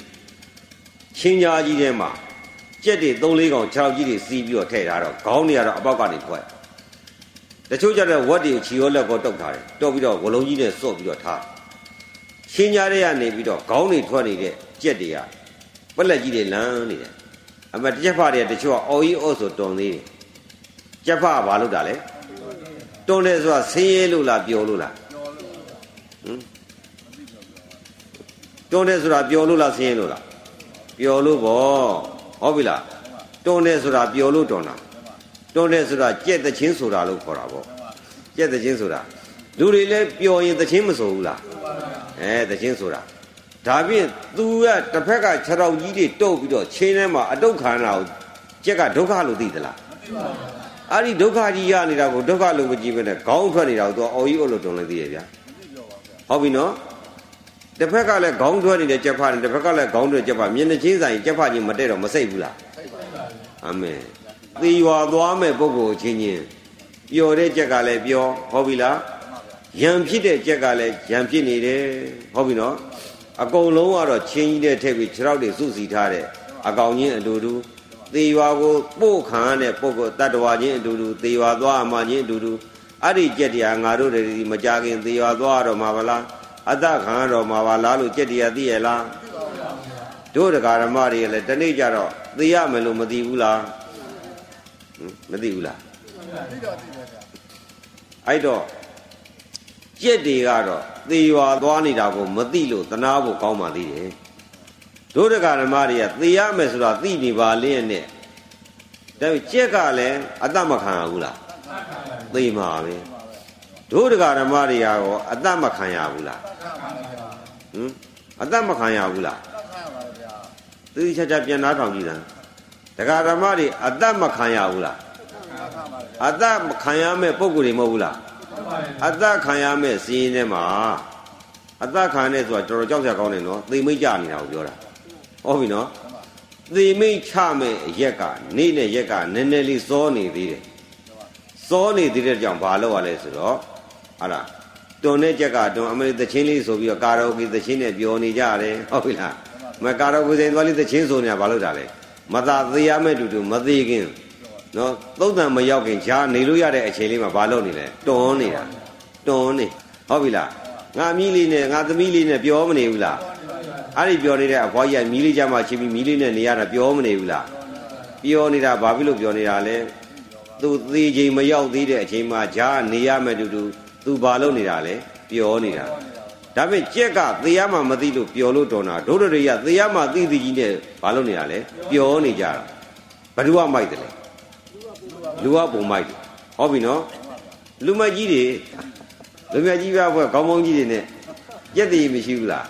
[SPEAKER 1] ချင်းကြားကြီးထဲမှာကြက်တွေ၃၄កောင်6ကြီးတွေစီးပြီးတော့ထည့်ထားတော့ခေါင်းတွေကတော့အပေါက်ကနေဖွက်တချို့ကျတော့ဝက်တွေချီရောလက်ကောတုတ်ထားတယ်တုတ်ပြီးတော့ဝလုံးကြီးနဲ့စော့ပြီးတော့ထား ချင်းကြားထဲကနေပြီးတော့ခေါင်းတွေထွက်နေတဲ့ကြက်တွေကပလက်ကြီးတွေလမ်းနေတယ်အမတစ်ချက်ဖတွေကတချို့ကအော်ကြီးအော့ဆိုတွန်သေးတယ်ကြက်ဖကဘာလုပ်တာလဲတွန်တယ်ဆိုတာဆင်းရဲလို့လားပျော်လို့လားဟမ်တွန်တယ်ဆိုတာပျော်လို့လားဆင်းရဲလို့လားပျော်လို့ပေါ့ဟုတ်ပြီလားတွန်တယ်ဆိုတာပျော်လို့တွန်တာတွန်တယ်ဆိုတာကြက်တချင်းဆိုတာလို့ခေါ်တာပေါ့ကြက်တချင်းဆိုတာ လူတွေလည်းပျော်ရင်တချင်းမဆိုဘူးလားအဲတချင်းဆိုတာဒါဖြင့် तू ကတစ်ဖက်ကခြေတော်ကြီးတွေတုတ်ပြီးတော့ချင်းထဲမှာအတုတ်ခန္ဓာကိုကြက်ကဒုက္ခလို့သိသလားအဲ့ဒီဒုက္ခကြီးရနေတာကိုဒုက္ခလို့မကြည့်ဘဲနဲ့ခေါင်းထွက်နေတာကို तू အော်ကြီးအုပ်လို့တုံလိုက်သေးရဲ့ဗျာဟုတ်ပြီနော်တစ်ဖက်ကလည်းခေါင်းထွက်နေတဲ့ကြက်ဖားနေတစ်ဖက်ကလည်းခေါင်းထွက်ကြက်ဖားမြင်နေချင်းဆိုင်ကြက်ဖားကြီးမတဲ့တော့မစိတ်ဘူးလားအာမင်သေရွာသွားမဲ့ပုဂ္ဂိုလ်ချင်းချင်းပျော်တဲ့ကြက်ကလည်းပျော်ဟုတ်ပြီလား ယံဖြစ်တဲ့ကြက်ကလည်းယံဖြစ်နေတယ်ဟုတ်ပြီနော်အကုန်လုံးကတော့ချင်းကြီးတဲ့ထည့်ပြီးခြေထောက်တွေစုစည်းထားတဲ့အကောင်ချင်းအတူတူသေရွာကိုပို့ခံရတဲ့ပုဂ္ဂိုလ်တတ္တဝါချင်းအတူတူသေရွာသွားအမှချင်းအတူတူအဲ့ဒီကြက်တရားငါတို့တွေမကြခင်သေရွာသွားတော့မှာဗလားအတ္တခံရတော့မှာပါလားလို့ကြက်တရားသိရလားတို့တရားဓမ္မတွေလည်းတနေ့ကျတော့သိရမယ်လို့မသိဘူးလားမသိဘူးလားသိတော့သိပါဗျာအဲ့တော့ ကြက်တွေကတော့သေရွာသွားနေတာကိုမသိလို့သနာဖို့ကောင်းပါသေးတယ်တို့တရားဓမ္မတွေကသေရမယ်ဆိုတာသိနေပါလင်းနဲ့ဒါပေမဲ့ကြက်ကလည်းအတ္တမခံရဘူးလားသိမှာပဲတို့တရားဓမ္မတွေရောအတ္တမခံရဘူးလားဟမ်အတ္တမခံရဘူးလားသူချာချာပြန်သားထောင်ကြည့်တာတရားဓမ္မတွေအတ္တမခံရဘူးလားအတ္တမခံရမဲ့ပုံကိုယ်တွေမဟုတ်ဘူးလား အသက်ခံရမဲ့စီးရင်ထဲမှာအသက်ခံနေဆိုတာတော်တော်ကြောက်စရာကောင်းတယ်နော်သိမိတ်ကြနေတာကိုပြောတာဟုတ်ပြီနော်သိမိတ်ချမဲ့ရက်ကနေနဲ့ရက်ကနည်းနည်းလေးစောနေသေးတယ်စောနေသေးတဲ့ကြောင့်ဘာလုပ်ရလဲဆိုတော့ဟာလားတွန်တဲ့ကြက်ကတွန်အမေသချင်းလေးဆိုပြီးတော့ကာရာအိုကေသချင်းနဲ့ပြောနေကြတယ်ဟုတ်ပြီလားမကာရာအိုကေဆိုင်သွားလေးသချင်းဆိုနေတာဘာလုပ်တာလဲမသာသေးရမဲ့တူတူမသေးခင် နော်သုံးတန်မရောက်ခင်ရှားနေလို့ရတဲ့အချိန်လေးမှာဘာလုပ်နေလဲတွန်းနေတာတွန်းနေဟုတ်ပြီလားငါမီးလေးနဲ့ငါသမီးလေးနဲ့ပြောမနေဘူးလားအဲ့ဒီပြောနေတဲ့အဖွားကြီးကမီးလေးကြမှာချင်းပြီးမီးလေးနဲ့နေရတာပြောမနေဘူးလားပြောနေတာဘာဖြစ်လို့ပြောနေတာလဲသူသေးချိန်မရောက်သေးတဲ့အချိန်မှာဂျားနေရမယ်တူတူသူဘာလုပ်နေတာလဲပြောနေတာဒါပေမဲ့ကြက်ကသေရမှမသိလို့ပျော်လို့တော်တာဒုဒရိယသေရမှသိသိကြီးနဲ့ဘာလုပ်နေတာလဲပျော်နေကြတာဘ누구ကမိုက်တယ်လဲ လူကပုံမိုက်တယ်ဟုတ်ပြီနော်လူမကြီးတွေလူမကြီးပြဘွဲခေါင်းပေါင်းကြီးတွေနဲ့ကြက်တည်မရှိဘူးလား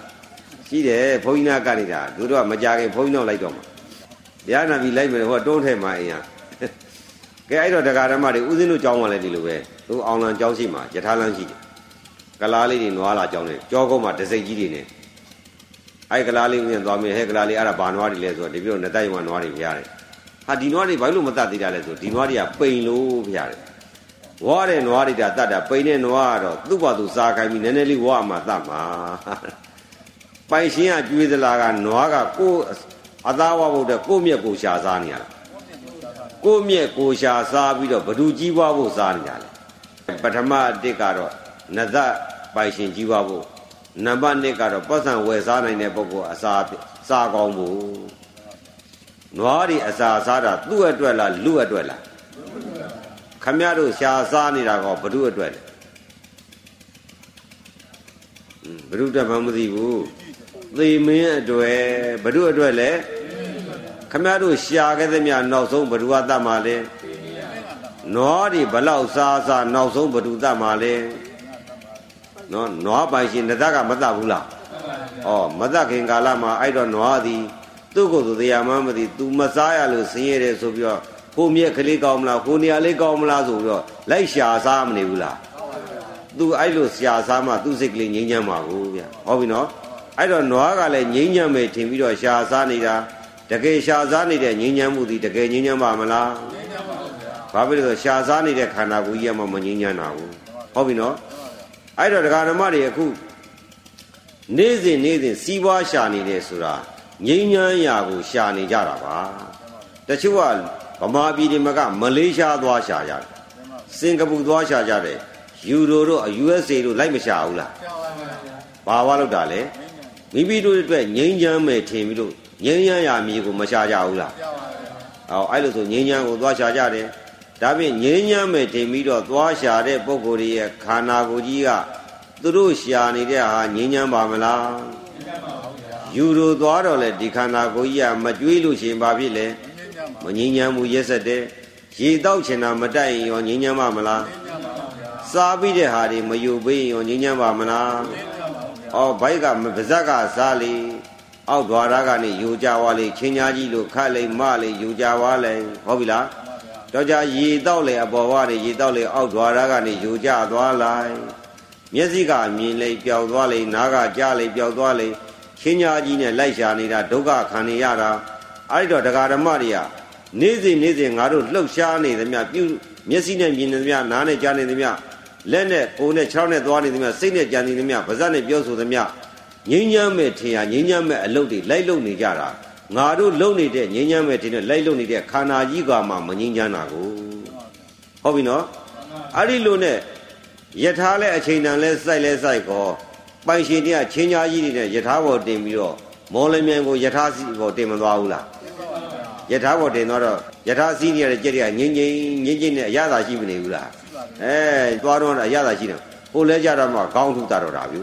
[SPEAKER 1] ရှိတယ်ဘုန်းကြီးနာကနေတာသူတို့ကမကြခင်ဘုန်းကြီးနောက်လိုက်တော့မှာတရားနာပြီးလိုက်မယ်ဟောတွန်းထဲမှာအင်းဟာကဲအဲ့တော့တရားဓမ္မတွေဥစဉ်တို့ကြောင်းမှလည်းဒီလိုပဲသူအောင်လံကြောင်းရှိမှာယထာလန်းရှိတယ်ကလားလေးတွေနွားလာကြောင်းတယ်ကြောကုန်းမှာတစိတ်ကြီးတွေနဲ့အဲ့ကလားလေးဥစဉ်သွားမယ်ဟဲ့ကလားလေးအဲ့ဒါဘာနွားတွေလဲဆိုတော့ဒီပြောနှစ်တိုက်မှာနွားတွေဖျားတယ် ဟာဒီနွားတွေဘာလို့မတတ်သေးတာလဲဆိုဒီနွားတွေကပိန်လို့ဖရားတယ်ဝါတဲ့နွားတွေဒါတတ်တာပိန်တဲ့နွားကတော့သူ့ဘာသူစားခိုင်းပြီးနည်းနည်းလေးဝါမှတတ်မှာပိုင်ရှင်ကကျွေးသလားကနွားကကိုအသားဝါဖို့တဲ့ကိုမြက်ကိုရှာစားနေရတာကိုမြက်ကိုရှာစားပြီးတော့ဘဒူကြီးပွားဖို့စားနေကြတယ်ပထမအတစ်ကတော့နသပိုင်ရှင်ကြီးပွားဖို့နံပါတ်1ကတော့ပတ်စံဝယ်စားနိုင်တဲ့ပုဂ္ဂိုလ်အစာစားကောင်းဖို့ နွားတွေအစာစားတာသူ့အတွက်လားလူအတွက်လားခမရတို့ရှာစားနေတာကောဘ누구အတွက်လဲဘ누구အတွက်မှမသိဘူးသေမင်းအတွက်ဘ누구အတွက်လဲခမရတို့ရှာခဲ့သမျှနောက်ဆုံးဘ누구ကတတ်မှာလဲနွားတွေဘလောက်စားစားနောက်ဆုံးဘ누구တတ်မှာလဲနော်နွားပိုင်ရှင်တသကမတတ်ဘူးလားဩမတတ်ခင်ကာလမှာအဲ့တော့နွားသည် သူ့ကိုယ်သူတရားမှမသိ तू မစားရလို့ဆင်းရဲတယ်ဆိုပြီးတော့ကိုမြက်ကလေးကောင်းမလားကိုနေရာလေးကောင်းမလားဆိုပြီးတော့လိုက်ရှာစားမနေဘူးလား तू အဲ့လိုရှာစားမှသူ့စိတ်ကလေးငြိမ်းချမ်းပါဘူးဗျဟုတ်ပြီနော်အဲ့တော့နွားကလည်းငြိမ်းချမ်းမယ်ထင်ပြီးတော့ရှာစားနေတာတကယ်ရှာစားနေတဲ့ငြိမ်းချမ်းမှုဒီတကယ်ငြိမ်းချမ်းပါမလားငြိမ်းချမ်းပါဗျာဘာဖြစ်လို့ရှာစားနေတဲ့ခန္ဓာကိုယ်ကြီးကမှမငြိမ်းချမ်းတာဘူးဟုတ်ပြီနော်အဲ့တော့ဒကာဓမ္မတွေအခုနေ့စဉ်နေ့စဉ်စီးပွားရှာနေတယ်ဆိုတာ ငြိမ်းချမ်းရာကိုရှာနေကြတာပါတချို့ကဗမာပြည်ဒီမှာကမလေးရှားသွားရှာကြတယ်စင်ကာပူသွားရှာကြတယ်ယူရိုတို့ USA တို့လိုက်မရှာဘူးလားဘာဝလောက်တာလဲမိမိတို့အတွက်ငြိမ်းချမ်းမယ်ထင်ပြီးတော့ငြိမ်းချမ်းရာမြေကိုမရှာကြဘူးလားဟောအဲ့လိုဆိုငြိမ်းချမ်းကိုသွားရှာကြတယ်ဒါဖြင့်ငြိမ်းချမ်းမယ်ထင်ပြီးတော့သွားရှာတဲ့ပုံကိုယ်ရဲ့ခန္ဓာကိုယ်ကြီးကသူတို့ရှာနေတဲ့ဟာငြိမ်းချမ်းပါမလား ယူရိုသွားတော့လေဒီခန္ဓာကိုယ်ကြီးကမကြွေးလို့ရှင်ဘာဖြစ်လဲမငြိမ်းချမ်းမှုရက်ဆက်တဲ့ရေတောက်ချင်တာမတိုက်ရင်ရောငြိမ်းချမ်းပါမလားစားပြီးတဲ့ဟာတွေမယူပေးရင်ရောငြိမ်းချမ်းပါမလားဩဘိုက်ကပါဇက်ကစားလေအောက်ဓွာရကနေယူကြွားလေချင်းညာကြီးလို့ခတ်လေမလေယူကြွားလေဟုတ်ပြီလားတော့ကြရေတောက်လေအပေါ်ဝါတွေရေတောက်လေအောက်ဓွာရကနေယူကြသွားလိုက်မျက်စိကမြင်လေပျောက်သွားလေနားကကြားလေပျောက်သွားလေ ချင်းညာကြီးနဲ့လိုက်ရှာနေတာဒုက္ခခံနေရတာအဲ့တော့တရားဓမ္မတွေကနေ့စဉ်နေ့စဉ်ငါတို့လှုပ်ရှားနေသမျှပြုမျက်စိနဲ့မြင်နေသမျှနားနဲ့ကြားနေသမျှလက်နဲ့ကိုယ်နဲ့ခြေထောက်နဲ့သွားနေသမျှစိတ်နဲ့ကြံနေသမျှပါးစပ်နဲ့ပြောဆိုသမျှငြိမ်းချမ်းမဲ့ထင်ရငြိမ်းချမ်းမဲ့အလုပ်တွေလိုက်လုပ်နေကြတာငါတို့လုပ်နေတဲ့ငြိမ်းချမ်းမဲ့ထင်တဲ့လိုက်လုပ်နေတဲ့ခန္ဓာကြီးကမှမငြိမ်းချမ်းတာကိုဟုတ်ပြီနော်အဲ့ဒီလိုနဲ့ယထာလဲအချိန်တန်လဲစိုက်လဲစိုက်ကော ပိုင်ရှင်တွေကချင်းညာကြီးတွေနဲ့ယထာဘောတင်ပြီးတော့မော်လမြိုင်ကိုယထာစီဘောတင်မသွားဘူးလားယထာဘောတင်တော့ယထာစီးနေရတဲ့ကြက်တွေကငင်းငင်းငင်းငင်းနဲ့အရသာရှိမနေဘူးလားအဲသွားတော့အရသာရှိတယ်ဟိုလဲကြတော့မှခေါင်းထုတာတော့တာဗျ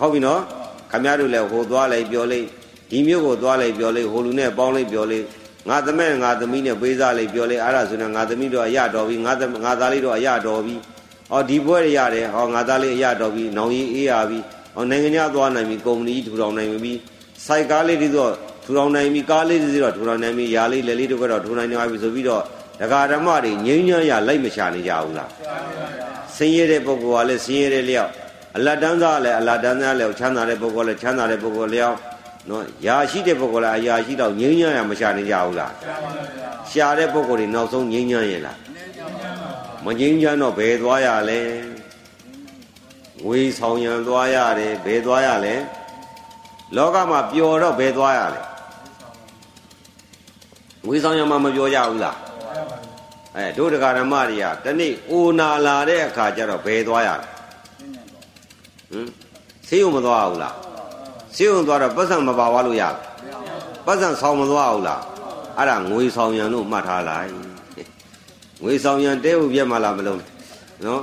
[SPEAKER 1] ဟုတ်ပြီနော်ခမရတို့လည်းဟိုသွားလိုက်ပြောလိုက်ဒီမျိုးကိုသွားလိုက်ပြောလိုက်ဟိုလူနဲ့ပေါင်းလိုက်ပြောလိုက်ငါသမက်ငါသမီးနဲ့ပေးစားလိုက်ပြောလိုက်အဲ့ဒါဆိုရင်ငါသမီးတော့အရတော်ပြီငါငါသားလေးတော့အရတော်ပြီ ဟောဒီဘွဲရရတယ်ဟောငါသားလေးအရတော်ပြီနောင်ကြီးအေးရပြီဟောနိုင်ငံခြားသွားနိုင်ပြီကုမ္ပဏီထူထောင်နိုင်ပြီစိုက်ကားလေးတွေတော့ထူထောင်နိုင်ပြီကားလေးတွေတော့ထူထောင်နိုင်ပြီယာလေးလက်လေးတွေကတော့ထူထောင်နိုင်ပြီဆိုပြီးတော့ဒကာဓမ္မတွေငြိမ်းချမ်းရလိုက်မချနေကြဘူးလားဆင်းရဲတဲ့ပုဂ္ဂိုလ်ကလည်းဆင်းရဲတဲ့လျောက်အလတ်တန်းသားလည်းအလတ်တန်းသားလည်းချမ်းသာတဲ့ပုဂ္ဂိုလ်လည်းချမ်းသာတဲ့ပုဂ္ဂိုလ်လျောက်နော်ယာရှိတဲ့ပုဂ္ဂိုလ်လည်းအယာရှိတော့ငြိမ်းချမ်းရမချနေကြဘူးလားရှာတဲ့ပုဂ္ဂိုလ်တွေနောက်ဆုံးငြိမ်းချမ်းရဲ့လား မငြိမ်းချမ်းတော့ဘယ်သွားရလဲငွေဆောင်ရန်သွားရတယ်ဘယ်သွားရလဲလောကမှာပျော်တော့ဘယ်သွားရလဲငွေဆောင်ရန်မှာမပျော်ကြဘူးလားအဲတို့တရားဓမ္မတွေကတနေ့အိုနာလာတဲ့အခါကျတော့ဘယ်သွားရလဲဟမ်ဆေးရုံမသွားဘူးလားဆေးရုံသွားတော့ပတ်စံမပါဝါလို့ရလားပတ်စံဆောင်မသွားဘူးလားအဲ့ဒါငွေဆောင်ရန်လို့မှတ်ထားလိုက် ငွေဆောင်ရန်တဲဟုတ်ပြက်မလားမလုံးနော်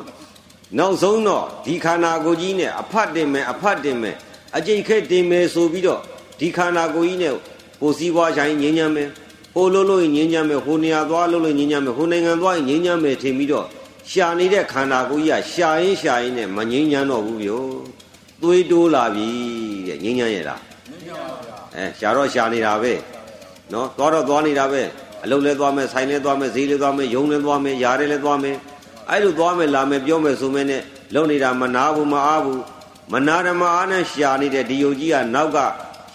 [SPEAKER 1] နောက်ဆုံးတော့ဒီခန္ဓာကိုယ်ကြီးနဲ့အဖတ်တင်မယ်အဖတ်တင်မယ်အကျိတ်ခဲတင်မယ်ဆိုပြီးတော့ဒီခန္ဓာကိုယ်ကြီးနဲ့ကိုစည်းပွားဆိုင်ငြင်းညမ်းမယ်ဟိုလို့လို့ငြင်းညမ်းမယ်ဟိုနေရာသွားလို့လို့ငြင်းညမ်းမယ်ဟိုနိုင်ငံသွားငြင်းညမ်းမယ်ထင်ပြီးတော့ရှာနေတဲ့ခန္ဓာကိုယ်ကြီးကရှာရင်ရှာရင်နဲ့မငြင်းညမ်းတော့ဘူးဗျို့သွေးတိုးလာပြီတဲ့ငြင်းညမ်းရလားအဲရှာတော့ရှာနေတာပဲနော်သွားတော့သွားနေတာပဲ အလုပ်လဲသွားမယ်ဆိုင်လဲသွားမယ်ဈေးလဲသွားမယ်ယုံလဲသွားမယ်ຢားလဲသွားမယ်အဲ့လိုသွားမယ်လာမယ်ပြောမယ်ဆိုမယ်နဲ့လုံနေတာမနာဘူးမအားဘူးမနာဓမ္မအားနဲ့ရှာနေတဲ့ဒီယုတ်ကြီးကနောက်က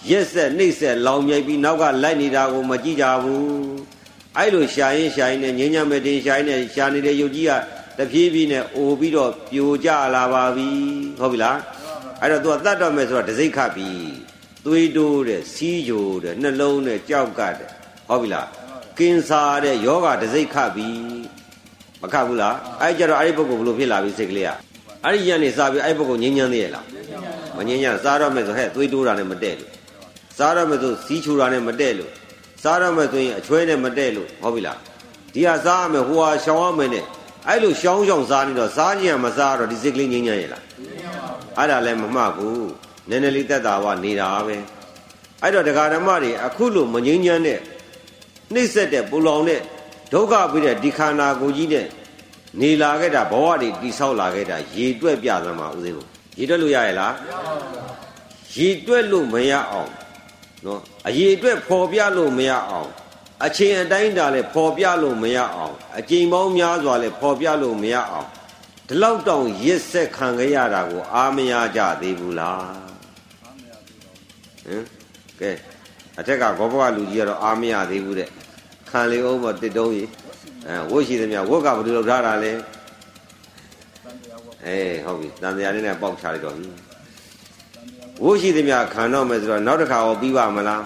[SPEAKER 1] ရက်ဆက်နှိမ့်ဆက်လောင်မြိုက်ပြီးနောက်ကလိုက်နေတာကိုမကြည့်ကြဘူးအဲ့လိုရှာရင်ရှာရင်နဲ့ငင်းညံမဲ့တင်ရှာရင်နဲ့ရှာနေတဲ့ယုတ်ကြီးကတဖြည်းဖြည်းနဲ့အိုပြီးတော့ပြိုကျလာပါပြီဟုတ်ပြီလားအဲ့တော့ तू ကတတ်တော့မယ်ဆိုတော့ဒစိတ်ခတ်ပြီသွေးတိုးတဲ့စီးကြိုတဲ့နှလုံးနဲ့ကြောက်ကတဲ့ဟုတ်ပြီလား ကင်ဆာတဲ့ယောဂဒစိတ်ခတ်ပြီမခတ်ဘူးလားအဲ့ကြတော့အဲ့ဒီပုဂ္ဂိုလ်ဘလို့ဖြစ်လာပြီစိတ်ကလေးကအဲ့ဒီရန်နေစားပြီးအဲ့ပုဂ္ဂိုလ်ငြင်းညမ်းသေးရဲ့လားမငြင်းညမ်းစားတော့မယ်ဆိုဟဲ့သွေးတိုးတာနဲ့မတည့်လို့စားတော့မယ်ဆိုစီးချူတာနဲ့မတည့်လို့စားတော့မယ်ဆိုရင်အချွဲနဲ့မတည့်လို့ဟုတ်ပြီလားဒီဟာစားရမယ်ဟိုဟာရှောင်ရမယ်နဲ့အဲ့လိုရှောင်းရှောင်းစားနေတော့စားကြည့်ရမစားတော့ဒီစိတ်ကလေးငြင်းညမ်းရဲ့လားအဲ့ဒါလည်းမမှတ်ဘူးနည်းနည်းလေးတက်တာဝနေတာပဲအဲ့တော့တရားဓမ္မတွေအခုလိုမငြင်းညမ်းတဲ့ နှိမ့်ဆက်တဲ့ပူလောင်တဲ့ဒုက္ခပြီးတဲ့ဒီခန္ဓာကိုယ်ကြီးနဲ့နေလာခဲ့တာဘဝတွေတိဆောက်လာခဲ့တာရေတွက်ပြသမှာဦးသိန်းကိုရေတွက်လို့ရရဲ့လားရေတွက်လို့မရအောင်နော်အရေအတွက်ပေါ်ပြလို့မရအောင်အချိန်အတိုင်းတာလည်းပေါ်ပြလို့မရအောင်အချိန်ပေါင်းများစွာလည်းပေါ်ပြလို့မရအောင်ဒီလောက်တောင်ရစ်ဆက်ခံခဲ့ရတာကို အာမရကြသေးဘူးလားဟင်ကဲအထက်ကဘောဘဝလူကြီးကတော့အာမရသေးဘူးတဲ့ ခံလေအောင်မတစ်တုံးကြီးအဲဝတ်ရှိသမျှဝတ်ကဘယ်လိုလုပ်ထားတာလဲအေးဟုတ်ပြီတန်တရားလေးနဲ့ပေါက်ချလိုက်တော့ပြီဝတ်ရှိသမျှခံတော့မယ်ဆိုတော့နောက်တစ်ခါရောပြီးပါမလား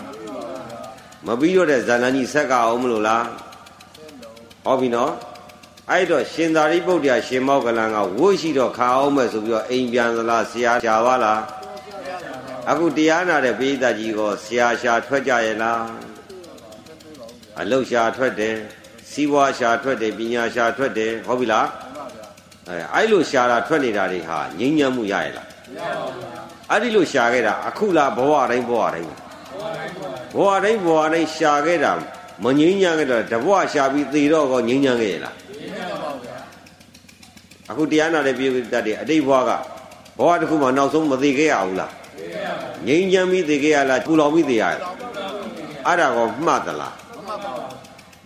[SPEAKER 1] မပြီးတော့တဲ့ဇာလန်ကြီးဆက်ကအောင်မလို့လားဟောပြီနော်အဲ့တော့ရှင်သာရိပုတ္တရာရှင်မောကလန်ကဝတ်ရှိတော့ခါအောင်မယ်ဆိုပြီးတော့အိမ်ပြန်သလားဆရာရှာပါလားအခုတရားနာတဲ့ပိဋကကြီးကိုဆရာရှာထွက်ကြရဲ့လား အလုတ်ရှာထွက်တယ်စီးပွားရှာထွက်တယ်ပညာရှာထွက်တယ်ဟုတ်ပြီလားအဲအဲ့လိုရှာတာထွက်နေတာတွေဟာငြိမ်းချမ်းမှုရရဲ့လားမရပါဘူးအဲ့ဒီလိုရှာခဲ့တာအခုလားဘဝတိုင်းဘဝတိုင်းဘဝတိုင်းဘဝတိုင်းရှာခဲ့တာမငြိမ်းချမ်းခဲ့တော့တဘဝရှာပြီးသေတော့ကောငြိမ်းချမ်းခဲ့ရဲ့လားငြိမ်းချမ်းပါဗျာအခုတရားနာတဲ့ပြည်တတ်တဲ့အတိတ်ဘဝကဘဝတစ်ခုမှနောက်ဆုံးမသေခဲ့ရဘူးလားငြိမ်းချမ်းပြီးသေခဲ့ရလားပူလောင်ပြီးသေရလားအဲ့ဒါကောမှတ်သလားမမှတ်ပါဘူး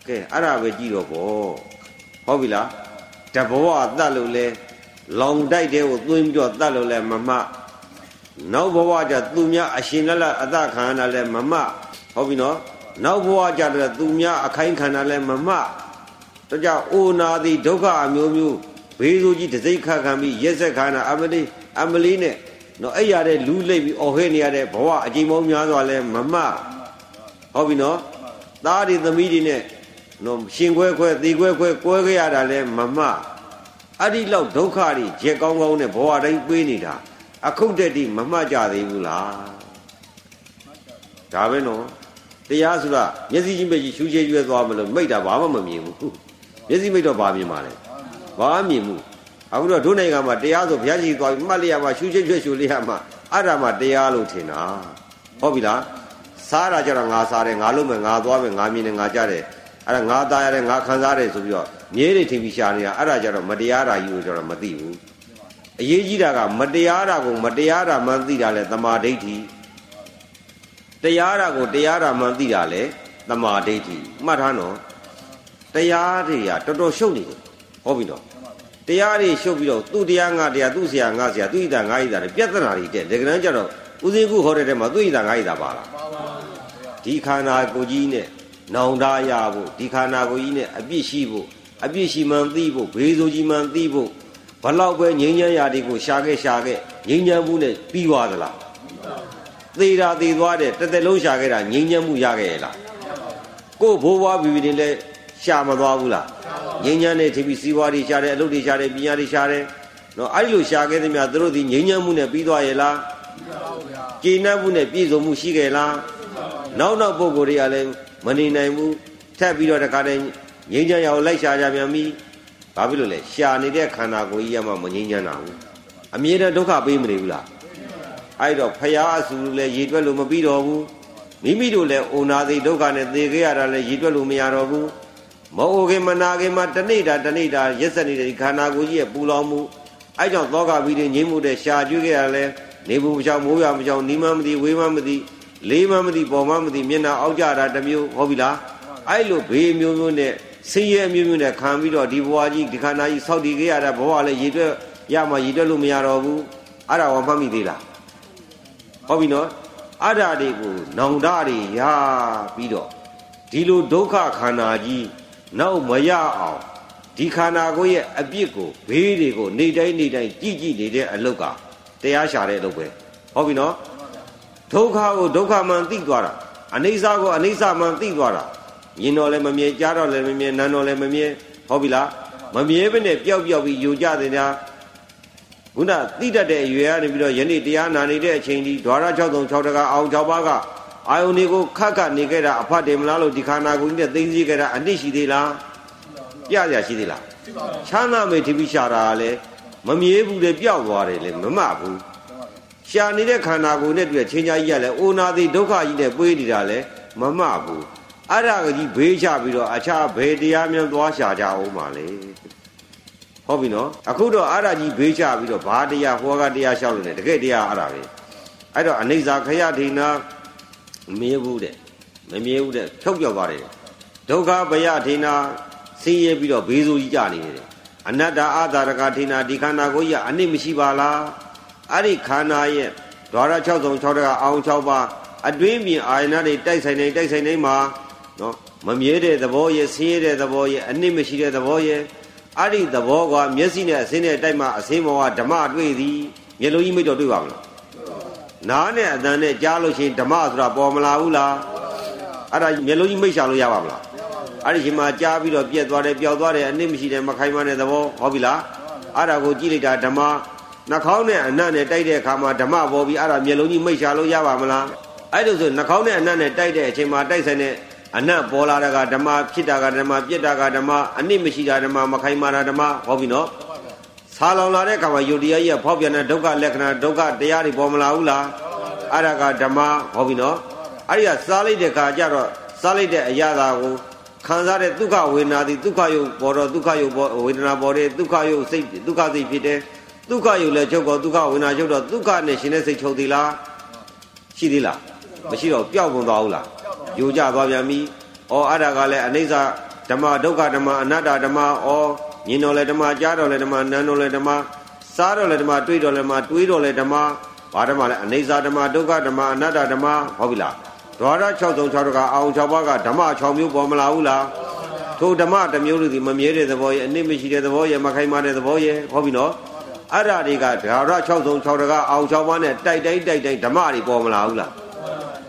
[SPEAKER 1] ကဲအဲ့ဒါပဲကြည့်တော့ပေါ့ဟုတ်ပြီလားတဘဝတတ်လို့လဲလောင်တိုက်တဲ့ကိုသွင်းပြီးတော့တတ်လို့လဲမမှတ်နောက်ဘဝကျသူများအရှင်လက်လက်အသက်ခံရတာလဲမမဟုတ်ပြီနော်နောက်ဘဝကျတော့သူများအခိုင်းခံတာလဲမမတကြအိုနာသည်ဒုက္ခအမျိုးမျိုးဘေးဆိုးကြီးတစိမ့်ခတ်ခံပြီးရက်ဆက်ခံတာအမလေးအမလေးနဲ့နော်အဲ့ရတဲ့လူလိမ့်ပြီးအော်ဟဲနေရတဲ့ဘဝအချိန်ပေါင်းများစွာလဲမမဟုတ်ပြီနော်သားတွေသမီးတွေနဲ့ နော်ရှင်ခွဲခွဲသေခွဲခွဲကွဲခဲ့ရတာလဲမမအဲ့ဒီလောက်ဒုက္ခတွေကြက်ကောင်းကောင်းနဲ့ဘဝတိုင်းပေးနေတာအခုတည်းတည်းမမှတ်ကြသေးဘူးလားဒါပဲနော်တရားဆိုတာမျက်စိချင်းပဲကြီးရှူချေရွဲသွားမလို့မိတ်တာဘာမှမမြင်ဘူးမျက်စိမိတ်တော့ဘာမြင်ပါလဲဘာမြင်ဘူးအခုတော့ဒုနိုင်ငံမှာတရားဆိုဘုရားကြီးသွားပြီးမှတ်လိုက်ရမှာရှူချေရွဲရှူလိုက်ရမှာအဲ့ဒါမှတရားလို့ထင်တာဟုတ်ပြီလားစားတာကြတော့ငါစားတယ်ငါလုံးမယ်ငါသွားမယ်ငါမြင်တယ်ငါကြတယ် အဲ့ဒါငါသားရတယ်ငါခံစားတယ်ဆိုပြီးတော့မြဲတွေထင်ပြီးရှာနေတာအဲ့ဒါကြတော့မတရားတာယူကြတော့မသိဘူးအရေးကြီးတာကမတရားတာကိုမတရားတာမှန်းသိတာလဲသမာဓိဋ္ဌိတရားတာကိုတရားတာမှန်းသိတာလဲသမာဓိဋ္ဌိမှတ်ထားနော်တရားတွေကတော်တော်ရှုပ်နေတယ်ဟုတ်ပြီနော်တရားတွေရှုပ်ပြီးတော့သူ့တရားငါတရားသူ့ဆရာငါဆရာသူ့ဣတာငါဣတာတွေပြဿနာတွေတက်ဒီကနေ့ကျတော့ဦးစင်းခုဟောတဲ့ထဲမှာသူ့ဣတာငါဣတာပါလားဒီခန္ဓာကိုယ်ကြီးနဲ့ နောင်တရဖို့ဒီခန္ဓာကိုယ်ကြီးနဲ့အပြစ်ရှိဖို့အပြစ်ရှိမှန်သိဖို့ဘေးဆိုကြီးမှန်သိဖို့ဘလောက်ပဲငြိမ်းချမ်းရာတွေကိုရှာခဲ့ရှာခဲ့ငြိမ်းချမ်းမှုနဲ့ပြီးသွားသလားသေတာသေသွားတယ်တစ်သက်လုံးရှာခဲ့တာငြိမ်းချမ်းမှုရခဲ့ရဲ့လားကို့ဘိုးဘွားဘီဘီတွေလည်းရှာမသွားဘူးလားငြိမ်းချမ်းတဲ့ထိပ်စီးပွားတွေရှာတယ်အလုပ်တွေရှာတယ်ပညာတွေရှာတယ်နော်အဲ့ဒီလိုရှာခဲ့သမျှသူတို့ဒီငြိမ်းချမ်းမှုနဲ့ပြီးသွားရဲ့လားကျေနပ်မှုနဲ့ပြည့်စုံမှုရှိခဲ့လားနောက်နောက်ပုံကိုယ်တွေကလည်း မနေနိုင်ဘူးထပ်ပြီးတော့တခါတည်းငြိမ်းချမ်းရအောင်လိုက်ရှာကြပြန်ပြီဘာဖြစ်လို့လဲရှာနေတဲ့ခန္ဓာကိုယ်ကြီးရမှမငြိမ်းချမ်းတာဘူးအမြဲတမ်းဒုက္ခပေးမနေဘူးလားအဲ့တော့ဖရာအဆူလည်းရေတွက်လို့မပြီးတော့ဘူးမိမိတို့လည်းအိုနာသိဒုက္ခနဲ့သေခဲ့ရတာလည်းရေတွက်လို့မရတော့ဘူးမအိုခင်မနာခင်မှာတဏိတာတဏိတာရက်ဆက်နေတဲ့ခန္ဓာကိုယ်ကြီးရဲ့ပူလောင်မှုအဲ့ကြောင့်သောကပြီးတဲ့ငြိမ်းမှုတဲ့ရှာကျွေးခဲ့ရလဲနေဘူးမချောင်မိုးရမချောင်နီးမမသိဝေးမမသိ လေးမမသိပေါ်မမသိမျက်နှာအောက်ကြတာတမျိုးဟုတ်ပြီလားအဲ့လိုဘေးမျိုးမျိုးနဲ့ဆင်းရဲမျိုးမျိုးနဲ့ခံပြီးတော့ဒီဘဝကြီးဒီခန္ဓာကြီးဆောက်တည်ခဲ့ရတဲ့ဘဝလည်းရည်တွက်ရမှရည်တွက်လို့မရတော့ဘူးအဲ့ဒါဝမှတ်မိသေးလားဟုတ်ပြီနော်အဲ့ဒါတွေကိုနောင်တတွေရပြီးတော့ဒီလိုဒုက္ခခန္ဓာကြီးနောက်မရအောင်ဒီခန္ဓာကိုယ်ရဲ့အပြစ်ကိုဘေးတွေကိုနေတိုင်းနေတိုင်းကြည့်ကြည့်နေတဲ့အလုတ်ကတရားရှာတဲ့အလုတ်ပဲဟုတ်ပြီနော် ဒုက္ခကိုဒုက္ခမှန်သိသွားတာအနိစ္စကိုအနိစ္စမှန်သိသွားတာမြင်တော့လည်းမမြင်ကြားတော့လည်းမမြင်နားတော့လည်းမမြင်ဟုတ်ပြီလားမမြဲဘဲနဲ့ပျောက်ပျောက်ပြီးယူကြတဲ့ညာခုနသိတတ်တဲ့အရွယ်ကနေပြီးတော့ယနေ့တရားနာနေတဲ့အချိန်ဒီဓဝရ63 6တကအောင်6ပါးကအာယုန်တွေကိုခက်ခတ်နေခဲ့တာအဖတ်တယ်မလားလို့ဒီခန္ဓာကိုယ်ကြီးနဲ့သိသိခဲ့တာအနစ်ရှိသေးလားပြရရှိသေးလားချမ်းသာမေထိပိရှာတာလည်းမမြဲဘူးလေပျောက်သွားတယ်လေမမဘူး ရှာနေတဲ့ခန္ဓာကိုယ်နဲ့တွေ့ချင်းချာကြီးကလည်းအိုနာသည်ဒုက္ခကြီးနဲ့ပွေးနေတာလည်းမမဘူးအဲ့ဒါကြီးဘေးချပြီးတော့အခြားဘယ်တရားများသွားရှာကြအောင်ပါလေဟုတ်ပြီနော်အခုတော့အဲ့ဒါကြီးဘေးချပြီးတော့ဘာတရားဟောကတရားလျှောက်လို့ ਨੇ တကယ်တရားအဲ့ဒါပဲအဲ့တော့အနိစ္စခရဒိနာမမြဲဘူးတဲ့မမြဲဘူးတဲ့ဖြုတ်ပြောက်သွားတယ်ဒုက္ခဘယဒိနာဆင်းရဲပြီးတော့ဘေးဆိုးကြီးကြနေတယ်အနတ္တအာသာရကဒိနာဒီခန္ဓာကိုကြီးကအနစ်မရှိပါလား အဲ့ဒီခန္ဓာရဲ့ဒွါရ6ဆုံး6တကအောင်6ပါအတွင်းမြင်အာယနာတွေတိုက်ဆိုင်နေတိုက်ဆိုင်နေမှာနော်မမြဲတဲ့သဘောရဲ့ဆင်းရဲတဲ့သဘောရဲ့အနစ်မရှိတဲ့သဘောရဲ့အဲ့ဒီသဘောကမျက်စိနဲ့အစင်းနဲ့တိုက်မှအစင်းဘောကဓမ္မတွေ့သည်မျက်လုံးကြီးမိတော့တွေ့ပါမလားနားနဲ့အသံနဲ့ကြားလို့ရှိရင်ဓမ္မဆိုတာပေါ်မလာဘူးလားအဲ့ဒါမျက်လုံးကြီးမိတ်ရှာလို့ရပါမလားအဲ့ဒီချိန်မှာကြားပြီးတော့ပြက်သွားတယ်ပျောက်သွားတယ်အနစ်မရှိတယ်မခိုင်မတဲ့သဘောဟုတ်ပြီလားအဲ့ဒါကိုကြည့်လိုက်တာဓမ္မ နှာခေါင်းနဲ့အနတ်နဲ့တိုက်တဲ့အခါမှာဓမ္မပေါ်ပြီးအဲ့ဒါမျက်လုံးကြီးမိတ်ရှာလို့ရပါမလားအဲ့လိုဆိုနှာခေါင်းနဲ့အနတ်နဲ့တိုက်တဲ့အချိန်မှာတိုက်ဆိုင်တဲ့အနတ်ပေါ်လာတာကဓမ္မဖြစ်တာကဓမ္မပြက်တာကဓမ္မအနစ်မရှိတာဓမ္မမခိုင်မာတာဓမ္မဟုတ်ပြီနော်ဆာလောင်လာတဲ့အခါမှာယုတ်တရားကြီးကဖောက်ပြန်တဲ့ဒုက္ခလက္ခဏာဒုက္ခတရားတွေပေါ်မလာဘူးလားအဲ့ဒါကဓမ္မဟုတ်ပြီနော်အဲ့ဒီကစားလိုက်တဲ့အခါကျတော့စားလိုက်တဲ့အရာသာကိုခံစားတဲ့ဒုက္ခဝေဒနာသည်ဒုက္ခယုတ်ပေါ်တော့ဒုက္ခယုတ်ပေါ်ဝေဒနာပေါ်တဲ့ဒုက္ခယုတ်စိတ်ဒုက္ခစိတ်ဖြစ်တယ် ဒုက္ခယုတ်လည်းချုပ်တော့ဒုက္ခဝေဒနာချုပ်တော့ဒုက္ခနဲ့ရှင်တဲ့စိတ်ချုပ်သေးလားရှိသေးလားမရှိတော့ပျောက်ကုန်သွားဘူးလားယိုကျသွားပြန်ပြီဩအဲ့ဒါကလည်းအနိစ္စဓမ္မဒုက္ခဓမ္မအနတ္တဓမ္မဩညင်တော်လည်းဓမ္မကြားတော်လည်းဓမ္မနန်းတော်လည်းဓမ္မစားတော်လည်းဓမ္မတွေးတော်လည်းဓမ္မတွေးတော်လည်းဓမ္မဘာဓမ္မလဲအနိစ္စဓမ္မဒုက္ခဓမ္မအနတ္တဓမ္မဟုတ်ပြီလားဒွါရ6ဆုံး6တကအောင်6ပါးကဓမ္မ6မျိုးပေါ်မလာဘူးလားထိုဓမ္မတစ်မျိုးလူဒီမမြဲတဲ့သဘောရဲ့အနစ်မရှိတဲ့သဘောရဲ့မခိုင်မာတဲ့သဘောရဲ့ဟုတ်ပြီနော် အဲ့ဓာတွေကဓာရ6ဆုံး6တကအောင်6ပါးနဲ့တိုက်တိုင်းတိုက်တိုင်းဓမ္မတွေပေါ်မလာဘူးလား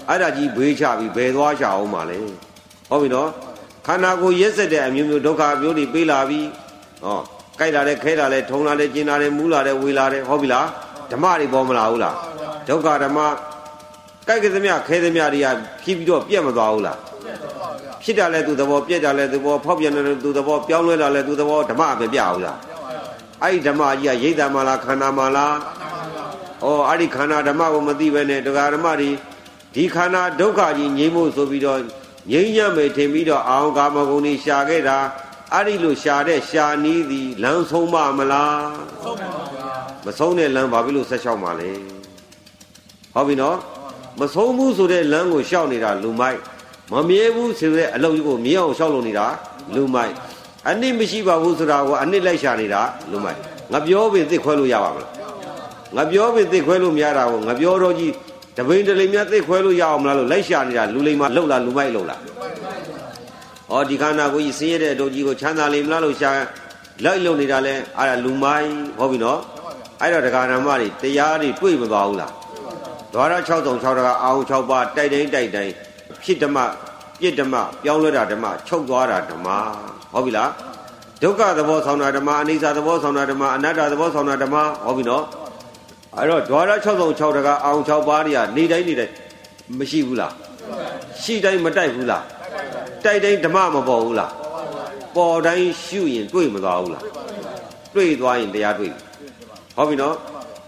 [SPEAKER 1] အဲ့ဒါကြီးဘေးချပြီးဘယ်သွားချအောင်ပါလဲဟုတ်ပြီနော်ခန္ဓာကိုယ်ရက်စက်တဲ့အမျိုးမျိုးဒုက္ခမျိုးတွေပေးလာပြီဟောကြိုက်လာတယ်ခဲလာတယ်ထုံလာတယ်ကျင်လာတယ်မူးလာတယ်ဝေလာတယ်ဟုတ်ပြီလားဓမ္မတွေပေါ်မလာဘူးလားဒုက္ခဓမ္မကြိုက်ကသမျှခဲသမျှတွေကဖြစ်ပြီးတော့ပြတ်မသွားဘူးလားဖြစ်တာလဲသူသဘောပြက်တာလဲသူသဘောဖောက်ပြန်တယ်သူသဘောပြောင်းလဲတာလဲသူသဘောဓမ္မပဲပြဘူးလား အဲ့ဒီဓမ္မကြီးကရိတ်တာမလားခန္ဓာမလားဩအဲ့ဒီခန္ဓာဓမ္မကိုမသိဘဲနဲ့တရားဓမ္မတွေဒီခန္ဓာဒုက္ခကြီးငြိမ်းဖို့ဆိုပြီးတော့ငြိမ်းရမယ်ထင်ပြီးတော့အောင်ကာမဂုဏ်ကြီးရှာခဲ့တာအဲ့ဒီလိုရှာတဲ့ရှာနီးသည်လမ်းဆုံးမမလားဆုံးပါဗျာမဆုံးတဲ့လမ်းဘာဖြစ်လို့ဆက်လျှောက်မှာလဲဟုတ်ပြီနော်မဆုံးဘူးဆိုတဲ့လမ်းကိုရှောက်နေတာလူမိုက်မမြဲဘူးဆိုတဲ့အလုပ်ကြီးကိုမြဲအောင်ရှောက်လို့နေတာလူမိုက် အနစ်မရှိပါဘူးဆိုတာကိုအနစ်လိုက်ရှာနေတာလူမိုက်ငါပြောပြီးသိခွဲလို့ရပါမလားငါပြောပြီးသိခွဲလို့မရတာကိုငါပြောတော့ကြီးတပိန်တလိမ်များသိခွဲလို့ရအောင်မလားလို့လိုက်ရှာနေတာလူလိမ်မလှုပ်လားလူမိုက်လှုပ်လားဩဒီခန္ဓာကိုကြီးဆင်းရဲတဲ့ဒုကြီးကိုချမ်းသာလိမ်မလားလို့ရှာလိုက်လုံနေတာလဲအဲ့ဒါလူမိုက်ဟုတ်ပြီနော်အဲ့တော့ဒကာဓမ္မတွေတရားတွေတွေ့မသွားဘူးလားဒွါရ6တုံ6တကအာဟု6ပါးတိုက်တိုင်းတိုက်တိုင်းဖြစ်ဓမ္မပြစ်ဓမ္မပြောင်းလဲတာဓမ္မချုပ်သွားတာဓမ္မ ဟုတ်ပြီလားဒုက္ခသဘောဆောင်တာဓမ္မအနိစ္စသဘောဆောင်တာဓမ္မအနတ္တသဘောဆောင်တာဓမ္မဟုတ်ပြီနော်အဲ့တော့ဒွါရ606တကအောင်6ပါးတွေကနေတိုင်းနေတိုင်းမရှိဘူးလားရှိတိုင်းမတိုက်ဘူးလားတိုက်တိုင်းဓမ္မမပေါ်ဘူးလားပေါ်တိုင်းရှုရင်တွေ့မသွားဘူးလားတွေ့သွားရင်တရားတွေ့ဟုတ်ပြီနော်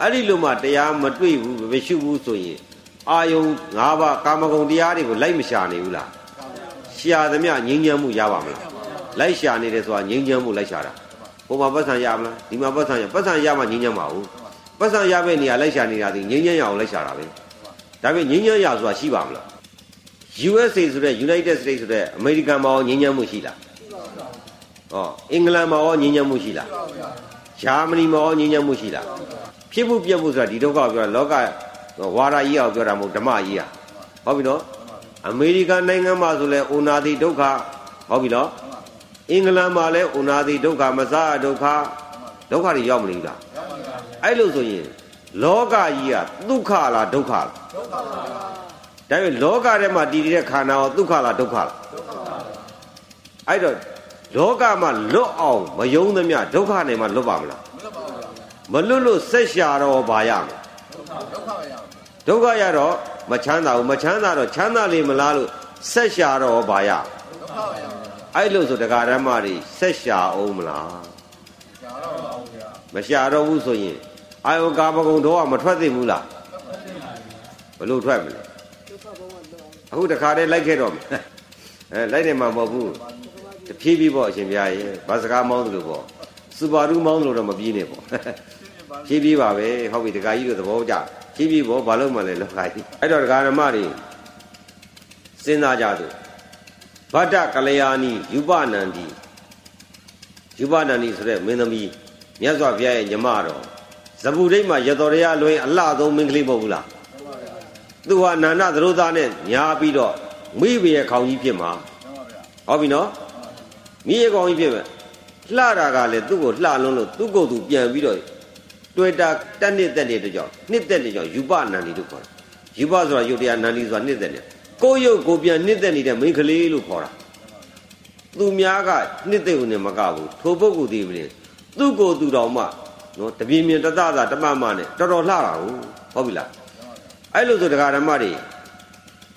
[SPEAKER 1] အဲ့ဒီလိုမှတရားမတွေ့ဘူးမရှုဘူးဆိုရင်အာယုံ၅ပါးကာမဂုဏ်တရားတွေကိုလိုက်မရှာနေဘူးလားရှာသမျှငြိမ်းချမ်းမှုရပါမလား လိုက်ရှာနေတယ်ဆိုတာငြိမ်းချမ်းမှုလိုက်ရှာတာဟိုမှာပတ်ဆံရမလားဒီမှာပတ်ဆံရပတ်ဆံရမှငြိမ်းချမ်းပါဘူးပတ်စံရမယ့်နေရာလိုက်ရှာနေတာဒီငင်းငင်းရအောင်လိုက်ရှာတာပဲဒါပေမဲ့ငင်းငင်းရဆိုတာရှိပါမလား USA ဆိုတဲ့ United States ဆိုတဲ့အမေရိကန်မှာရောငင်းငင်းမှုရှိလားဟောအင်္ဂလန်မှာရောငင်းငင်းမှုရှိလားဂျာမနီမှာရောငင်းငင်းမှုရှိလားဖြစ်မှုပြက်မှုဆိုတာဒီဒုက္ခကိုပြောတာလောကဝါဒကြီးအောင်ပြောတာမဟုတ်ဓမ္မကြီးอ่ะဟုတ်ပြီနော်အမေရိကန်နိုင်ငံမှာဆိုလဲဩနာတိဒုက္ခဟုတ်ပြီနော် အင်္ဂလန်မှာလဲဩနာတိဒုက္ခမစားဒုက္ခဒုက္ခတွေရောက်မလို့လားအဲ့လိုဆိုရင်လောကကြီးကဒုက္ခလားဒုက္ခလားဒုက္ခပါဒါပေမဲ့လောကထဲမှာတည်တဲ့ခန္ဓာရောဒုက္ခလားဒုက္ခလားဒုက္ခပါအဲ့တော့လောကမှာလွတ်အောင်မယုံသမျှဒုက္ခနဲ့မှလွတ်ပါမလားမလွတ်လို့ဆက်ရှာတော့ဘာရမလဲဒုက္ခရတော့မချမ်းသာဘူးမချမ်းသာတော့ချမ်းသာလေမလားလို့ဆက်ရှာတော့ဘာရ အဲ့လိုဆိုတရားဓမ္မတွေဆက်ရှာအောင်မလားမရှာတော့ဘူးဆိုရင်အာယောကာမဂုံတော့မထွက်သိဘူးလားဘလို့ထွက်မလဲအခုတခါတည်းလိုက်ခဲ့တော့မယ်အဲလိုက်နေမှာမဟုတ်ဘူးတဖြည်းဖြည်းပေါ့အရှင်ဘုရားရေဘာစကားမောင်းသလိုပေါ့စူပါရူးမောင်းသလိုတော့မပြေးနဲ့ပေါ့ဖြည်းဖြည်းပါပဲဟုတ်ပြီတခါကြီးတို့သဘောကျဖြည်းဖြည်းပေါ့ဘာလို့မှလဲလောကကြီးအဲ့တော့ဒကာဓမ္မတွေစဉ်းစားကြသူ ဗတ္တကလျာဏီယူပနန္ဒီယူပနန္ဒီဆိုတဲ့မင်းသမီးမြတ်စွာဘုရားရဲ့ညီမတော်ဇဗုဒိတ်မှာရတော်ရရလွင်အလှဆုံးမင်းကလေးမဟုတ်ဘူးလားသူဟာနန္ဒသရုသားနဲ့ညာပြီးတော့မိဘရဲ့ခေါင်းကြီးဖြစ်မှာဟုတ်ပြီနော်မိရဲ့ခေါင်းကြီးဖြစ်မယ်လှတာကလည်းသူ့ကိုလှလုံးလို့သူ့ကိုယ်သူပြန်ပြီးတော့တွေ့တာတက်နှစ်သက်နေတဲ့ကြောင့်နှစ်သက်နေတဲ့ကြောင့်ယူပနန္ဒီလို့ခေါ်တာယူပဆိုတာယုတ်တရားနန္ဒီဆိုတာနှစ်သက်နေ ကိုယုတ်ကိုပြန်နှစ်သက်နေတဲ့မိန်းကလေးလို့ခေါ်တာသူများကနှစ်သက်ုံနဲ့မကဘူးထိုပုဂ္ဂိုလ်ဒီမင်းသူ့ကိုယ်သူတော်မှနော်တပြင်းပြင်းတသသာတမမနဲ့တော်တော်လှတာဟုတ်ဟုတ်ပြီလားအဲ့လိုဆိုတရားဓမ္မတွေ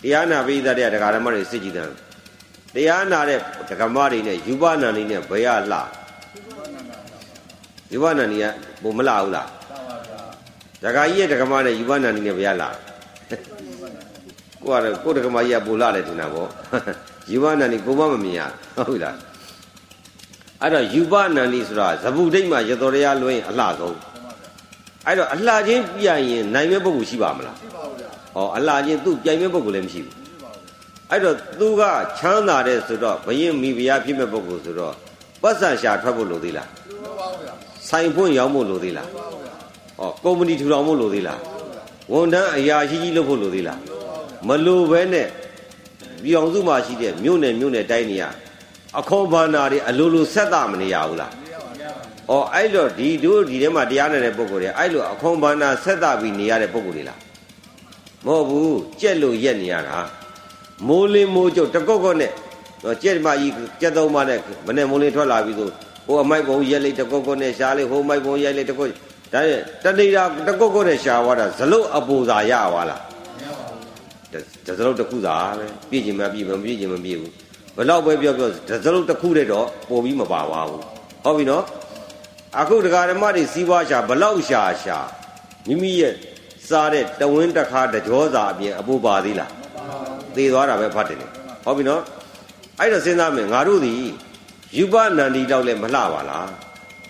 [SPEAKER 1] တရားနာပိသတဲ့တရားဓမ္မတွေစစ်ကြည့်တယ်တရားနာတဲ့ဓမ္မတွေနဲ့ယူပနာနေနဲ့ဘယ်ရလှယူပနာနေကဘုံမလှဘူးလားဒကာကြီးရဲ့ဓမ္မနဲ့ယူပနာနေနဲ့ဘယ်ရလှ ကိုကတော့ကိုဓမ္မကြီးကပူလှတယ်ထင်တာပေါ့ယူပနာနေကိုမမမြင်ရဟုတ်လားအဲ့တော့ယူပနန္ဒီဆိုတာဇဗုဒိတ်မှာရတော်ရရလွင်အလှဆုံးအဲ့တော့အလှချင်းပြရင်နိုင်မဲ့ပုဂ္ဂိုလ်ရှိပါမလားရှိပါဘူးဗျာဟောအလှချင်းသူ့ပြိုင်မဲ့ပုဂ္ဂိုလ်လည်းမရှိဘူးအဲ့တော့သူကချမ်းသာတဲ့ဆိုတော့ဘယင်မိဖုရားဖြစ်မဲ့ပုဂ္ဂိုလ်ဆိုတော့ပတ်စံရှာထွက်ဖို့လိုသေးလားလိုပါဘူးဗျာဆိုင်ဖွင့်ရောင်းဖို့လိုသေးလားလိုပါဘူးဗျာဟောကုမ္ပဏီထူထောင်ဖို့လိုသေးလားဝန်ထမ်းအရာရှိကြီးလုပ်ဖို့လိုသေးလား မလိုပဲနဲ့ပြည်အောင်စုမှာရှိတဲ့မြို့နယ်မြို့နယ်တိုင်းနေရအခေါ်ဘာနာတွေအလိုလိုဆက်တာမနေရဘူးလား။အော်အဲ့လိုဒီတို့ဒီထဲမှာတရားနေတဲ့ပုံကိုယ်တွေအဲ့လိုအခေါ်ဘာနာဆက်တာပြီးနေရတဲ့ပုံကိုယ်တွေလား။မဟုတ်ဘူးကြက်လို့ရက်နေရတာ။မိုးလင်းမိုးကျုပ်တကော့ကော့နဲ့ကြက်မကြီးကြက်သုံးမနဲ့မနဲ့မိုးလင်းထွက်လာပြီးဆိုဟိုအမိုက်ပုံရက်လိုက်တကော့ကော့နဲ့ရှားလိုက်ဟိုမိုက်ပုံရိုက်လိုက်တကော့ဒါနဲ့တနေတာတကော့ကော့နဲ့ရှားသွားတာဇလုတ်အပူသာရသွားလား။ ဇလုတ်တစ်ခုသာပဲပြည့်ချင်မှပြည့်မပြည့်ချင်မပြည့်ဘူးဘလောက်ပဲပြောပြောတစလုံးတစ်ခုတည်းတော့ပို့ပြီးမပါပါဘူးဟုတ်ပြီနော်အခုဒကာဓမ္မတွေစီးပွားရှာဘလောက်ရှာရှာမိမိရဲ့စားတဲ့တဝင်းတစ်ခါတကြောစာအပြင်အပူပါသေးလားသေသွားတာပဲဖတ်တယ်ဟုတ်ပြီနော်အဲ့တော့စဉ်းစားမယ်ငါတို့ဒီယူပနန္ဒီလောက်လဲမလှပါလား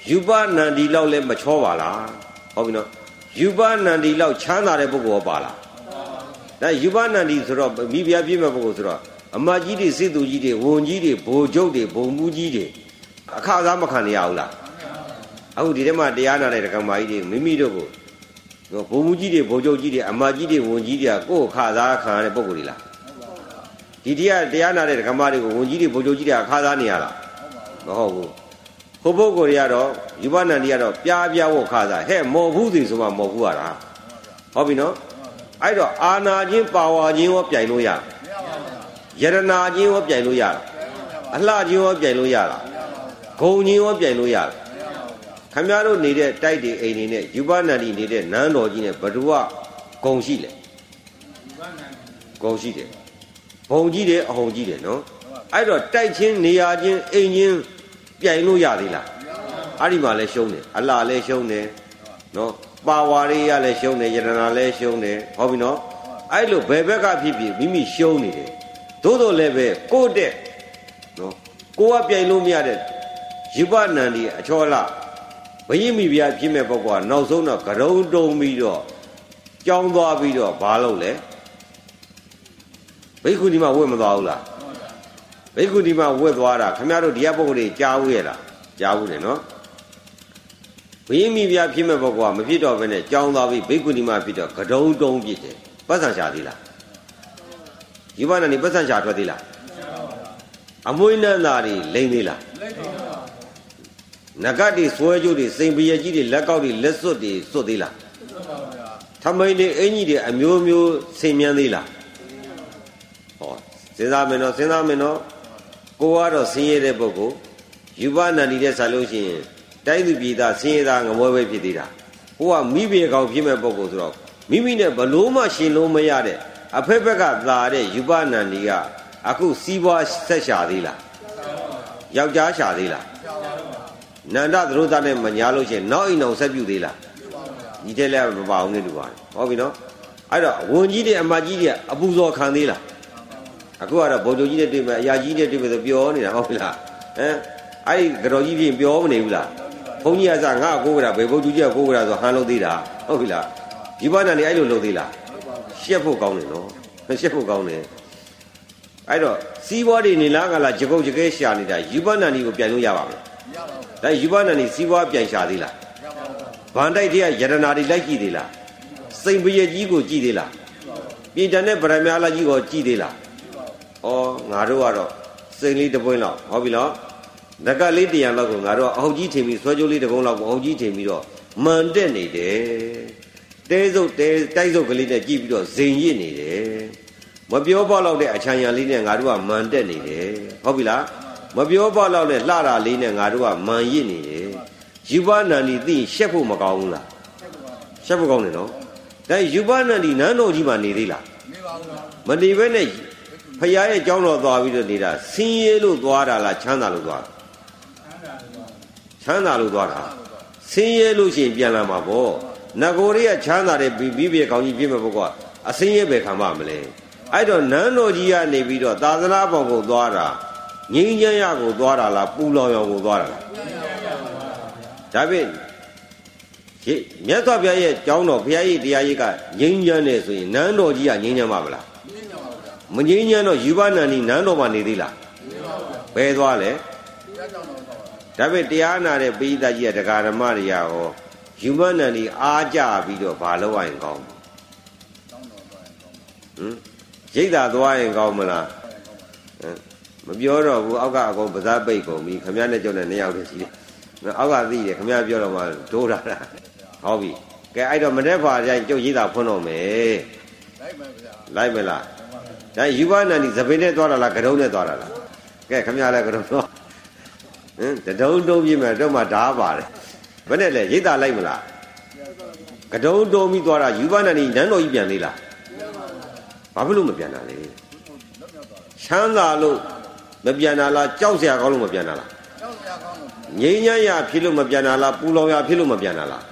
[SPEAKER 1] ယူပနန္ဒီလောက်လဲမချောပါလားဟုတ်ပြီနော်ယူပနန္ဒီလောက်ချမ်းသာတဲ့ပုဂ္ဂိုလ်ပါလား ဒါယူပနန္ဒီဆိုတော့မိဖုရားပြည့်မဲ့ပုဂ္ဂိုလ်ဆိုတော့အမကြီးတွေစစ်သူကြီးတွေဝန်ကြီးတွေဗိုလ်ချုပ်တွေဘုံမှုကြီးတွေအခါစားမခံရဘူးလားအခုဒီထဲမှာတရားနာတဲ့ဓမ္မကြီးတွေမိမိတို့ကိုဘုံမှုကြီးတွေဗိုလ်ချုပ်ကြီးတွေအမကြီးတွေဝန်ကြီးတွေကကိုယ်အခါစားခံရတဲ့ပုံကိုယ်တွေလားဒီတရားတရားနာတဲ့ဓမ္မတွေကိုဝန်ကြီးတွေဗိုလ်ချုပ်ကြီးတွေအခါစားနေရလားမဟုတ်ဘူးဟိုပုဂ္ဂိုလ်တွေကတော့ယူပနန္ဒီကတော့ပြားပြားဝခါစားဟဲ့မော်ဘူးစီဆိုမှမော်ဘူးရတာဟုတ်ပြီနော် အဲ့တော့အာနာချင်းပါဝါချင်းရောပြိုင်လို့ရတယ်ယရနာချင်းရောပြိုင်လို့ရတာအလှချင်းရောပြိုင်လို့ရတာဂုံချင်းရောပြိုင်လို့ရတာခမည်းတော်နေတဲ့တိုက်တွေအိမ်တွေနဲ့ယူပနန္ဒီနေတဲ့နန်းတော်ကြီးနဲ့ဘဒုဝဂုံရှိလေဂုံရှိတယ်ဘုံကြီးတယ်အဟုန်ကြီးတယ်နော်အဲ့တော့တိုက်ချင်းနေရာချင်းအိမ်ချင်းပြိုင်လို့ရသေးလားအဲ့ဒီမှာလဲရှုံးတယ်အလှလဲရှုံးတယ်နော် ပါဝါရိယလည်းရှုံးတယ်ယရနာလည်းရှုံးတယ်ဟုတ်ပြီနော်အဲ့လိုဘယ်ဘက်ကဖြစ်ဖြစ်မိမိရှုံးနေတယ်သို့တော်လည်းပဲကိုတဲ့နော်ကိုကပြိုင်လို့မရတဲ့ယူပနန္ဒီအချောလဘယင်းမိဖုရားဖြစ်မဲ့ပုဂ္ဂိုလ်ကနောက်ဆုံးတော့ကရုံတုံပြီးတော့ကြောင်းသွားပြီးတော့ဘာလုပ်လဲဘိက္ခုဒီမှာဝတ်မသွားဘူးလားဘိက္ခုဒီမှာဝတ်သွားတာခင်ဗျားတို့ဒီကပုဂ္ဂိုလ်တွေကြားဘူးရဲ့လားကြားဘူးတယ်နော် ဘယင်းမိဖုရားဖြစ်မဲ့ပုဂ္ဂိုလ်ကမဖြစ်တော့ဘဲနဲ့ကြောင်းသွားပြီးဘိက္ခုဒီမှာဖြစ်တော့ကရုံတုံပြစ်တယ်ပတ်စံရှာသေးလားယူပနန္ဒီပတ်စံချထွက်သေးလားအမွေးနန္တာတွေလိမ့်သေးလားနဂတ်တွေဆွဲကြိုးတွေစိန်ပရကြီးတွေလက်ကောက်တွေလက်စွပ်တွေစွတ်သေးလားထမိန်တွေအင်ကြီးတွေအမျိုးမျိုးဆင်မြန်းသေးလားဟောစဉ်းစားမယ်နော်စဉ်းစားမယ်နော်ကိုကတော့ဆင်းရဲတဲ့ပုဂ္ဂိုလ်ယူပနန္ဒီတဲ့ဆက်လို့ရှိရင် တိုင်းသူပြည်သားဆင်းရဲသားငမွဲပဲဖြစ်သေးတာကိုကမိဘကောင်ဖြစ်မဲ့ပုဂ္ဂိုလ်ဆိုတော့မိမိနဲ့ဘလို့မှရှင်လို့မရတဲ့အဖက်ဖက်ကသာတဲ့ယူပနန္ဒီကအခုစီးပွားဆက်ရှာသေးလားယောက်ျားရှာသေးလားနန္ဒသရုပ်သားနဲ့မညာလို့ရှိရင်နောက်အိမ်အောင်ဆက်ပြုသေးလားညီတဲ့လည်းမပါအောင်နဲ့တူပါတယ်ဟုတ်ပြီနော်အဲ့တော့ဝန်ကြီးတွေအမကြီးတွေအပူဇော်ခံသေးလားအခုကတော့ဗိုလ်ချုပ်ကြီးနဲ့တွေ့မယ်အရာကြီးနဲ့တွေ့မယ်ဆိုပြောနေတာဟုတ်ပြီလားဟမ်အဲ့ဒီကြော်ကြီးပြင်ပြောမနေဘူးလား ဘုန်းကြီးကစားငါ့ကိုကိုးကြတာဘယ်ဗိုလ်ချုပ်ကြီးကကိုးကြတာဆိုဟန်လုံးသေးတာဟုတ်ပြီလားဒီဘာနာနေအဲ့လိုလုပ်သေးလားရှက်ဖို့ကောင်းတယ်နော်ရှက်ဖို့ကောင်းတယ်အဲ့တော့စီးပွားတွေနေလားကလားကြကုတ်ကြကဲရှာနေတာယူပနာနီကိုပြန်လို့ရပါမလားဒါယူပနာနီစီးပွားပြန်ရှာသေးလားဗန်တိုက်တည်းကယရနာတွေလိုက်ကြည့်သေးလားစိန်ပရကြီးကိုကြည့်သေးလားပြည်တန်တဲ့ဗရမလာကြီးကိုကြည့်သေးလားဩငါတို့ကတော့စိန်လေးတစ်ပွင့်လောက်ဟုတ်ပြီလား နကလေးတရံလောက်ကိုငါတို့အဟုတ်ကြီးထင်ပြီးဆွဲကြိုးလေးတစ်ပုံးလောက်ကိုအဟုတ်ကြီးထင်ပြီးတော့မန်တက်နေတယ်တဲစုပ်တဲတိုက်စုပ်ကလေးနဲ့ကြည့်ပြီးတော့ဇိမ်ရစ်နေတယ်မပြောပေါက်လောက်တဲ့အချမ်းရံလေးနဲ့ငါတို့ကမန်တက်နေတယ်ဟုတ်ပြီလားမပြောပေါက်လောက်တဲ့လှတာလေးနဲ့ငါတို့ကမန်ရစ်နေတယ်ယူပနန္ဒီသိရှက်ဖို့မကောင်းဘူးလားရှက်ဖို့ကောင်းတယ်နော်ဒါယူပနန္ဒီနန်းတော်ကြီးမှာနေသေးလားမနေပါဘူးမနေဘဲနဲ့ဖရာရဲ့ကြောင်းတော်သွားပြီးတော့နေတာဆင်းရဲလို့သွားတာလားချမ်းသာလို့သွားတာ ချမ်းသာလို့သွားတာဆင်းရဲလို့ရှိရင်ပြန်လာမှာပေါ့နဂိုရိယချမ်းသာတဲ့ဘီဘီပြေကောင်းကြီးပြည့်မဲ့ဘုရားအဆင်းရဲပဲခံပါမလဲအဲ့တော့နန်းတော်ကြီးကနေပြီးတော့သာသနာ့ဘောင်ကိုသွားတာငင်းချမ်းရကိုသွားတာလားပူလောင်ရောင်ကိုသွားတာလားဒါဖြင့်မြတ်စွာဘုရားရဲ့ကျောင်းတော်ဘုရားရဲ့တရားကြီးကငြိမ်းချမ်းတယ်ဆိုရင်နန်းတော်ကြီးကငြိမ်းချမ်းပါမလားမငြိမ်းချမ်းတော့ယူဘနန္ဒီနန်းတော်မှာနေသေးလားဘယ်သွားလဲ ဒါပေမဲ့တရားနာတဲ့ပိဋကကြီးကဒကာဓမ္မတွေရောယူဘနန္ဒီအားကြပြီးတော့ဘာလုပ်ရရင်ကောင်းဟမ်ရိတ်တာသွားရင်ကောင်းမလားဟမ်မပြောတော့ဘူးအောက်ကအကုန်ပါးစားပိတ်ကုန်ပြီခမရနဲ့ကြောက်တဲ့နှစ်ယောက်တည်းရှိတယ်အောက်ကသိတယ်ခမရပြောတော့မှဒိုးတာလားဟုတ်ပြီကဲအဲ့တော့မနေ့ကကျရင်ကျုပ်ရိတ်တာဖွင့်တော့မယ်လိုက်မယ်ဗျာလိုက်မလားဒါယူဘနာနီသပင်းနဲ့သွားတာလားကတုံးနဲ့သွားတာလားကဲခမရလည်းကတုံးတော့ ဟင်တတုံးတုံးပြမယ်တော့မှဓာပါတယ်ဘယ်နဲ့လဲရိတ်တာလိုက်မလားကတုံးတုံးပြီးသွားတာယူဘနာနီနန်းတော်ကြီးပြန်သေးလားဘာဖြစ်လို့မပြန်တာလဲချမ်းသာလို့မပြန်တာလားကြောက်စရာကောင်းလို့မပြန်တာလားကြောက်စရာကောင်းလို့ငြိမ်းချမ်းရဖြစ်လို့မပြန်တာလားပူလောင်ရဖြစ်လို့မပြန်တာလား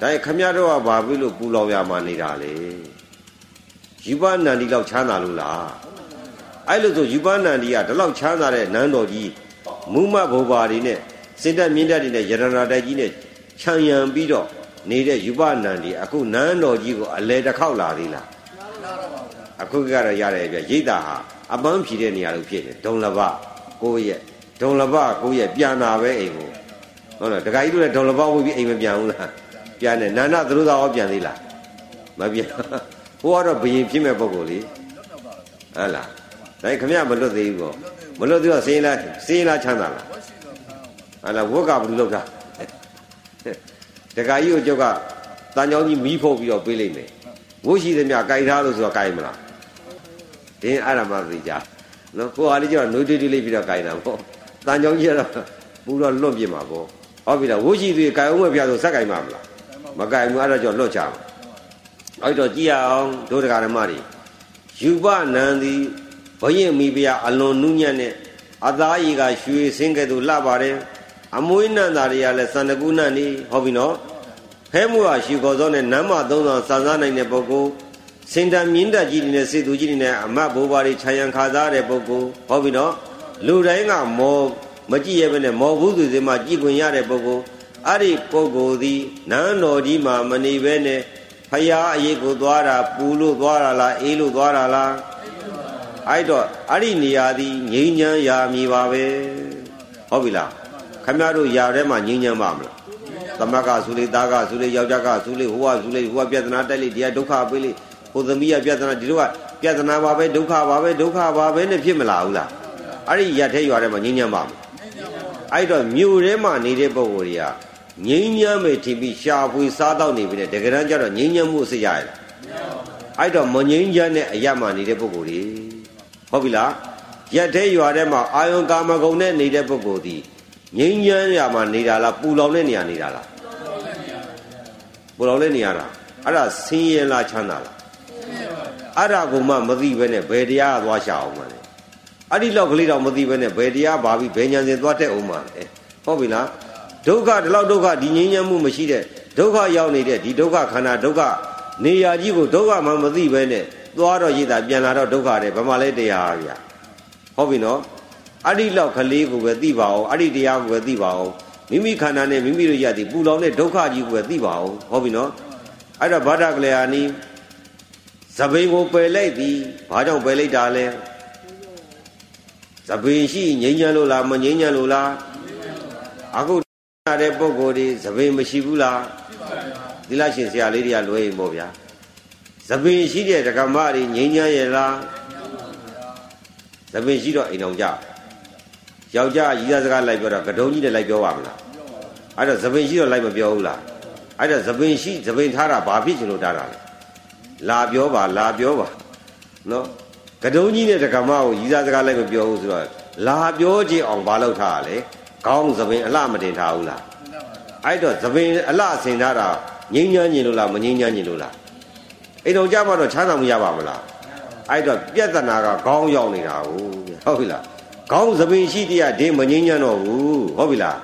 [SPEAKER 1] ဒါခမရတော့ကဘာဖြစ်လို့ပူလောင်ရမှနေတာလဲယူပနန္ဒီလောက်ချမ်းသာလို့လားအဲ့လိုဆိုယူပနန္ဒီကဒီလောက်ချမ်းသာတဲ့နန်းတော်ကြီး မူမဘုဘာတွေနဲ့စင်တက်မြင့်တက်တွေနဲ့ယရနာတိုက်ကြီးနဲ့ခြံရံပြီးတော့နေတဲ့ယူပနန္ဒီအခုနန်းတော်ကြီးကိုအလဲတစ်ခေါက်လာသေးလားအခုကတော့ရတယ်ပြရိတ်တာဟာအပန်းဖြီတဲ့နေရာလို့ဖြစ်တယ်ဒုံလဘကိုရဲ့ဒုံလဘကိုရဲ့ပြန်လာပဲအိမ်ကိုဟုတ်လားတခါကြီးတို့လည်းဒုံလဘဝိပြီးအိမ်မပြန်ဘူးလားပြန်တယ်နာနာသတို့သားရောပြန်သေးလားမပြန်ဟိုကတော့ဘယင်ဖြစ်မဲ့ပုံကိုလေဟုတ်လားဒါခမရမလွတ်သေးဘူးပေါ့ မလွတ်သေးတော့စင်းလားစင်းလားချမ်းသာလားဟုတ်လားဝက်ကဘယ်လိုလုပ်တာတခါကြီးကိုကျုပ်ကတန်ကြောင်းကြီးမီးဖုတ်ပြီးတော့ပေးလိုက်မယ်ဝုရှိသမျှကြိုက်ထားလို့ဆိုတော့ကြိုက်မလားဒင်းအဲ့ဒါမှသိကြနော်ကိုဟာလေးကျတော့နှွေးတွေးတွေးလေးပြီးတော့ကြိုက်တာပေါ့တန်ကြောင်းကြီးကတော့ပူတော့လွတ်ပြမှာပေါ့ဟုတ်ပြီလားဝုရှိသေးကြိုက်အောင်မပြဆိုစက်ကြိုက်မှာမလားမကြိုက်ဘူးအဲ့ဒါကြောင့်လွတ်ချမှာအဲ့တော့ကြည့်ရအောင်ဒုဒကာဓမ္မတွေယူပနံသည် ဘယင်မိဖုရားအလွန်နုညံ့နဲ့အသားရည်ကရွှေစင်းကဲ့သို့လှပါတယ်အမွေးနံ့သားတွေကလည်းစန္ဒကုနံ့နေဟုတ်ပြီနော်ဖဲမှုဟာရှိခေါ်သောနဲ့နမ်းမသုံးဆောင်စံစားနိုင်တဲ့ပုဂ္ဂိုလ်စင်တမြင့်တက်ကြီးတွေနဲ့စေသူကြီးတွေနဲ့အမတ်ဘိုးဘွားတွေခြံရံခါစားတဲ့ပုဂ္ဂိုလ်ဟုတ်ပြီနော်လူတိုင်းကမောမကြည့်ရဘဲနဲ့မောဘူးသူစီမှာကြည်ခွင့်ရတဲ့ပုဂ္ဂိုလ်အဲ့ဒီပုဂ္ဂိုလ်သည်နန်းတော်ကြီးမှာမနေဘဲနဲ့ဖရာအရေးကိုသွားတာပူလို့သွားတာလားအေးလို့သွားတာလား အဲ့တော့အဲ့ဒီနေရာသည်ငြိမ်းချမ်းရာမည်ပါပဲဟုတ်ပြီလားခမရတို့ຢာထဲမှာငြိမ်းချမ်းပါမလားသမကဆူလေးသားကဆူလေးယောက်ျားကဆူလေးဟိုကဆူလေးဟိုကပြဿနာတက်လေးဒီကဒုက္ခပေးလေးဟိုသမီးကပြဿနာဒီတို့ကပပြဿနာပါပဲဒုက္ခပါပဲဒုက္ခပါပဲနဲ့ဖြစ်မလာဘူးလားအဲ့ဒီရက်သေးရွာထဲမှာငြိမ်းချမ်းပါမလားအဲ့တော့မြို့ထဲမှာနေတဲ့ပုဂ္ဂိုလ်တွေကငြိမ်းချမ်းမယ်ထင်ပြီးရှာဖွေစားတော့နေပြီနဲ့တကယ်တမ်းကျတော့ငြိမ်းချမ်းမှုအစစ်ရရလားအဲ့တော့မငြိမ်းချမ်းတဲ့အရာမှနေတဲ့ပုဂ္ဂိုလ်တွေ ဟုတ်ပြီလားရက်သေးရွာထဲမှာအာယုံကာမဂုဏ်နဲ့နေတဲ့ပုဂ္ဂိုလ်ဒီငြိမ်းချမ်းရာမှာနေတာလားပူလောင်တဲ့နေရာနေတာလားပူလောင်တဲ့နေရာလားအဲ့ဒါဆင်းရဲလားချမ်းသာလားအဲ့ဒါကိုမှမသိဘဲနဲ့ဘယ်တရားသွားရှာအောင်မလဲအဲ့ဒီလောက်ကလေးတော့မသိဘဲနဲ့ဘယ်တရားပါပြီးဘယ်ညာစဉ်သွားတက်အောင်မလဲဟုတ်ပြီလားဒုက္ခဒီလောက်ဒုက္ခဒီငြိမ်းချမ်းမှုမရှိတဲ့ဒုက္ခရောက်နေတဲ့ဒီဒုက္ခခန္ဓာဒုက္ခနေရာကြီးကိုဒုက္ခမှမသိဘဲနဲ့ သွားတော့ရည်တာပြန်လာတော့ဒုက္ခတယ်ဘာမှလဲတရားဗျာဟုတ်ပြီနော်အဲ့ဒီလောက်ကလေးကိုပဲသိပါအောင်အဲ့ဒီတရားကိုပဲသိပါအောင်မိမိခန္ဓာနဲ့မိမိတို့ရသည်ပူလောင်တဲ့ဒုက္ခကြီးကိုပဲသိပါအောင်ဟုတ်ပြီနော်အဲ့တော့ဘာဒကလျာနီသဘိန်ကိုပယ်လိုက်သည်ဘာကြောင့်ပယ်လိုက်တာလဲသဘိန်ရှိငြိမ်းချမ်းလို့လားမငြိမ်းချမ်းလို့လားအခုနာတဲ့ပုံကိုယ်ဒီသဘိန်မရှိဘူးလားသီလရှင်ဆရာလေးတွေကလွဲရင်ပေါ့ဗျာ သဘင်ရှိတဲ့ဒကမတွေငြိမ်းချမ်းရဲ့လားသဘင်ရှိတော့အိမ်အောင်ကြယောက်ျားရီးသားစကားလိုက်ပြောတော့ကတုံးကြီးနဲ့လိုက်ပြောပါမလားအဲ့တော့သပင်ရှိတော့လိုက်မပြောဘူးလားအဲ့တော့သပင်ရှိသပင်ထားတာဘာဖြစ်ချင်လို့ထားတာလဲလာပြောပါလာပြောပါနော်ကတုံးကြီးနဲ့တက္ကမကိုရီးသားစကားလိုက်မပြောဘူးဆိုတော့လာပြောကြည့်အောင်ဘာလုပ်ထားရလဲကောင်းသပင်အလှမတင်ထားဘူးလားအဲ့တော့သပင်အလှဆင်ထားတာငိမ့်ညမ်းညင်လို့လားမငိမ့်ညမ်းညင်လို့လား အိမ်တော်ကြမှာတော့ချမ်းသာမရပါမလားအဲ့တော့ပြဿနာကခေါင်းရောက်နေတာဟုတ်ပြီလားခေါင်းသပင်ရှိတရားဒင်းမငိမ့်ညမ်းတော့ဘူးဟုတ်ပြီလား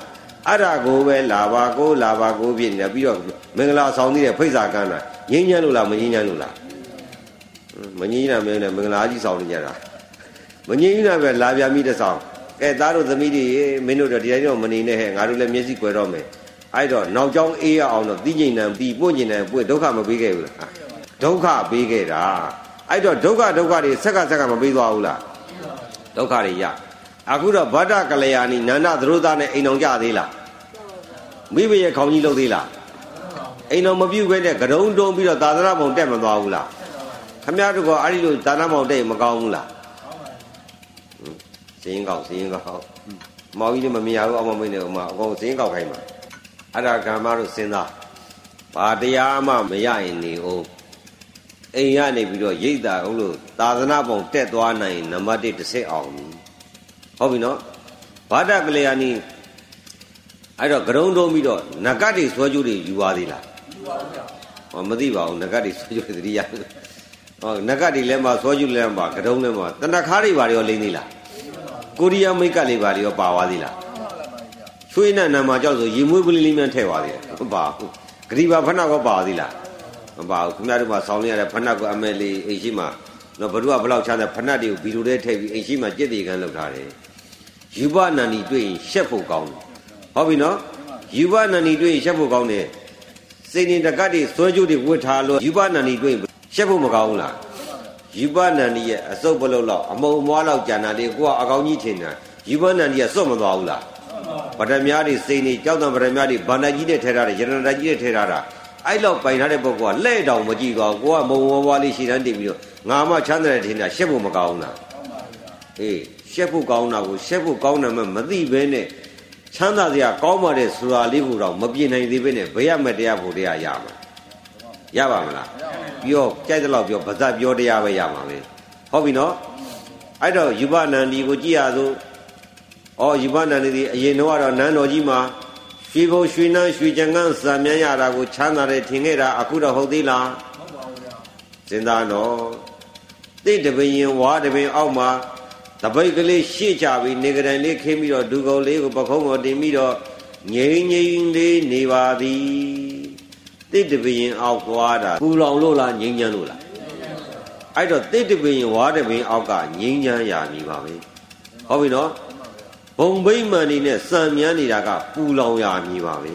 [SPEAKER 1] အဲ့ဒါကိုပဲလာပါကိုလာပါကိုဖြစ်နေပြီးတော့မင်္ဂလာဆောင်သေးတဲ့ဖိတ်စာကမ်းတာငိမ့်ညမ်းလို့လားမငိမ့်ညမ်းလို့လားမငိမ့်ညမ်းမင်းနဲ့မင်္ဂလာကြီးဆောင်နေကြတာမငိမ့်ညမ်းပဲလာပြမိတဲ့ဆောင်ကဲသားတို့သမီးတွေမင်းတို့တော့ဒီတိုင်းတော့မနေနဲ့ဟဲ့ငါတို့လည်းမျက်စိကွယ်တော့မယ်အဲ့တော့နောက်ကျောင်းအေးရအောင်တော့သိကျင်နံပြီးပွင့်ကျင်နံပွင့်ဒုက္ခမပေးခဲ့ဘူးလား ဒုက္ခပေးခဲ့တာအဲ့တော့ဒုက္ခဒုက္ခတွေဆက်ကဆက်ကမပေးသွားဘူးလားဒုက္ခတွေရအခုတော့ဗဒ္ဒကလျာဏီနန္ဒသရုဒ္ဒနဲ့အိမ်အောင်ကြသေးလားမိဘရဲ့ခေါင်းကြီးလှုပ်သေးလားအိမ်တော်မပြုတ်ခဲ့တဲ့ကရုံတုံးပြီးတော့သာသနာပုံတက်မသွားဘူးလားခမည်းတော်ကအဲ့ဒီလိုသာသနာပုံတက်မကောင်းဘူးလားစင်းကောက်စင်းကောက်မောင်ကြီးလည်းမမြင်ရဘူးအောင်မမင်းနဲ့ဥမာအကုန်စင်းကောက်ခိုင်းမှာအဲ့ဒါကမ္မတို့စဉ်းစားဘာတရားမှမရရင်နေအောင် အိမ်ရနေပြီးတော့ရိတ်တာဟုတ်လို့သာသနာပုံတက်သွားနိုင်နံပါတ်1တစ်ဆက်အောင်ဟုတ်ပြီနော်ဘာဒကလျာဏီအဲ့တော့ကရုံတုံးပြီးတော့နဂတ်တွေဆွဲကြိုးတွေယူပါသေးလားယူပါဗျာဟောမသိပါဘူးနဂတ်တွေဆွဲကြိုးတွေတတိယဟောနဂတ်တွေလည်းမဆွဲကြိုးလည်းမကရုံးလည်းမတဏခါးတွေဘာတွေရောလိမ့်သေးလားကိုရီးယားမိတ်ကလေးဘာတွေရောပါသွားသေးလားချွေးနဲ့နာမကြောက်ဆိုရေမွေးပလီလေးများထည့်သွားသေးတယ်ဟုတ်ပါဘူးဂရိဘာဖဏကောပါသေးလား မပါဘူးခင်ဗျားတို့ကဆောင်းလေးရတဲ့ဖဏကောအမဲလေးအိမ်ရှိမှာနော်ဘ누구ကဘလောက်ချမ်းတဲ့ဖဏတွေကိုဗီဒီယိုထဲထည့်ပြီးအိမ်ရှိမှာကြက်တီကန်းလုပ်ထားတယ်ယူဘနန္ဒီတွေ့ရင်ရှက်ဖို့ကောင်းတယ်ဟုတ်ပြီနော်ယူဘနန္ဒီတွေ့ရင်ရှက်ဖို့ကောင်းတယ်စိတ်နေတကတ်တွေဆွဲကြိုးတွေဝတ်ထားလို့ယူဘနန္ဒီတွေ့ရင်ရှက်ဖို့မကောင်းဘူးလားယူဘနန္ဒီရဲ့အစုပ်ပလုတ်လောက်အမုံမွားလောက်ကြံတာလေးကိုကအကောင်းကြီးထင်တာယူဘနန္ဒီကစွတ်မသွားဘူးလားဗဒမြားတွေစိတ်နေကြောက်တံဗဒမြားတွေဗန္ဒကြီးနဲ့ထဲထားတယ်ရတနာကြီးနဲ့ထဲထားတာ အဲ့လောက်ပိုင်ထားတဲ့ပုဂ္ဂိုလ်ကလက်တောင်မကြည့်သွားဘူးကိုကမုံဝဝလေးရှည်တန်းတင်ပြီးတော့ငါမှချမ်းသာတယ်ထင်တာရှက်ဖို့မကောင်းဘူးလားအေးရှက်ဖို့ကောင်းတာကိုရှက်ဖို့ကောင်းတယ်မှမသိဘဲနဲ့ချမ်းသာစရာကောင်းပါတဲ့ဆိုတာလေးကိုတော့မပြင်းနိုင်သေးဘဲနဲ့ဘယ်ရမတရားဖို့တရားရမှာရပါမလားပြောကြိုက်တဲ့လောက်ပြောဗဇတ်ပြောတရားပဲရမှာပဲဟုတ်ပြီနော်အဲ့တော့ယူပနန္ဒီကိုကြည့်ရသို့ဩယူပနန္ဒီဒီအရင်တော့ကတော့နန်းတော်ကြီးမှာ ရွှေဘုံရွှေနန်းရွှေကြံကန်းစံမြန်းရတာကိုချမ်းသာတယ်ထင်ခဲ့တာအခုတော့ဟုတ်သေးလားဟုတ်ပါဘူးဗျာစဉ်းစားတော့တိတပင်ဝါတပင်အောက်မှာတပိတ်ကလေးရှေ့ချပြီးနေကြတယ်လေးခင်းပြီးတော့ဒူကုံလေးကိုပခုံးပေါ်တင်ပြီးတော့ငိမ့်ငိမ့်လေးနေပါသည်တိတပင်အောက်သွားတာပူလောင်လို့လားငိမ့်ညမ်းလို့လားအဲ့တော့တိတပင်ဝါတပင်အောက်ကငိမ့်ညမ်းရမည်ပါပဲဟုတ်ပြီနော် ဘုံဘိမှန်နေနဲ့စံမြန်းနေတာကပူလောင်ရမည်ပါပဲ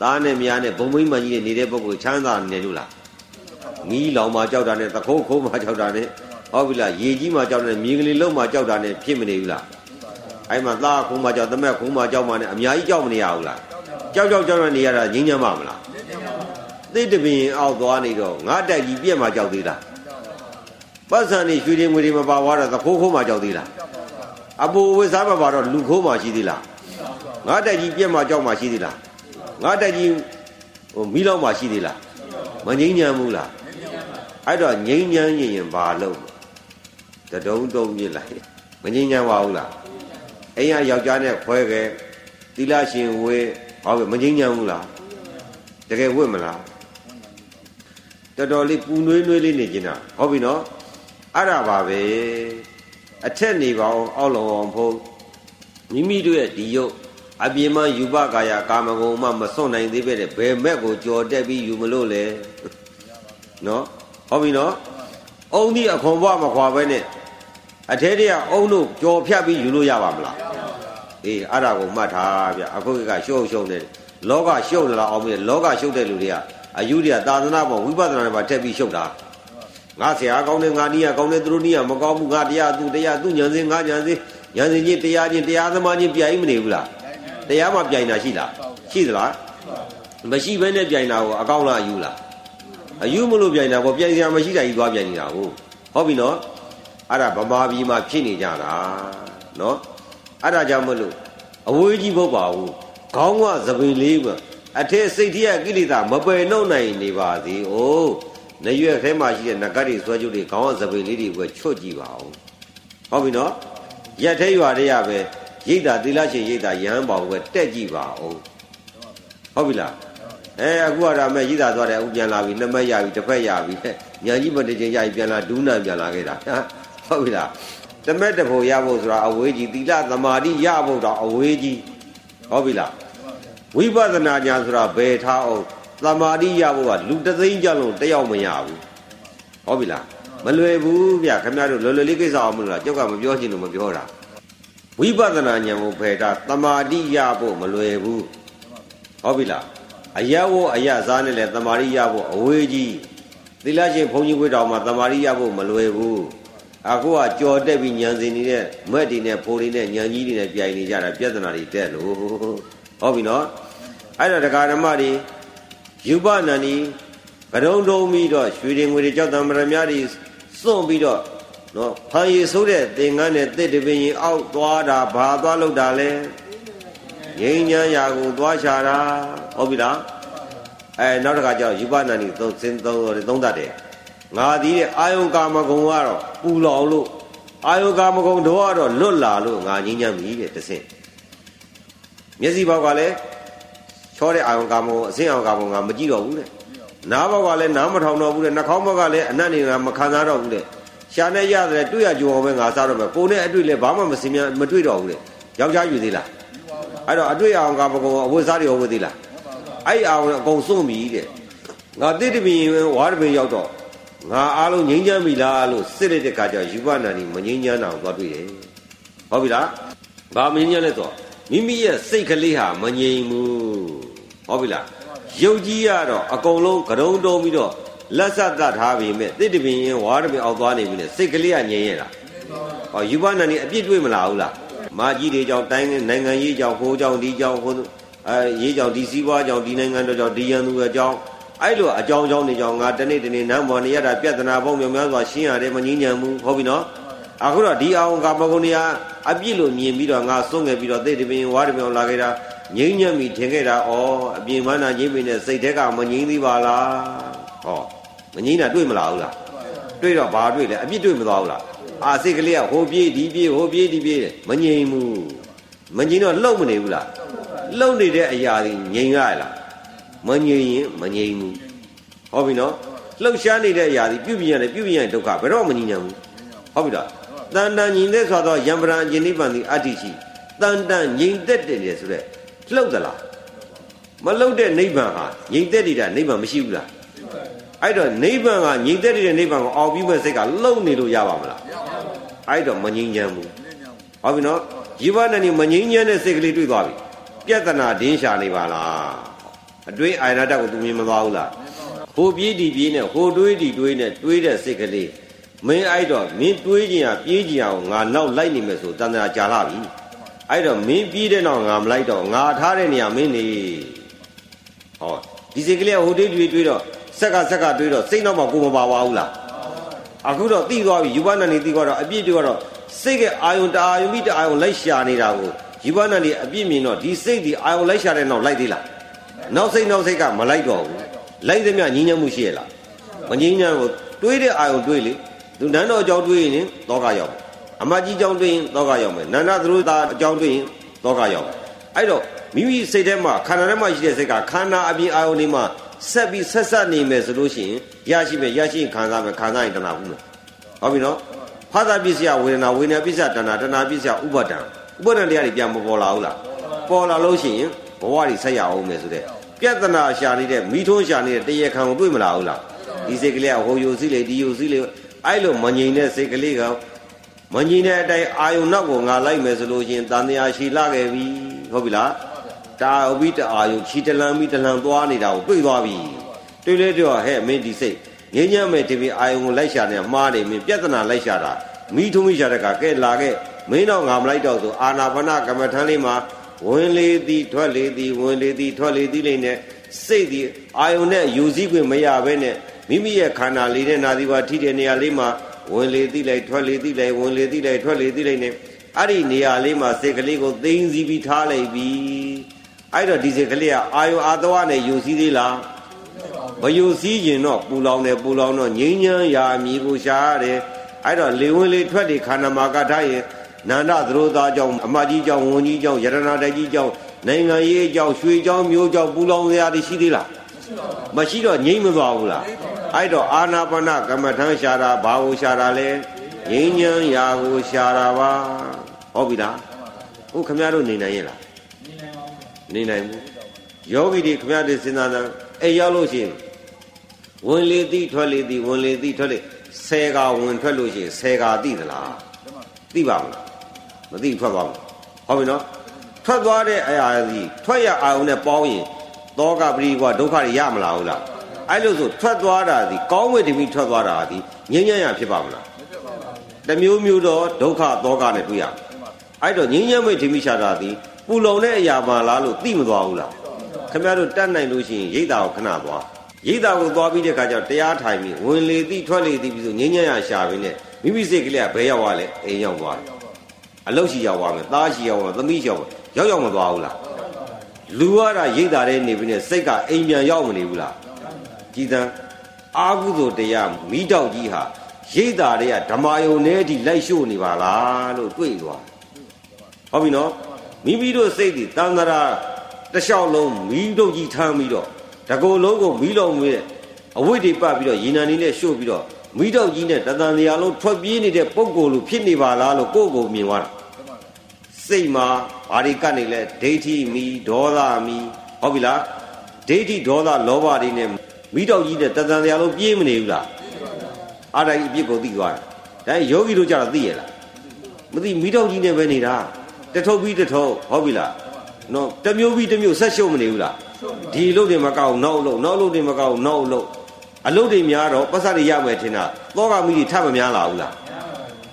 [SPEAKER 1] သားနဲ့မြားနဲ့ဘုံဘိမှန်ကြီးနဲ့နေတဲ့ပုဂ္ဂိုလ်ချမ်းသာနေလို့လားမီးလောင်မှကြောက်တာနဲ့သခိုးခိုးမှကြောက်တာနဲ့ဟုတ်ပြီလားရေကြီးမှကြောက်တယ်မြေကလေးလုံးမှကြောက်တာနဲ့ဖြစ်မနေဘူးလားအဲ့မှာသားခုံးမှကြောက်တမက်ခုံးမှကြောက်မှနဲ့အများကြီးကြောက်မနေရဘူးလားကြောက်ကြောက်ကြောက်နေရတာငြင်းညမ်းပါမလားသိတပင်အောက်သွားနေတော့ငါတက်ကြီးပြက်မှကြောက်သေးလားပတ်စံနေရွှေတွေငွေတွေမပါသွားတော့သခိုးခိုးမှကြောက်သေးလား အပူဝိစားမပါတော့လူခိုးမှရှိသေးလားငါတက်ကြီးပြက်မှကြောက်မှရှိသေးလားငါတက်ကြီးဟိုမီးလောက်မှရှိသေးလားမငိမ့်ညံဘူးလားအဲ့တော့ငိမ့်ညံရင်ရင်ဘာလုပ်တဒုံတုံပြစ်လိုက်မငိမ့်ညံပါဘူးလားအိမ်ကယောက်ျားနဲ့ခွဲခဲ့သီလရှင်ဝေဟောပဲမငိမ့်ညံဘူးလားတကယ်ဝတ်မလားတော်တော်လေးပူနွေးနွေးလေးနေကျင်တာဟုတ်ပြီနော်အဲ့ဒါပါပဲ အထက်နေပါအောင်အောက်လုံအောင်ဖို့မိမိတို့ရဲ့ဒီရုပ်အပြင်မှာယူပကာယကာမဂုဏ်မှမစွန့်နိုင်သေးပဲတဲ့ဘယ်မက်ကိုကြော်တက်ပြီးယူမလို့လဲနော်ဟုတ်ပြီနော်အုံဒီအခွန်ဘွားမခွာပဲနဲ့အထဲတည်းကအုံတို့ကြော်ဖြတ်ပြီးယူလို့ရပါမလားအေးအဲ့ဒါကိုမှတ်ထားဗျအခုကရှုပ်ရှုပ်နေလောကရှုပ်လာအောင်ပြီလောကရှုပ်တဲ့လူတွေကအယူတွေကသာသနာပေါ်ဝိပဿနာတွေမှာထက်ပြီးရှုပ်တာ ငါဆရာကောင်းတယ်ငါနီးရကောင်းတယ်သူတို့နီးရမကောင်းဘူးငါတရားသူတရားသူညံစင်ငါညံစင်ညံစင်ချင်းတရားချင်းတရားသမားချင်းပြိုင်မနေဘူးလားတရားမှပြိုင်တာရှိလားရှိသလားမရှိဘဲနဲ့ပြိုင်တာကိုအကောင်းလားအယူလားအယူမလို့ပြိုင်တာပေါ့ပြိုင်စရာမရှိတာကြီးသွားပြိုင်နေတာကိုဟုတ်ပြီနော်အဲ့ဒါဗမာပြည်မှာဖြစ်နေကြတာနော်အဲ့ဒါကြောင့်မလို့အဝေးကြီးမဟုတ်ပါဘူးခေါင်းကသပင်လေးကအထက်စိတ်ထက်ကိလေသာမပယ်နှုတ်နိုင်နေပါသေး။အိုး နရွက်ထဲမှာရှိတဲ့နဂတ်တွေဆွဲကြုတ်တွေခေါင်းကသပင်လေးတွေကိုချွတ်ကြည့်ပါဦး။ဟုတ်ပြီနော်။ရက်ထဲရွာတွေရပဲရိတ်တာသီလရှင်ရိတ်တာရဟန်းပေါင်းပဲတက်ကြည့်ပါဦး။ဟုတ်ပြီလား။အဲအခုကတော့မဲ့ရိတ်တာသွားတယ်အခုပြန်လာပြီနှစ်မက်ရပြီတစ်ဖက်ရပြီ။ညာကြီးမတချင်းရပြီပြန်လာဒူးနံပြန်လာခဲ့တာ။ဟုတ်ပြီလား။တမက်တဖို့ရဖို့ဆိုတာအဝေးကြီးသီလသမာဓိရဖို့တော့အဝေးကြီးဟုတ်ပြီလားဝိပဿနာညာဆိုတာဘယ်ထားအောင် သမာဓိရဖို့ကလူတသိန်းကြလုံးတယောက်မရဘူးဟုတ်ပြီလားမလွယ်ဘူးဗျခင်ဗျားတို့လွယ်လွယ်လေးကိစ္စအောင်မလို့လားကြောက်ကမပြောချင်လို့မပြောတာဝိပဿနာဉာဏ်ကိုဖယ်တာသမာဓိရဖို့မလွယ်ဘူးဟုတ်ပြီလားအယဝအယစားနဲ့လည်းသမာဓိရဖို့အဝေးကြီးသီလရှင်ဘုန်းကြီးဝိတော်မှာသမာဓိရဖို့မလွယ်ဘူးအခုကကြော်တက်ပြီးညံစင်နေတဲ့မက်တွေနဲ့ဖိုးတွေနဲ့ညံကြီးတွေနဲ့ပြိုင်နေကြတာပြဿနာတွေတက်လို့ဟုတ်ပြီနော်အဲ့တော့တရားဓမ္မတွေ ယူပနန္ဒီကရုံတုံးပြီးတော့ရွှေတွေငွေတွေကြောက်တံမရမြတွေစွန့်ပြီးတော့နော်ဖန်ရည်ဆိုးတဲ့သင်္ကန်းနဲ့တစ်တပင်ရင်အောက်သွားတာဘာသွားလို့တာလဲငိမ့်ညံရာကိုသွားချတာဟုတ်ပြီလားအဲနောက်တစ်ခါကျတော့ယူပနန္ဒီသုံးစင်သုံးသုံးတတ်တယ်ငါသည်တဲ့အာယုကာမဂုံကတော့ပူလောင်လို့အာယုကာမဂုံတော့ကတော့လွတ်လာလို့ငါငိမ့်ညံပြီတဲ့တဆင့်မျက်စိဘောက်ကလည်း ချောတဲ့အာယုကာမဂုံအစင်းအာယုကာမဂုံကမကြည့်တော့ဘူးတဲ့နားဘောက်ကလည်းနားမထောင်တော့ဘူးတဲ့နှာခေါင်းဘောက်ကလည်းအနတ်နေကမခံစားတော့ဘူးတဲ့ရှာနဲ့ရတယ်တွေ့ရကြုံအောင်ပဲငါစားတော့မယ်ကိုနဲ့အတွေ့လည်းဘာမှမစင်မြမတွေ့တော့ဘူးတဲ့ယောက်ျားယူသေးလားအဲ့တော့အတွေ့အောင်ကာမဂုံအဝတ်စားတွေရောဝတ်သေးလားအဲ့အာယုအကုန်စွန့်ပြီတဲ့ငါတိတပင်ဝါရပင်ရောက်တော့ငါအားလုံးငြိမ်းချမ်းပြီလားလို့စစ်လိုက်တဲ့ခါကျယူပနာနီမငြိမ်းချမ်းတာကိုသွားတွေ့တယ်ဟုတ်ပြီလားဘာမငြိမ်းချမ်းလဲဆိုမိမိရဲ့စိတ်ကလေးဟာမငြိမ်ဘူး ဟုတ်ပြီလားယုတ်ကြီးရတော့အကုန်လုံးကရုံတုံးပြီးတော့လက်ဆက်တတ်ထားပြီမဲ့တိတပင်ရင်ဝါရပင်အောက်သွားနေပြီလေစိတ်ကလေးကငြိမ်ရတာဟောယူပနာနီအပြစ်တွေ့မလားဟုတ်လားမာကြီးတွေကြောင့်တိုင်းနိုင်ငံရေးကြောင့်ဟိုးကြောင့်ဒီကြောင့်ဟိုအဲရေးကြောင့်ဒီစည်းဝါးကြောင့်ဒီနိုင်ငံတော်ကြောင့်ဒီရန်သူအကြောင်းအဲ့လိုအကြောင်းကြောင်းနေကြောင်းငါတနေ့တနေ့နန်းပေါ်နေရတာပြဿနာပေါင်းများများစွာရှင်းရတယ်မငြင်းညံဘူးဟုတ်ပြီနော်အခုတော့ဒီအောင်ကမကုန်းနေရအပြစ်လို့မြင်ပြီးတော့ငါစွန့်ငယ်ပြီးတော့သိတပင်ဝါတပင်လာခဲ့တာ ငြိမ့်ညံ့ပြီထင်ခဲ့တာဩအပြင်မနာငြိမ့်ပြီနဲ့စိတ်ထဲကမငြိမ့်သေးပါလားဟောမငြိမ့်တာတွေ့မလားဟုတ်လားတွေ့တော့ဘာတွေ့လဲအပြစ်တွေ့မသွားဘူးလားအာစိတ်ကလေးကဟိုပြေးဒီပြေးဟိုပြေးဒီပြေးမငြိမ့်ဘူးမငြိမ့်တော့လှုပ်မနေဘူးလားလှုပ်နေတဲ့အရာတွေငြိမ့်ရလားမငြိမ့်ရင်မငြိမ့်ဘူးဟုတ်ပြီနော်လှုပ်ရှားနေတဲ့အရာတွေပြုပြင်ရတယ်ပြုပြင်ရတဲ့ဒုက္ခဘယ်တော့မငြိမ့်နိုင်ဘူးဟုတ်ပြီလားတန်တန်ညီတဲ့ဆိုတော့ယံပရံအကျဉ်းနိဗ္ဗာန်ဒီအတ္တိရှိတန်တန်ငြိမ့်သက်တယ်လေဆိုတဲ့ လှုပ်သလားမလှုပ်တဲ့နိဗ္ဗာန်ဟာငြိမ့်သက်နေတာနိဗ္ဗာန်မရှိဘူးလားအဲ့တော့နိဗ္ဗာန်ကငြိမ့်သက်တဲ့နိဗ္ဗာန်ကိုအောင်ပြီးမဲ့စိတ်ကလှုပ်နေလို့ရပါမလားအဲ့တော့မငြိမ့်ချမ်းဘူးဟုတ်ပြီနော်ជីဝနဲ့မငြိမ့်ချမ်းတဲ့စိတ်ကလေးတွေ့သွားပြီပြဿနာဒင်းရှာနေပါလားအတွင်းအာရတကိုသူမြင်မသွားဘူးလားဟိုပြေးဒီပြေးနဲ့ဟိုတွေးဒီတွေးနဲ့တွေးတဲ့စိတ်ကလေးမင်းအဲ့တော့မင်းတွေးကြင်ရပြေးကြင်အောင်ငါနောက်လိုက်နေမယ်ဆိုတန်တရာကြာလာပြီ အဲ့တော့မင်းပြေးတဲ့နောက်ငါမလိုက်တော့ငါထားတဲ့နေရာမင်းနေဟောဒီစိတ်ကလေးဟိုတွေးတွေးတွေးတော့ဆက်ကဆက်ကတွေးတော့စိတ်နောက်မှာကိုမပါပါဘူးလားအခုတော့သိသွားပြီယူပနန္ဒီသိသွားတော့အပြစ်တွေကတော့စိတ်ကအာယုံတအာယုံမိတအာယုံလိုက်ရှာနေတာကိုယူပနန္ဒီအပြစ်မြင်တော့ဒီစိတ်ဒီအာယုံလိုက်ရှာတဲ့နောက်လိုက်သေးလားနောက်စိတ်နောက်စိတ်ကမလိုက်တော့ဘူးလိုက်သမျှညီညွတ်မှုရှိရလားမညီညွတ်ဘူးတွေးတဲ့အာယုံတွေးလေသူနန်းတော်အကြောင်းတွေးရင်တောကရောက် အမကြီးအကြောင်းတွေးရင်တောကရောက်မယ်နန္ဒသရုသားအကြောင်းတွေးရင်တောကရောက်အဲ့တော့မိမိစိတ်ထဲမှာခန္ဓာထဲမှာရှိတဲ့စိတ်ကခန္ဓာအပြင်အာယုန်တွေမှာဆက်ပြီးဆက်ဆက်နေမယ်ဆိုလို့ရှိရင်ရရှိမယ်ရရှိရင်ခံစားမယ်ခံစားရင်တဏှာဘူးမယ်ဟုတ်ပြီနော်ဖသပစ္စယဝေဒနာဝေဒနာပစ္စယတဏှာတဏှာပစ္စယဥပါဒံဥပါဒံတရားတွေပြန်မပေါ်လာဘူးလားပေါ်လာလို့ရှိရင်ဘဝတွေဆက်ရအောင်မယ်ဆိုတဲ့ပြဿနာရှာနေတဲ့မိထုံးရှာနေတဲ့တရားခံကိုတွေ့မလာဘူးလားဒီစိတ်ကလေးကဟိုယိုစီးလေဒီယိုစီးလေအဲ့လိုမငြိမ်တဲ့စိတ်ကလေးက မငြိမ်တဲ့အတိုင်းအာယုံနောက်ကိုငါလိုက်မယ်ဆိုလို့ရှိရင်တန်တရားရှိလာခဲ့ပြီဟုတ်ပြီလားတာအဝိတအာယုခြီတလန်မိတလန်သွားနေတာကိုတွေ့သွားပြီတွေ့လေတော့ဟဲ့မင်းဒီစိတ်ငင်းညံ့မဲ့ဒီပင်အာယုကိုလိုက်ရှာနေမှားနေမင်းပြဿနာလိုက်ရှာတာမိထုံးမိရှာတဲ့ကကဲလာခဲ့မင်းတော့ငါမလိုက်တော့ဆိုအာနာပါနကမ္မထမ်းလေးမှာဝင်လေသည်ထွက်လေသည်ဝင်လေသည်ထွက်လေသည်လေးနဲ့စိတ်ဒီအာယုနဲ့ယူစည်းခွင့်မရဘဲနဲ့မိမိရဲ့ခန္ဓာလေးနဲ့နာသီပါထိတဲ့နေရာလေးမှာ ဝင်လေသည်လိုက်ထွက်လေသည်လိုက်ဝင်လေသည်လိုက်ထွက်လေသည်လိုက်နဲ့အဲ့ဒီနေရာလေးမှာစိတ်ကလေးကိုသိမ့်စီပြီးထားလိုက်ပြီအဲ့တော့ဒီစိတ်ကလေးကအာယုအာသဝနဲ့ယူစည်းသေးလားမယူစည်းရင်တော့ပူလောင်တယ်ပူလောင်တော့ငြိမ်းချမ်းရာအမိကိုရှာရတယ်အဲ့တော့လေဝင်လေထွက်လေခန္ဓာမှာကထားရင်နန္ဒသရောသားကြောင့်အမကြီးကြောင့်ဝန်ကြီးကြောင့်ယရနာတိုက်ကြီးကြောင့်နိုင်ငံရေးကြောင့်ရွှေကြောင့်မျိုးကြောင့်ပူလောင်စရာတွေရှိသေးလားမရှိတော့ငြိမ့်မသွားဘူးလား အဲ့တော့အာနာပါနကမ္မထမ်းရှာတာဘာကိုရှာတာလဲငြိမ်းချမ်းရာကိုရှာတာပါဟုတ်ပြီလားဟုတ်ခမရတို့နေနိုင်ရဲ့လားနေနိုင်ဘူးယောဂီတွေခမရတွေစဉ်းစားတယ်အဲရောက်လို့ရှိရင်ဝင်လေသည်ထွက်လေသည်ဝင်လေသည်ထွက်လေဆယ်ကဝင်ထွက်လို့ရှိရင်ဆယ်ကသိသလားသိပါမလားမသိထွက်ပါဘူးဟုတ်ပြီနော်ထွက်သွားတဲ့အရာကြီးထွက်ရအောင်နဲ့ပေါင်းရင်သောကပရိကွာဒုက္ခတွေရမလားဟုတ်လား အဲ့လိုဆိုထွက်သွားတာဒီကောင်းဝေတမိထွက်သွားတာဒီငြိမ်းချမ်းရဖြစ်ပါမလားတမျိုးမျိုးတော့ဒုက္ခသောကနဲ့တွေ့ရအဲ့တော့ငြိမ်းချမ်းမဲ့ဒီမိရှာတာဒီပူလုံတဲ့အရာပါလားလို့သိမသွားဘူးလားခင်ဗျားတို့တတ်နိုင်လို့ရှိရင်ရိတ်တာကိုခဏသွားရိတ်တာကိုသွားပြီးတဲ့ခါကျတော့တရားထိုင်ပြီးဝင်လေသည်ထွက်လေသည်ပြီးဆိုငြိမ်းချမ်းရရှာပြီးနဲ့မိမိစိတ်ကလေးကဘယ်ရောက်သွားလဲအိမ်ရောက်သွားတယ်အလုတ်ရှိရောက်သွားမယ်သားရှိရောက်သွားသမီးရှိရောက်ရောက်ရောက်မသွားဘူးလားလူရတာရိတ်တာတဲ့နေပြီးနဲ့စိတ်ကအိမ်ပြန်ရောက်မနေဘူးလား ကြည်သံအာဟုသောတရားမိတောက်ကြီးဟာရိတ်တာတွေကဓမ္မယုံနဲ့အထိလိုက်ရှို့နေပါလားလို့တွေးသွားဟုတ်ပြီနော်မိမိတို့စိတ်ဒီတန်ត្រာတလျှောက်လုံးမိတို့ကြီးထမ်းပြီးတော့တကုံလုံးကိုမိလုံးမြဲအဝိတ္တိပတ်ပြီးတော့ရေနံနေနဲ့ရှို့ပြီးတော့မိတော့ကြီးနဲ့တသံတရားလုံးထွက်ပြေးနေတဲ့ပုံကိုယ်လိုဖြစ်နေပါလားလို့ကိုယ့်ကိုယ်မြင်သွားတာစိတ်မှာဘာတွေကတ်နေလဲဒိဋ္ဌိမီဒေါသမီဟုတ်ပြီလားဒိဋ္ဌိဒေါသလောဘတွေနဲ့ မိတော့ကြီးနဲ့တသံတရားလုံးပြေးမနေဘူးလားအားတိုင်းအပြစ်ကိုသိသွားတယ်ဒါယောဂီတို့ကြတော့သိရလားမသိမိတော့ကြီးနဲ့ပဲနေတာတထုပ်ပြီးတထုပ်ဟုတ်ပြီလားနော်တမျိုးပြီးတမျိုးဆက်ရှုံမနေဘူးလားဒီအလုပ်တွေမကောက်နောက်အလုပ်နောက်အလုပ်တွေမကောက်နောက်အလုပ်အလုပ်တွေများတော့ပတ်စပ်တွေရမယ်ထင်တာသောကမိတွေထပ်မများလာဘူးလား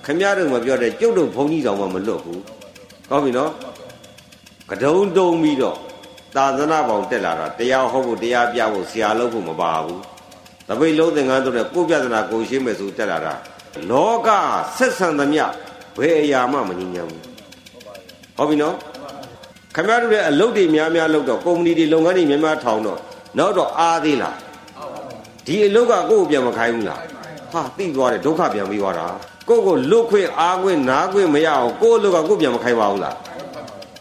[SPEAKER 1] ခမရတို့မပြောတဲ့ကျုပ်တို့ဘုန်းကြီးတော်မှမလွတ်ဘူးကောင်းပြီနော်ကဒုံတုံပြီးတော့ သာသနာပေါင်းတက်လာတာတရားဟောဖို့တရားပြဖို့ဆရာလုပ်ဖို့မပါဘူးတပိတ်လုံးသင်္ကန်းဆိုတဲ့ကိုပြဿနာကိုရှင်းမယ်ဆိုတက်လာတာလောကဆက်ဆံသမျှဘယ်အရာမှမငြင်းညံဘူးဟုတ်ပြီနော်ခင်ဗျားတို့လည်းအလုပ်တွေများများလုပ်တော့ကုမ္ပဏီတွေလုပ်ငန်းတွေများများထောင်တော့နောက်တော့အားသေးလားဒီအလုပ်ကကိုယ့်ကိုပြန်မခိုင်းဘူးလားဟာသိသွားတယ်ဒုက္ခပြန်ပြီးသွားတာကိုယ့်ကိုလွတ်ခွင့်အားခွင့်နားခွင့်မရအောင်ကိုယ့်အလုပ်ကကိုယ့်ပြန်မခိုင်းပါဘူးလား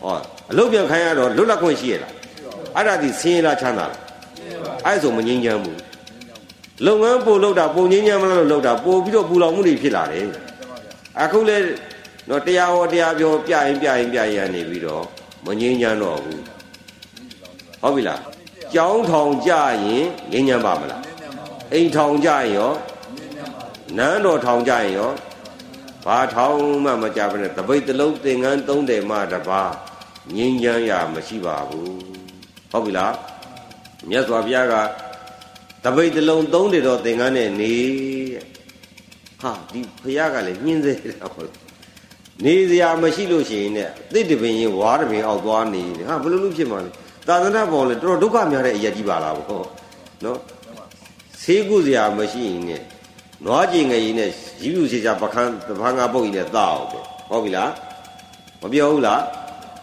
[SPEAKER 1] ဟောအလုပ်ပြန်ခိုင်းရတော့လွတ်လပ်ခွင့်ရှိရလား အဲ့ဒါဒီဆင်းရဲလားချမ်းသာလားအဲ့ဆိုမငြင်းချမ်းဘူးလုပ်ငန်းပို့လုပ်တာပုံငြင်းချမ်းမလားလို့လုပ်တာပို့ပြီးတော့ပူလောင်မှုတွေဖြစ်လာတယ်အခုလဲတော့တရားဟောတရားပြောပြရင်ပြရင်ပြရင်နေပြီးတော့မငြင်းချမ်းတော့ဘူးဟုတ်ပြီလားကြောင်းထောင်ကြရင်ငြင်းချမ်းပါမလားအိမ်ထောင်ကြရင်ရောနန်းတော်ထောင်ကြရင်ရောဘာထောင်မှမကြဘဲနဲ့တပိတ်တလုံးသင်္ကန်းသုံးတယ်မှတပါငြင်းချမ်းရမရှိပါဘူး ဟုတ်ပြီလားမြတ်စွာဘုရားကတပိတ်တလုံးသုံးတယ်တော့သင်္ကန်းနဲ့နေဟာဒီဘုရားကလည်းညှင်းစေတာဟုတ်နေစရာမရှိလို့ရှိရင်ねသစ်တပင်ရင်ဝါတပင်အောက်သွားနေတယ်ဟာဘယ်လိုလုပ်ဖြစ်မှာလဲသာသနာပေါ်လေတော်တော်ဒုက္ခများတဲ့အရာကြီးပါလားဗောနော်ဆေးကုစရာမရှိရင်ねနွားကြင်ငယ်ကြီးနဲ့ရီးလူစီချာပခန်းတဖားငါပုတ်ကြီးနဲ့သားအောင်တယ်ဟုတ်ပြီလားမပြောဘူးလား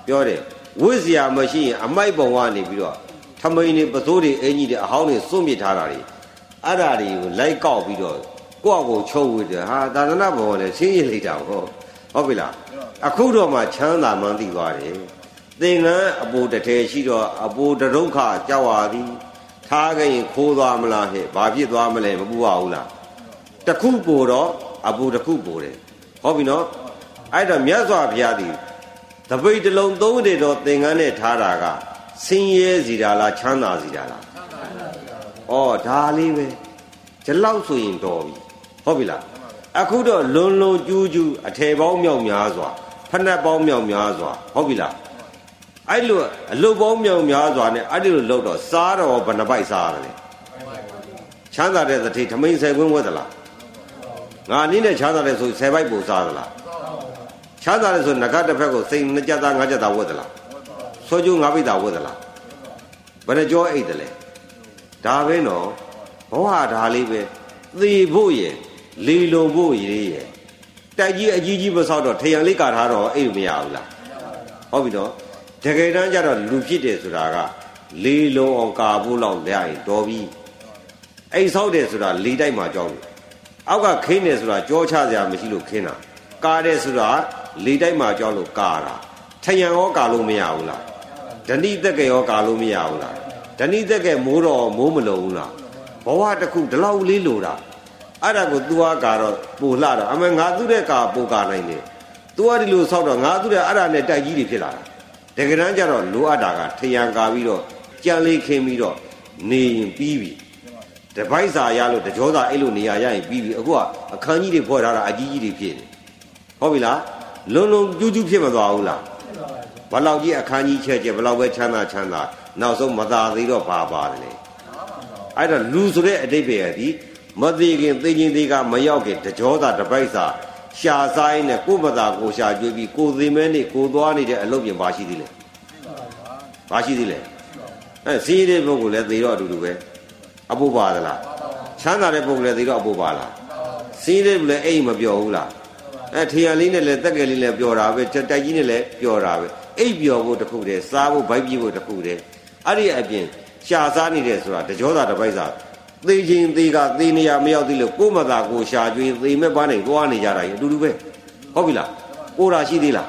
[SPEAKER 1] ပြောတယ် ဝိဇ္ဇာမရှိရင်အမိုက်ပုံကနေပြီးတော့ထမိန်တွေပစိုးတွေအင်ကြီးတွေအဟောင်းတွေစွန့်ပစ်ထားတာတွေအဲ့ဓာတွေကိုလိုက်ကောက်ပြီးတော့ကိုယ့်အကိုချုပ်ဝေတယ်ဟာသာသနာဘောလည်းရှင်းရလိုက်တာဟုတ်ဟုတ်ပြီလားအခုတော့မှချမ်းသာမှန်းသိသွားတယ်သင်္ကန်းအပူတထဲရှိတော့အပူတဒုက္ခကြောက်ရသည်ထားခဲ့ရင်ခိုးသွားမလားဟဲ့ဘာဖြစ်သွားမလဲမပူပါဘူးလားတခုပိုတော့အပူတခုပိုတယ်ဟုတ်ပြီနော်အဲ့တော့မြတ်စွာဘုရားသည် တပိတ်တလုံးသုံးတယ်တော့သင်္ကန်းနဲ့ထားတာကဆင်းရဲစီတာလားချမ်းသာစီတာလားဩဒါလေးပဲဒီလောက်ဆိုရင်တော်ပြီဟုတ်ပြီလားအခုတော့လွန်လွန်ကျူးကျူးအထည်ပေါင်းမြောက်များစွာဖက်နှက်ပေါင်းမြောက်များစွာဟုတ်ပြီလားအဲ့လိုအလုတ်ပေါင်းမြောက်များစွာနဲ့အဲ့ဒီလိုလောက်တော့စားတော့ဘယ်နှပိုက်စားရတယ်ချမ်းသာတဲ့သတိထမိန်ဆယ်ခွင်းဝတ်သလားငါနည်းနဲ့ချမ်းသာတဲ့ဆိုဆယ်ပိုက်ပို့စားသလား ချမ်းသာတဲ့ဆိုငကတစ်ဖက်ကိုစိတ်နှစ်ကြက်သားငါးကြက်သားဝတ်သလားစောကျိုးငါးပိတ်သားဝတ်သလားဘယ်နှကြောအိတ်တယ်လဲဒါပဲနော်ဘဝဒါလေးပဲသေဖို့ရယ်လီလုံဖို့ရည်ရယ်တိုက်ကြီးအကြီးကြီးမဆောက်တော့ထရံလေးကာထားတော့အိတ်မရဘူးလားဟုတ်ပြီနော်တကယ်တမ်းကျတော့လူဖြစ်တယ်ဆိုတာကလီလုံအောင်ကာဖို့လောက်ရရင်တော်ပြီအိတ်ဆောက်တယ်ဆိုတာလီတိုက်မှာကြောက်လို့အောက်ကခင်းတယ်ဆိုတာကြောချစရာမရှိလို့ခင်းတာကားတယ်ဆိုတာ လီတိုက်မှာကြောက်လို့ကာတာထရံရောကာလို့မရဘူးလားဓဏိသက်ကရောကာလို့မရဘူးလားဓဏိသက်ကမိုးတော့မိုးမလုံဘူးလားဘဝတစ်ခုဒီလောက်လေးလိုတာအဲ့ဒါကို तू ကကတော့ပိုလှတော့အမေငါသူ့တဲ့ကာပိုကာနိုင်တယ် तू ကဒီလိုဆောက်တော့ငါသူ့တဲ့အဲ့ဒါနဲ့တိုက်ကြီးတွေဖြစ်လာတာတကယ်တမ်းကျတော့လိုအပ်တာကထရံကာပြီးတော့ကြံလေးခင်းပြီးတော့နေရင်ပြီးပြီတပိုက်စာရလို့တကြောသာအဲ့လိုနေရာရရင်ပြီးပြီအခုကအခန်းကြီးတွေဖွဲ့ထားတာအကြီးကြီးတွေဖြစ်နေဟုတ်ပြီလား လုံလုံကျူးကျူးဖြစ်မသွားဘူးလားဘလောက်ကြီးအခန်းကြီးချဲ့ချဲ့ဘလောက်ပဲချမ်းသာချမ်းသာနောက်ဆုံးမသာသေးတော့ပါပါတယ်လေအဲ့တော့လူဆိုတဲ့အတိတ်ပဲဒီမသေးခင်သိချင်းသေးကမရောက်ခင်တကြောသာတပိုက်စာရှာဆိုင်နဲ့ကိုမသာကိုရှာကျွေးပြီးကိုသေးမဲနေကိုသွားနေတဲ့အလုပ်ပြင်ပါရှိသေးလဲပါရှိသေးလဲအဲစီးတဲ့ပုဂ္ဂိုလ်လည်းသေတော့အတူတူပဲအဖို့ပါသလားချမ်းသာတဲ့ပုဂ္ဂိုလ်လည်းသေတော့အဖို့ပါလားစီးတဲ့ပုဂ္ဂိုလ်လည်းအိမ်မပြောဘူးလား အဲထရံလေးနဲ့လည်းတက်ကယ်လေးနဲ့ပျော်တာပဲတိုက်ကြီးနဲ့လည်းပျော်တာပဲအိပ်ပျော်ဖို့တခုတည်းစားဖို့ဗိုက်ပြည့်ဖို့တခုတည်းအဲ့ဒီအပြင်ရှာစားနေတယ်ဆိုတာတကြောသာတပိုက်စာသေခြင်းသေကသေနေရမရောက်သေးလို့ကိုမသာကိုရှာကျွေးသေမဲ့ပန်းနေသွားနေကြတာကြီးအတူတူပဲဟုတ်ပြီလားကိုရာရှိသေးလား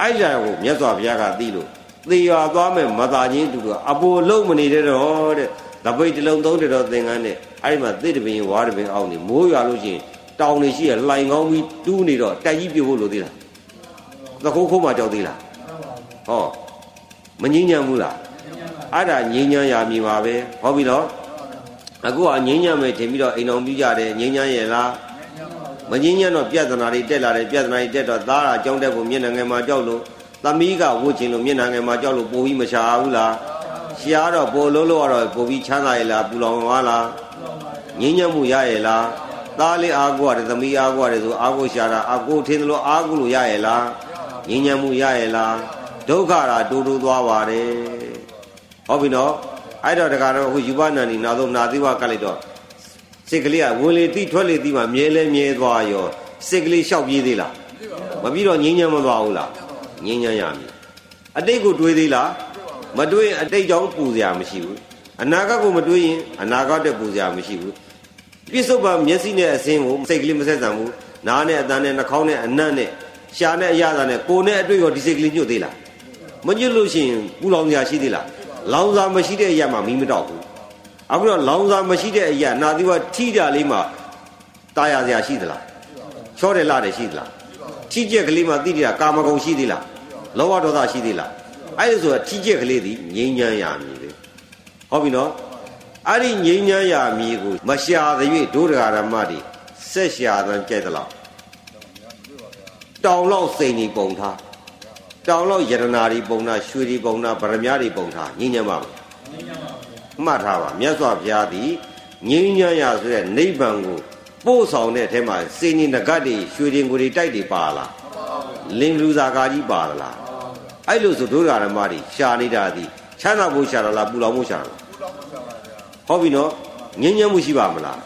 [SPEAKER 1] အဲ့ကြကိုမြတ်စွာဘုရားကသိလို့သေရွာသွားမဲ့မသာချင်းတူတူအပေါ်လုံးမနေတဲ့တော့တဲ့တပိတ်တလုံးသုံးတယ်တော့သင်္ကန်းနဲ့အဲ့ဒီမှာသေတပင်ဝါတပင်အောက်နေမိုးရွာလို့ရှိရင် တောင်နေရှိရလှိုင်ကောင်းပြီးတူးနေတော့တိုက်ကြီးပြဖို့လိုသေးလားသခိုးခိုးမှကြောက်သေးလားဟောမငြင်းညံဘူးလားအဲ့ဒါငြိမ်းချမ်းရာမြည်ပါပဲဟုတ်ပြီနော်အခုကငြိမ်းချမ်းမယ်ထင်ပြီးတော့အိမ်တော်ပြကြတယ်ငြိမ်းချမ်းရဲ့လားမငြိမ်းချမ်းတော့ပြဿနာတွေတက်လာတယ်ပြဿနာတွေတက်တော့သားကကြောင်းတက်ဖို့မျက်နှာငယ်မှာကြောက်လို့သမီးကဝှချင်လို့မျက်နှာငယ်မှာကြောက်လို့ပိုပြီးမရှာဘူးလားရှားတော့ပိုလို့လို့ကတော့ပိုပြီးချမ်းသာရဲ့လားပူလောင်သွားလားငြိမ်းချမ်းမှုရရဲ့လား သားလေးအားကိုရတယ်သမီးအားကိုရတယ်ဆိုအားကိုရှာတာအကိုထင်တယ်လို့အားကိုလို့ရရဲ့လားငြိမ်းချမ်းမှုရရဲ့လားဒုက္ခတာတူတူသွားပါတယ်ဟုတ်ပြီနော်အဲ့တော့တခါတော့အခုယူပနာနီနာတော့နာသီဝကလိုက်တော့စိတ်ကလေးကဝင်လေတိထွက်လေတိမှမြဲလဲမြဲသွားရောစိတ်ကလေးလျှောက်ပြေးသေးလားမပြီးတော့ငြင်းညံမသွားဘူးလားငြင်းညံရမည်အတိတ်ကိုတွေးသေးလားမတွေးရင်အတိတ်ကြောင့်ပူစရာမရှိဘူးအနာဂတ်ကိုမတွေးရင်အနာဂတ်တဲ့ပူစရာမရှိဘူး ပြစ္ဆုတ်ပါမျက်စိနဲ့အစင်းကိုစိတ်ကလေးမဆက်ဆံဘူးနားနဲ့အတန်းနဲ့နှာခေါင်းနဲ့အနံ့နဲ့ရှာနဲ့အရသာနဲ့ကိုယ်နဲ့အတွေ့ရောဒီစိတ်ကလေးညှို့သေးလားမညှို့လို့ရှိရင်ပူလောင်စရာရှိသေးလားလောင်စာမရှိတဲ့အရာမှမီးမတော့ဘူးအခုတော့လောင်စာမရှိတဲ့အရာနာသီဝထိတာလေးမှတာယာစရာရှိသလားချောတယ်လာတယ်ရှိသလားထိကျက်ကလေးမှတိတိကာမဂုဏ်ရှိသေးလားလောဘဒေါသရှိသေးလားအဲ့ဒါဆိုတာထိကျက်ကလေးသည်ငြိမ်းချမ်းရာမည်ပဲဟုတ်ပြီနော် အဲ့ဒီငြိမ်းချမ်းရာမည်ကိုမရှာသရွေ့ဒုဒဂရမတွေဆက်ရှာသံကြိုက်သလားတောင်လောက်စိန်ကြီးပုံထားတောင်လောက်ယရနာတွေပုံနာရွှေတွေပုံနာဗရမ ्या တွေပုံထားငြိမ်းချမ်းပါဘူးငြိမ်းချမ်းပါဘူးမှတ်ထားပါမြတ်စွာဘုရားသည်ငြိမ်းချမ်းရာဆိုတဲ့နိဗ္ဗာန်ကိုပို့ဆောင်တဲ့အထဲမှာစေနီနဂတ်တွေရွှေတင်ကိုတွေတိုက်တွေပါလားလင်လူစာကာကြီးပါလားအဲ့လိုဆိုဒုက္ခဓမ္မတွေရှာနေတာသည်ချမ်းသာဖို့ရှာတာလားပူလောင်ဖို့ရှာတာလား ဟုတ်ပြီနော်ငြိမ်းချမ်းမှုရှိပါမလား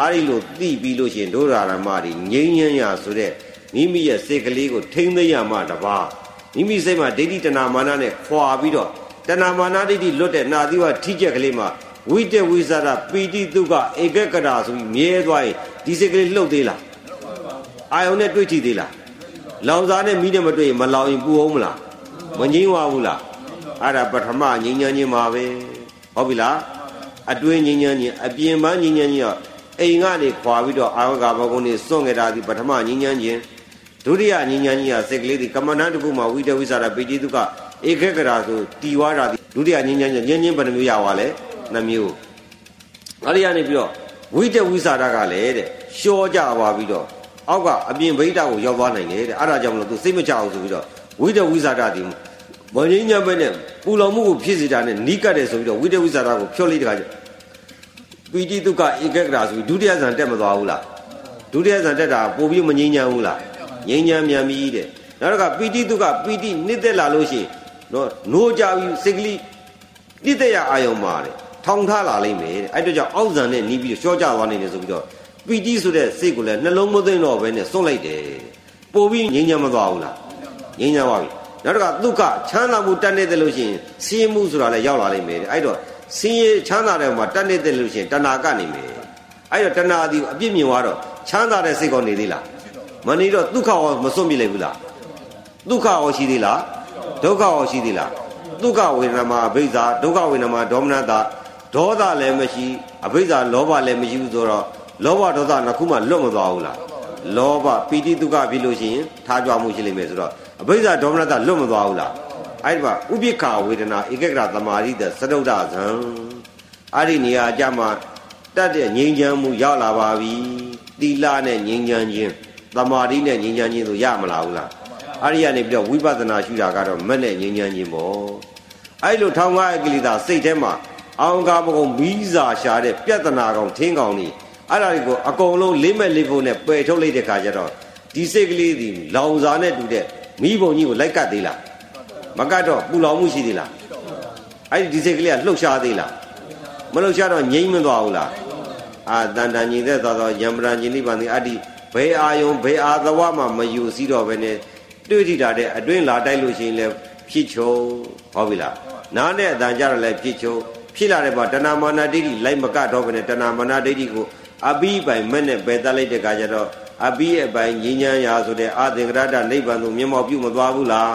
[SPEAKER 1] အဲ့ဒီလိုသိပြီးလို့ရှိရင်ဒုရဓမ္မတွေငြိမ်းချမ်းရာဆိုတဲ့မိမိရဲ့စိတ်ကလေးကိုထိမ့်သိရမှတပါမိမိစိတ်မှာဒိဋ္ဌိတဏမာနနဲ့ခွာပြီးတော့တဏမာနဒိဋ္ဌိလွတ်တဲ့နာသီဝထိကျက်ကလေးမှာဝိတ္တဝိဇာရပီတိတုကဧကကရာဆိုပြီးမြဲသွားရင်ဒီစိတ်ကလေးလှုပ်သေးလားအာယုံနဲ့တွေ့ကြည့်သေးလားလောင်စားနဲ့မိနဲ့မတွေ့ရင်မလောင်ရင်ပူအောင်မလားမငြိမ်းဝဘူးလားအဲ့ဒါပထမငြိမ်းချမ်းခြင်းပါပဲဟုတ်ပြီလား အတွင်းငြိမ်းချမ်းခြင်းအပြင်ပန်းငြိမ်းချမ်းခြင်းကအိမ်ကနေခွာပြီးတော့အာဝကဘကုန်းနေစွန့်ခဲ့တာဒီပထမငြိမ်းချမ်းခြင်းဒုတိယငြိမ်းချမ်းခြင်းကစိတ်ကလေးဒီကမ္မန္တတခုမှာဝိတဝိသရာပိတိတုကဧကကရာဆိုတီဝါတာဒီဒုတိယငြိမ်းချမ်းခြင်းငြိမ်းချင်းဘယ်နှမျိုးရပါလဲနှမျိုးအဲ့ဒီကနေပြီးတော့ဝိတဝိသရာကလည်းတဲ့လျှောကြပါပြီးတော့အောက်ကအပြင်ဗိဒ္ဓကိုရောက်သွားနိုင်တယ်တဲ့အဲ့ဒါကြောင့်မလို့သူစိတ်မချအောင်ဆိုပြီးတော့ဝိတဝိသရာဒီ မငြိမ်းချမ်းပဲနဲ့ပူလောင်မှုကိုဖြစ်စေတာနဲ့နီးကပ်တယ်ဆိုပြီးတော့ဝိတဝိသရာကိုဖြောလိုက်တဲ့ခါကျပီတိတုကဧကကရာဆိုပြီးဒုတိယဇန်တက်မသွားဘူးလားဒုတိယဇန်တက်တာပို့ပြီးမငြိမ်းချမ်းဘူးလားငြိမ်းချမ်းမြန်ပြီတဲ့နောက်တော့ကပီတိတုကပီတိနှစ်သက်လာလို့ရှိရင်နော်နိုးကြပြီးစိတ်ကလေးနှစ်သက်ရအာယုံမှာတဲ့ထောင်ထားလာလိမ့်မယ်တဲ့အဲ့တော့ကြောင့်အောက်ဇန်နဲ့နီးပြီးရှော့ကြသွားနေတယ်ဆိုပြီးတော့ပီတိဆိုတဲ့စိတ်ကိုလည်းနှလုံးမသွင်းတော့ဘဲနဲ့စွန့်လိုက်တယ်ပို့ပြီးငြိမ်းချမ်းမသွားဘူးလားငြိမ်းချမ်းသွားပြီ နောက်တော့ကဒုက္ခချမ်းသာမှုတတ်နေတယ်လို့ရှိရင်ဆင်းရဲမှုဆိုတာလည်းရောက်လာလိမ့်မယ်တဲ့အဲ့တော့ဆင်းရဲချမ်းသာတဲ့မှာတတ်နေတယ်လို့ရှိရင်တဏှာကနေမယ်အဲ့တော့တဏှာဒီအပြစ်မြင်သွားတော့ချမ်းသာတဲ့စိတ်ကောနေသေးလားမနေတော့ဒုက္ခရောမစွန့်ပြစ်လိုက်ဘူးလားဒုက္ခရောရှိသေးလားဒုက္ခရောရှိသေးလားဒုက္ခဝေဒနာမှာအဘိဇာဒုက္ခဝေဒနာမှာဒေါမနတာဒေါသလည်းမရှိအဘိဇာလောဘလည်းမရှိဘူးဆိုတော့လောဘဒေါသနှစ်ခုမှလွတ်မသွားဘူးလားလောဘပီတိဒုက္ခဖြစ်လို့ရှိရင်ထားကြွမှုရှိလိမ့်မယ်ဆိုတော့ အဘိဇာဒေါမနတာလွတ်မသွားဘူးလားအဲ့ဒီမှာဥပိ္ပခာဝေဒနာဧကဂရသမာဓိတဲ့သရုဒ္ဓဇံအဲ့ဒီနေရာအကြမှာတတ်တဲ့ငြိမ်းချမ်းမှုရောက်လာပါပြီသီလနဲ့ငြိမ်းချမ်းခြင်းသမာဓိနဲ့ငြိမ်းချမ်းခြင်းဆိုရမလားဘူးလားအဲ့ဒီကနေပြီးတော့ဝိပဿနာရှုတာကတော့မက်နဲ့ငြိမ်းချမ်းခြင်းပေါ့အဲ့လိုထောင်ကားအကိလေသာစိတ်ထဲမှာအောင်ကားမကုံမီးစာရှာတဲ့ပြဿနာကောင်ထင်းကောင်นี่အဲ့ဒါတွေကိုအကုန်လုံးလေးမဲ့လေးဖို့နဲ့ပယ်ထုတ်လိုက်တဲ့ခါကျတော့ဒီစိတ်ကလေးဒီလောင်စာနဲ့တူတဲ့ မိဘုံကြီးကိုလိုက်ကတ်သေးလားမကတ်တော့ပူလောင်မှုရှိသေးလားအဲ့ဒီဒီစိတ်ကလေးကလှုပ်ရှားသေးလားမလှုပ်ရှားတော့ငြိမ့်မသွားဘူးလားအာတန်တန်ညီတဲ့သောသောယံပရံညီနိဗ္ဗာန်ဒီအတ္တိဘယ်အာယုံဘယ်အာသဝမှမယူစည်းတော့ဘဲနဲ့တွေ့ထိတာတဲ့အတွင်းလာတိုက်လို့ရှိရင်လည်းဖြစ်ချုံဟုတ်ပြီလားနားနဲ့အတန်ကြတော့လည်းဖြစ်ချုံဖြစ်လာတဲ့ဘာတဏမာနာဒိဋ္ဌိလိုက်မကတော့ဘဲနဲ့တဏမာနာဒိဋ္ဌိကိုအဘိပိုင်မဲ့နဲ့ပယ်တတ်လိုက်တဲ့ခါကျတော့ အဘိရဲ့ပိုင်ငြိမ်းချမ်းရာဆိုတဲ့အာသင်္ကရတနိဗ္ဗာန်သို့မျက်မှောက်ပြုမသွားဘူးလား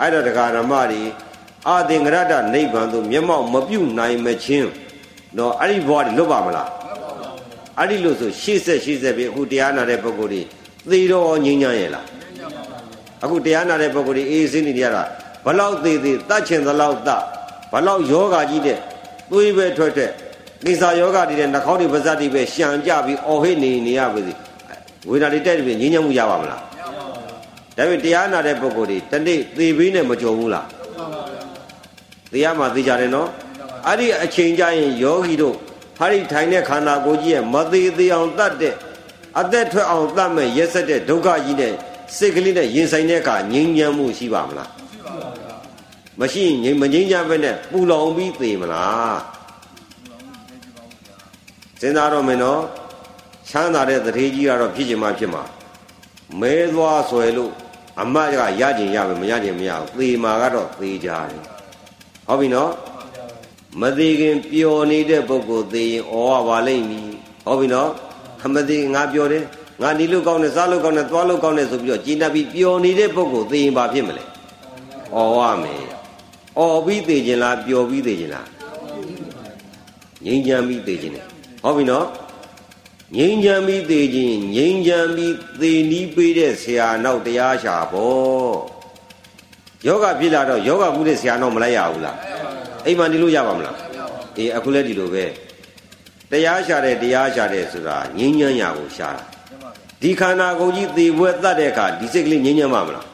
[SPEAKER 1] အဲ့တော့တရားဓမ္မတွေအာသင်္ကရတနိဗ္ဗာန်သို့မျက်မှောက်မပြုနိုင်မချင်းတော့အဲ့ဒီဘဝတွေလွတ်ပါမလားအဲ့ဒီလို့ဆိုရှေ့ဆက်ရှေ့ဆက်ပြီးအခုတရားနာတဲ့ပုဂ္ဂိုလ်တွေသေတော့ငြိမ်းချမ်းရဲ့လားအခုတရားနာတဲ့ပုဂ္ဂိုလ်တွေအေးစင်းနေကြတာဘလောက်သေးသေးတတ်ချင်သလောက်တတ်ဘလောက်ယောဂကြီးတဲ့သွေးပဲထွက်တဲ့ကိစ္စယောဂတွေတဲ့နှာခေါင်းတွေပါးစပ်တွေပဲရှံကြပြီးအော်ဟစ်နေနေရပါစေ ဝေဒနာတွေတက်ပြီးငြိမ်းချမ်းမှုရပါမလားဒါပေမဲ့တရားနာတဲ့ပုဂ္ဂိုလ်တွေတနေ့သေပေးနဲ့မကြုံဘူးလားတရားမှသိကြတယ်နော်အဲ့ဒီအချိန်ကျရင်ယောဂီတို့ဟာဒီထိုင်တဲ့ခန္ဓာကိုယ်ကြီးရဲ့မသေးသေးအောင်တတ်တဲ့အသက်ထွက်အောင်တတ်မဲ့ရက်ဆက်တဲ့ဒုက္ခကြီးနဲ့စိတ်ကလေးနဲ့ရင်ဆိုင်တဲ့အခါငြိမ်းချမ်းမှုရှိပါမလားမရှိရင်မငြိမ်းချမ်းပဲနဲ့ပူလောင်ပြီးသေမလားစဉ်းစားတော့မယ်နော် ချမ်းသာတဲ့တထေးကြီးကတော့ဖြစ်ချင်မှဖြစ်မှာမဲသွားဆွဲလို့အမတ်ကရကျင်ရမယ်မရကျင်မရဘူးသေမှာကတော့သေကြတယ်ဟုတ်ပြီနော်မသေးခင်ပျော်နေတဲ့ပုဂ္ဂိုလ်သေရင်ဩဝပါလိမ့်မည်ဟုတ်ပြီနော်မသေးငါပျော်တယ်ငါဒီလိုကောင်းတယ်စားလို့ကောင်းတယ်သွားလို့ကောင်းတယ်ဆိုပြီးတော့ကျင့်တတ်ပြီးပျော်နေတဲ့ပုဂ္ဂိုလ်သေရင်ဘာဖြစ်မလဲဩဝမယ်ဩပြီးသေခြင်းလားပျော်ပြီးသေခြင်းလားငြိမ်းချမ်းပြီးသေခြင်းလေဟုတ်ပြီနော် ငြိမ်းချမ်းပြီးသေခြင်းငြိမ်းချမ်းပြီးသေနီးပေးတဲ့ဆရာနောက်တရားရှာပေါ့ယောဂဖြစ်လာတော့ယောဂကုတဲ့ဆရာနောက်မလိုက်ရဘူးလားအိမ်မှာဒီလိုရပါမလားအေးအခုလည်းဒီလိုပဲတရားရှာတယ်တရားရှာတယ်ဆိုတာငြိမ်းချမ်းရာကိုရှာတာဒီခန္ဓာကိုယ်ကြီးသေပွဲတတ်တဲ့အခါဒီစိတ်ကလေးငြိမ်းချမ်းမှာမလား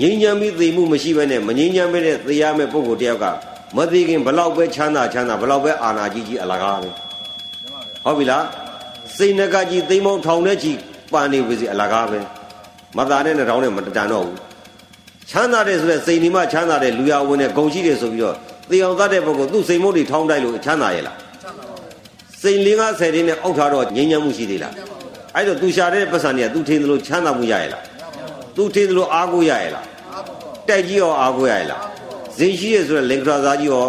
[SPEAKER 1] ငြိမ်းချမ်းပြီးသေမှုမရှိဘဲနဲ့မငြိမ်းချမ်းပဲနဲ့သေရမယ့်ပုဂ္ဂိုလ်တယောက်ကမသိခင်ဘလောက်ပဲချမ်းသာချမ်းသာဘလောက်ပဲအာနာကြီးကြီးအလကားပဲဟုတ်ပြီလား စိတ်နှကကြီးသိမ့်မောင်းထောင်တဲ့ကြီးပန်နေပြီစီအလကားပဲမသားနဲ့နှထောင်းနဲ့မတန်တော့ဘူးချမ်းသာတယ်ဆိုတဲ့စိတ်ဒီမှချမ်းသာတဲ့လူရဝင်တဲ့ဂုံရှိတယ်ဆိုပြီးတော့သေအောင်သတ်တဲ့ပုဂ္ဂိုလ်သူ့စိတ်မုတ်တွေထောင်းတိုက်လို့ချမ်းသာရဲ့လားစိန်လေး50တင်းနဲ့အောက်ထားတော့ငြိမ်းချမ်းမှုရှိသေးလားအဲ့တော့သူရှာတဲ့ပတ်စံတွေကသူထင်းသလိုချမ်းသာမှုရရဲ့လားသူထင်းသလိုအားကိုးရရဲ့လားတိုက်ကြီးရောအားကိုးရရဲ့လားဇင်ရှိရဆိုတဲ့လင်္ကာသားကြီးရော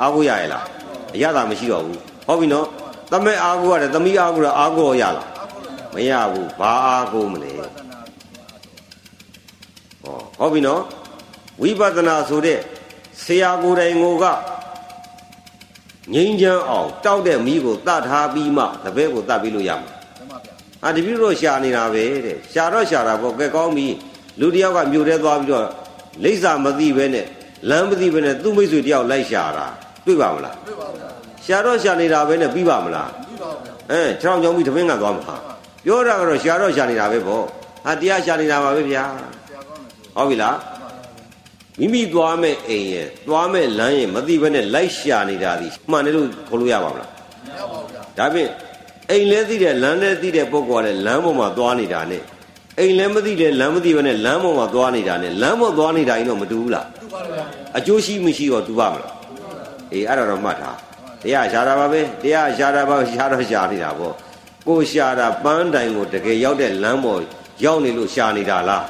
[SPEAKER 1] အားကိုးရရဲ့လားအရသာမရှိတော့ဘူးဟုတ်ပြီနော် သမက်အားကိုးရတယ်သမီးအားကိုးရအားကိုးရလားမရဘူးဘာအားကိုးမလဲဟောဟုတ်ပြီနော်ဝိပဿနာဆိုတဲ့ဆရာကိုယ်တိုင်ကိုကငိမ့်ချမ်းအောင်တောက်တဲ့မိကိုတတ်ထားပြီးမှတပည့်ကိုတတ်ပြီးလို့ရမှာအာတပည့်တို့ရှာနေတာပဲတဲ့ရှာတော့ရှာတာပေါ့ကဲကောင်းပြီလူတယောက်ကမြို့ထဲသွားပြီးတော့လိမ့်စာမသိပဲနဲ့လမ်းမသိပဲနဲ့သူ့မိတ်ဆွေတယောက်လိုက်ရှာတာတွေ့ပါမလားတွေ့ပါဘူး ရှာတော့ရှာနေတာပဲနဲ့ပြီးပါမလားပြီးပါဘူးအဲခြေထောင်ကြောင်းပြီးတပင်းကသွားမှာပြောတာကတော့ရှာတော့ရှာနေတာပဲပေါ့ဟာတရားရှာနေတာပါပဲဗျာဟုတ်ပြီလားမိမိသွားမဲ့အိမ်ရဲ့သွားမဲ့လမ်းရဲ့မသိဘဲနဲ့လိုက်ရှာနေတာဒီမှန်တယ်လို့ခေါ်လို့ရပါမလားမရပါဘူးဗျာဒါဖြင့်အိမ်လဲသိတဲ့လမ်းလဲသိတဲ့ပုဂ္ဂိုလ်ကလည်းလမ်းပေါ်မှာသွားနေတာနဲ့အိမ်လဲမသိတဲ့လမ်းမသိဘဲနဲ့လမ်းပေါ်မှာသွားနေတာနဲ့လမ်းပေါ်သွားနေတာရင်တော့မတူဘူးလားတူပါဗျာအကျိုးရှိမရှိတော့တူပါမလားအေးအဲ့ဒါတော့မှတ်ထား တရားရှာတာပါပဲတရားရှာတာပါရှာတော့ရှာနေတာပေါ့ကိုရှာတာပန်းတိုင်ကိုတကယ်ရောက်တဲ့လမ်းပေါ်ရောက်နေလို့ရှာနေတာလား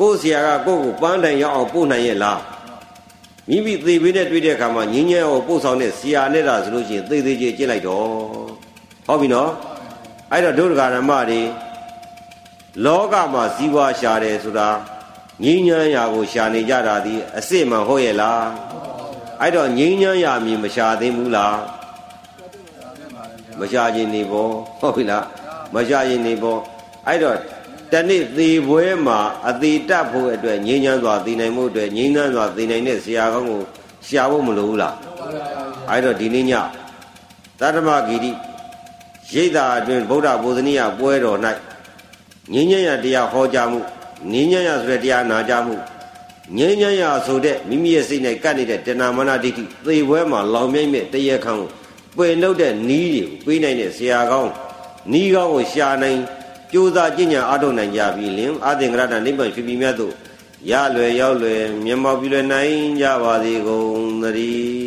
[SPEAKER 1] ကိုဆရာကကိုကိုပန်းတိုင်ရောက်အောင်ပို့နိုင်ရဲ့လားမိမိသေပေးနဲ့တွေ့တဲ့အခါမှာငင်းငယ်အောင်ပို့ဆောင်တဲ့ဆရာနဲ့တာဆိုလို့ရှိရင်သေသေးချင်းကျင့်လိုက်တော့ဟုတ်ပြီနော်အဲ့တော့ဒုဒ္ဒဂရမတွေလောကမှာဇီဝရှာတယ်ဆိုတာငင်းငယ်ရာကိုရှာနေကြတာဒီအစ်စ်မှဟုတ်ရဲ့လား အဲ့တော့ငင်းငယ်ရာမြင်မရှာသေးဘူးလားမရှာခြင်းနေပေါ်ဟုတ်ပြီလားမရှာခြင်းနေပေါ်အဲ့တော့တနေ့သေပွဲမှာအသေးတတ်ဖို့အတွက်ငြိမ်းချမ်းစွာသိနိုင်မှုအတွက်ငြိမ်းချမ်းစွာသိနိုင်တဲ့ဆရာကောင်းကိုရှာဖို့မလိုဘူးလားအဲ့တော့ဒီနေ့ညသတ္တမဂီတိရိတ်တာအတွင်ဗုဒ္ဓဘုဇနိယပွဲတော်၌ငြိမ်းချမ်းရတရားဟောကြားမှုငြိမ်းချမ်းရဆိုတဲ့တရားနာကြားမှု ငြိမ်းချမ်းရဆိုတဲ့မိမိရဲ့စိတ်နဲ့ကပ်နေတဲ့တဏမာနဒိဋ္ဌိသေပွဲမှာလောင်မြိုက်မဲ့တရားခံကိုပယ်နှုတ်တဲ့နီးတွေကိုပေးနိုင်တဲ့ဆရာကောင်းနီးကောင်းကိုရှာနိုင်ကြိုးစားကြင်ညာအားထုတ်နိုင်ကြပြီလင်အာသင်္ကရတနိဗ္ဗာန်ဖြစ်ပြီးမြတ်သို့ရလွယ်ရောက်လွယ်မျက်မှောက်ပြုလွယ်နိုင်ကြပါစေကုန်သတည်း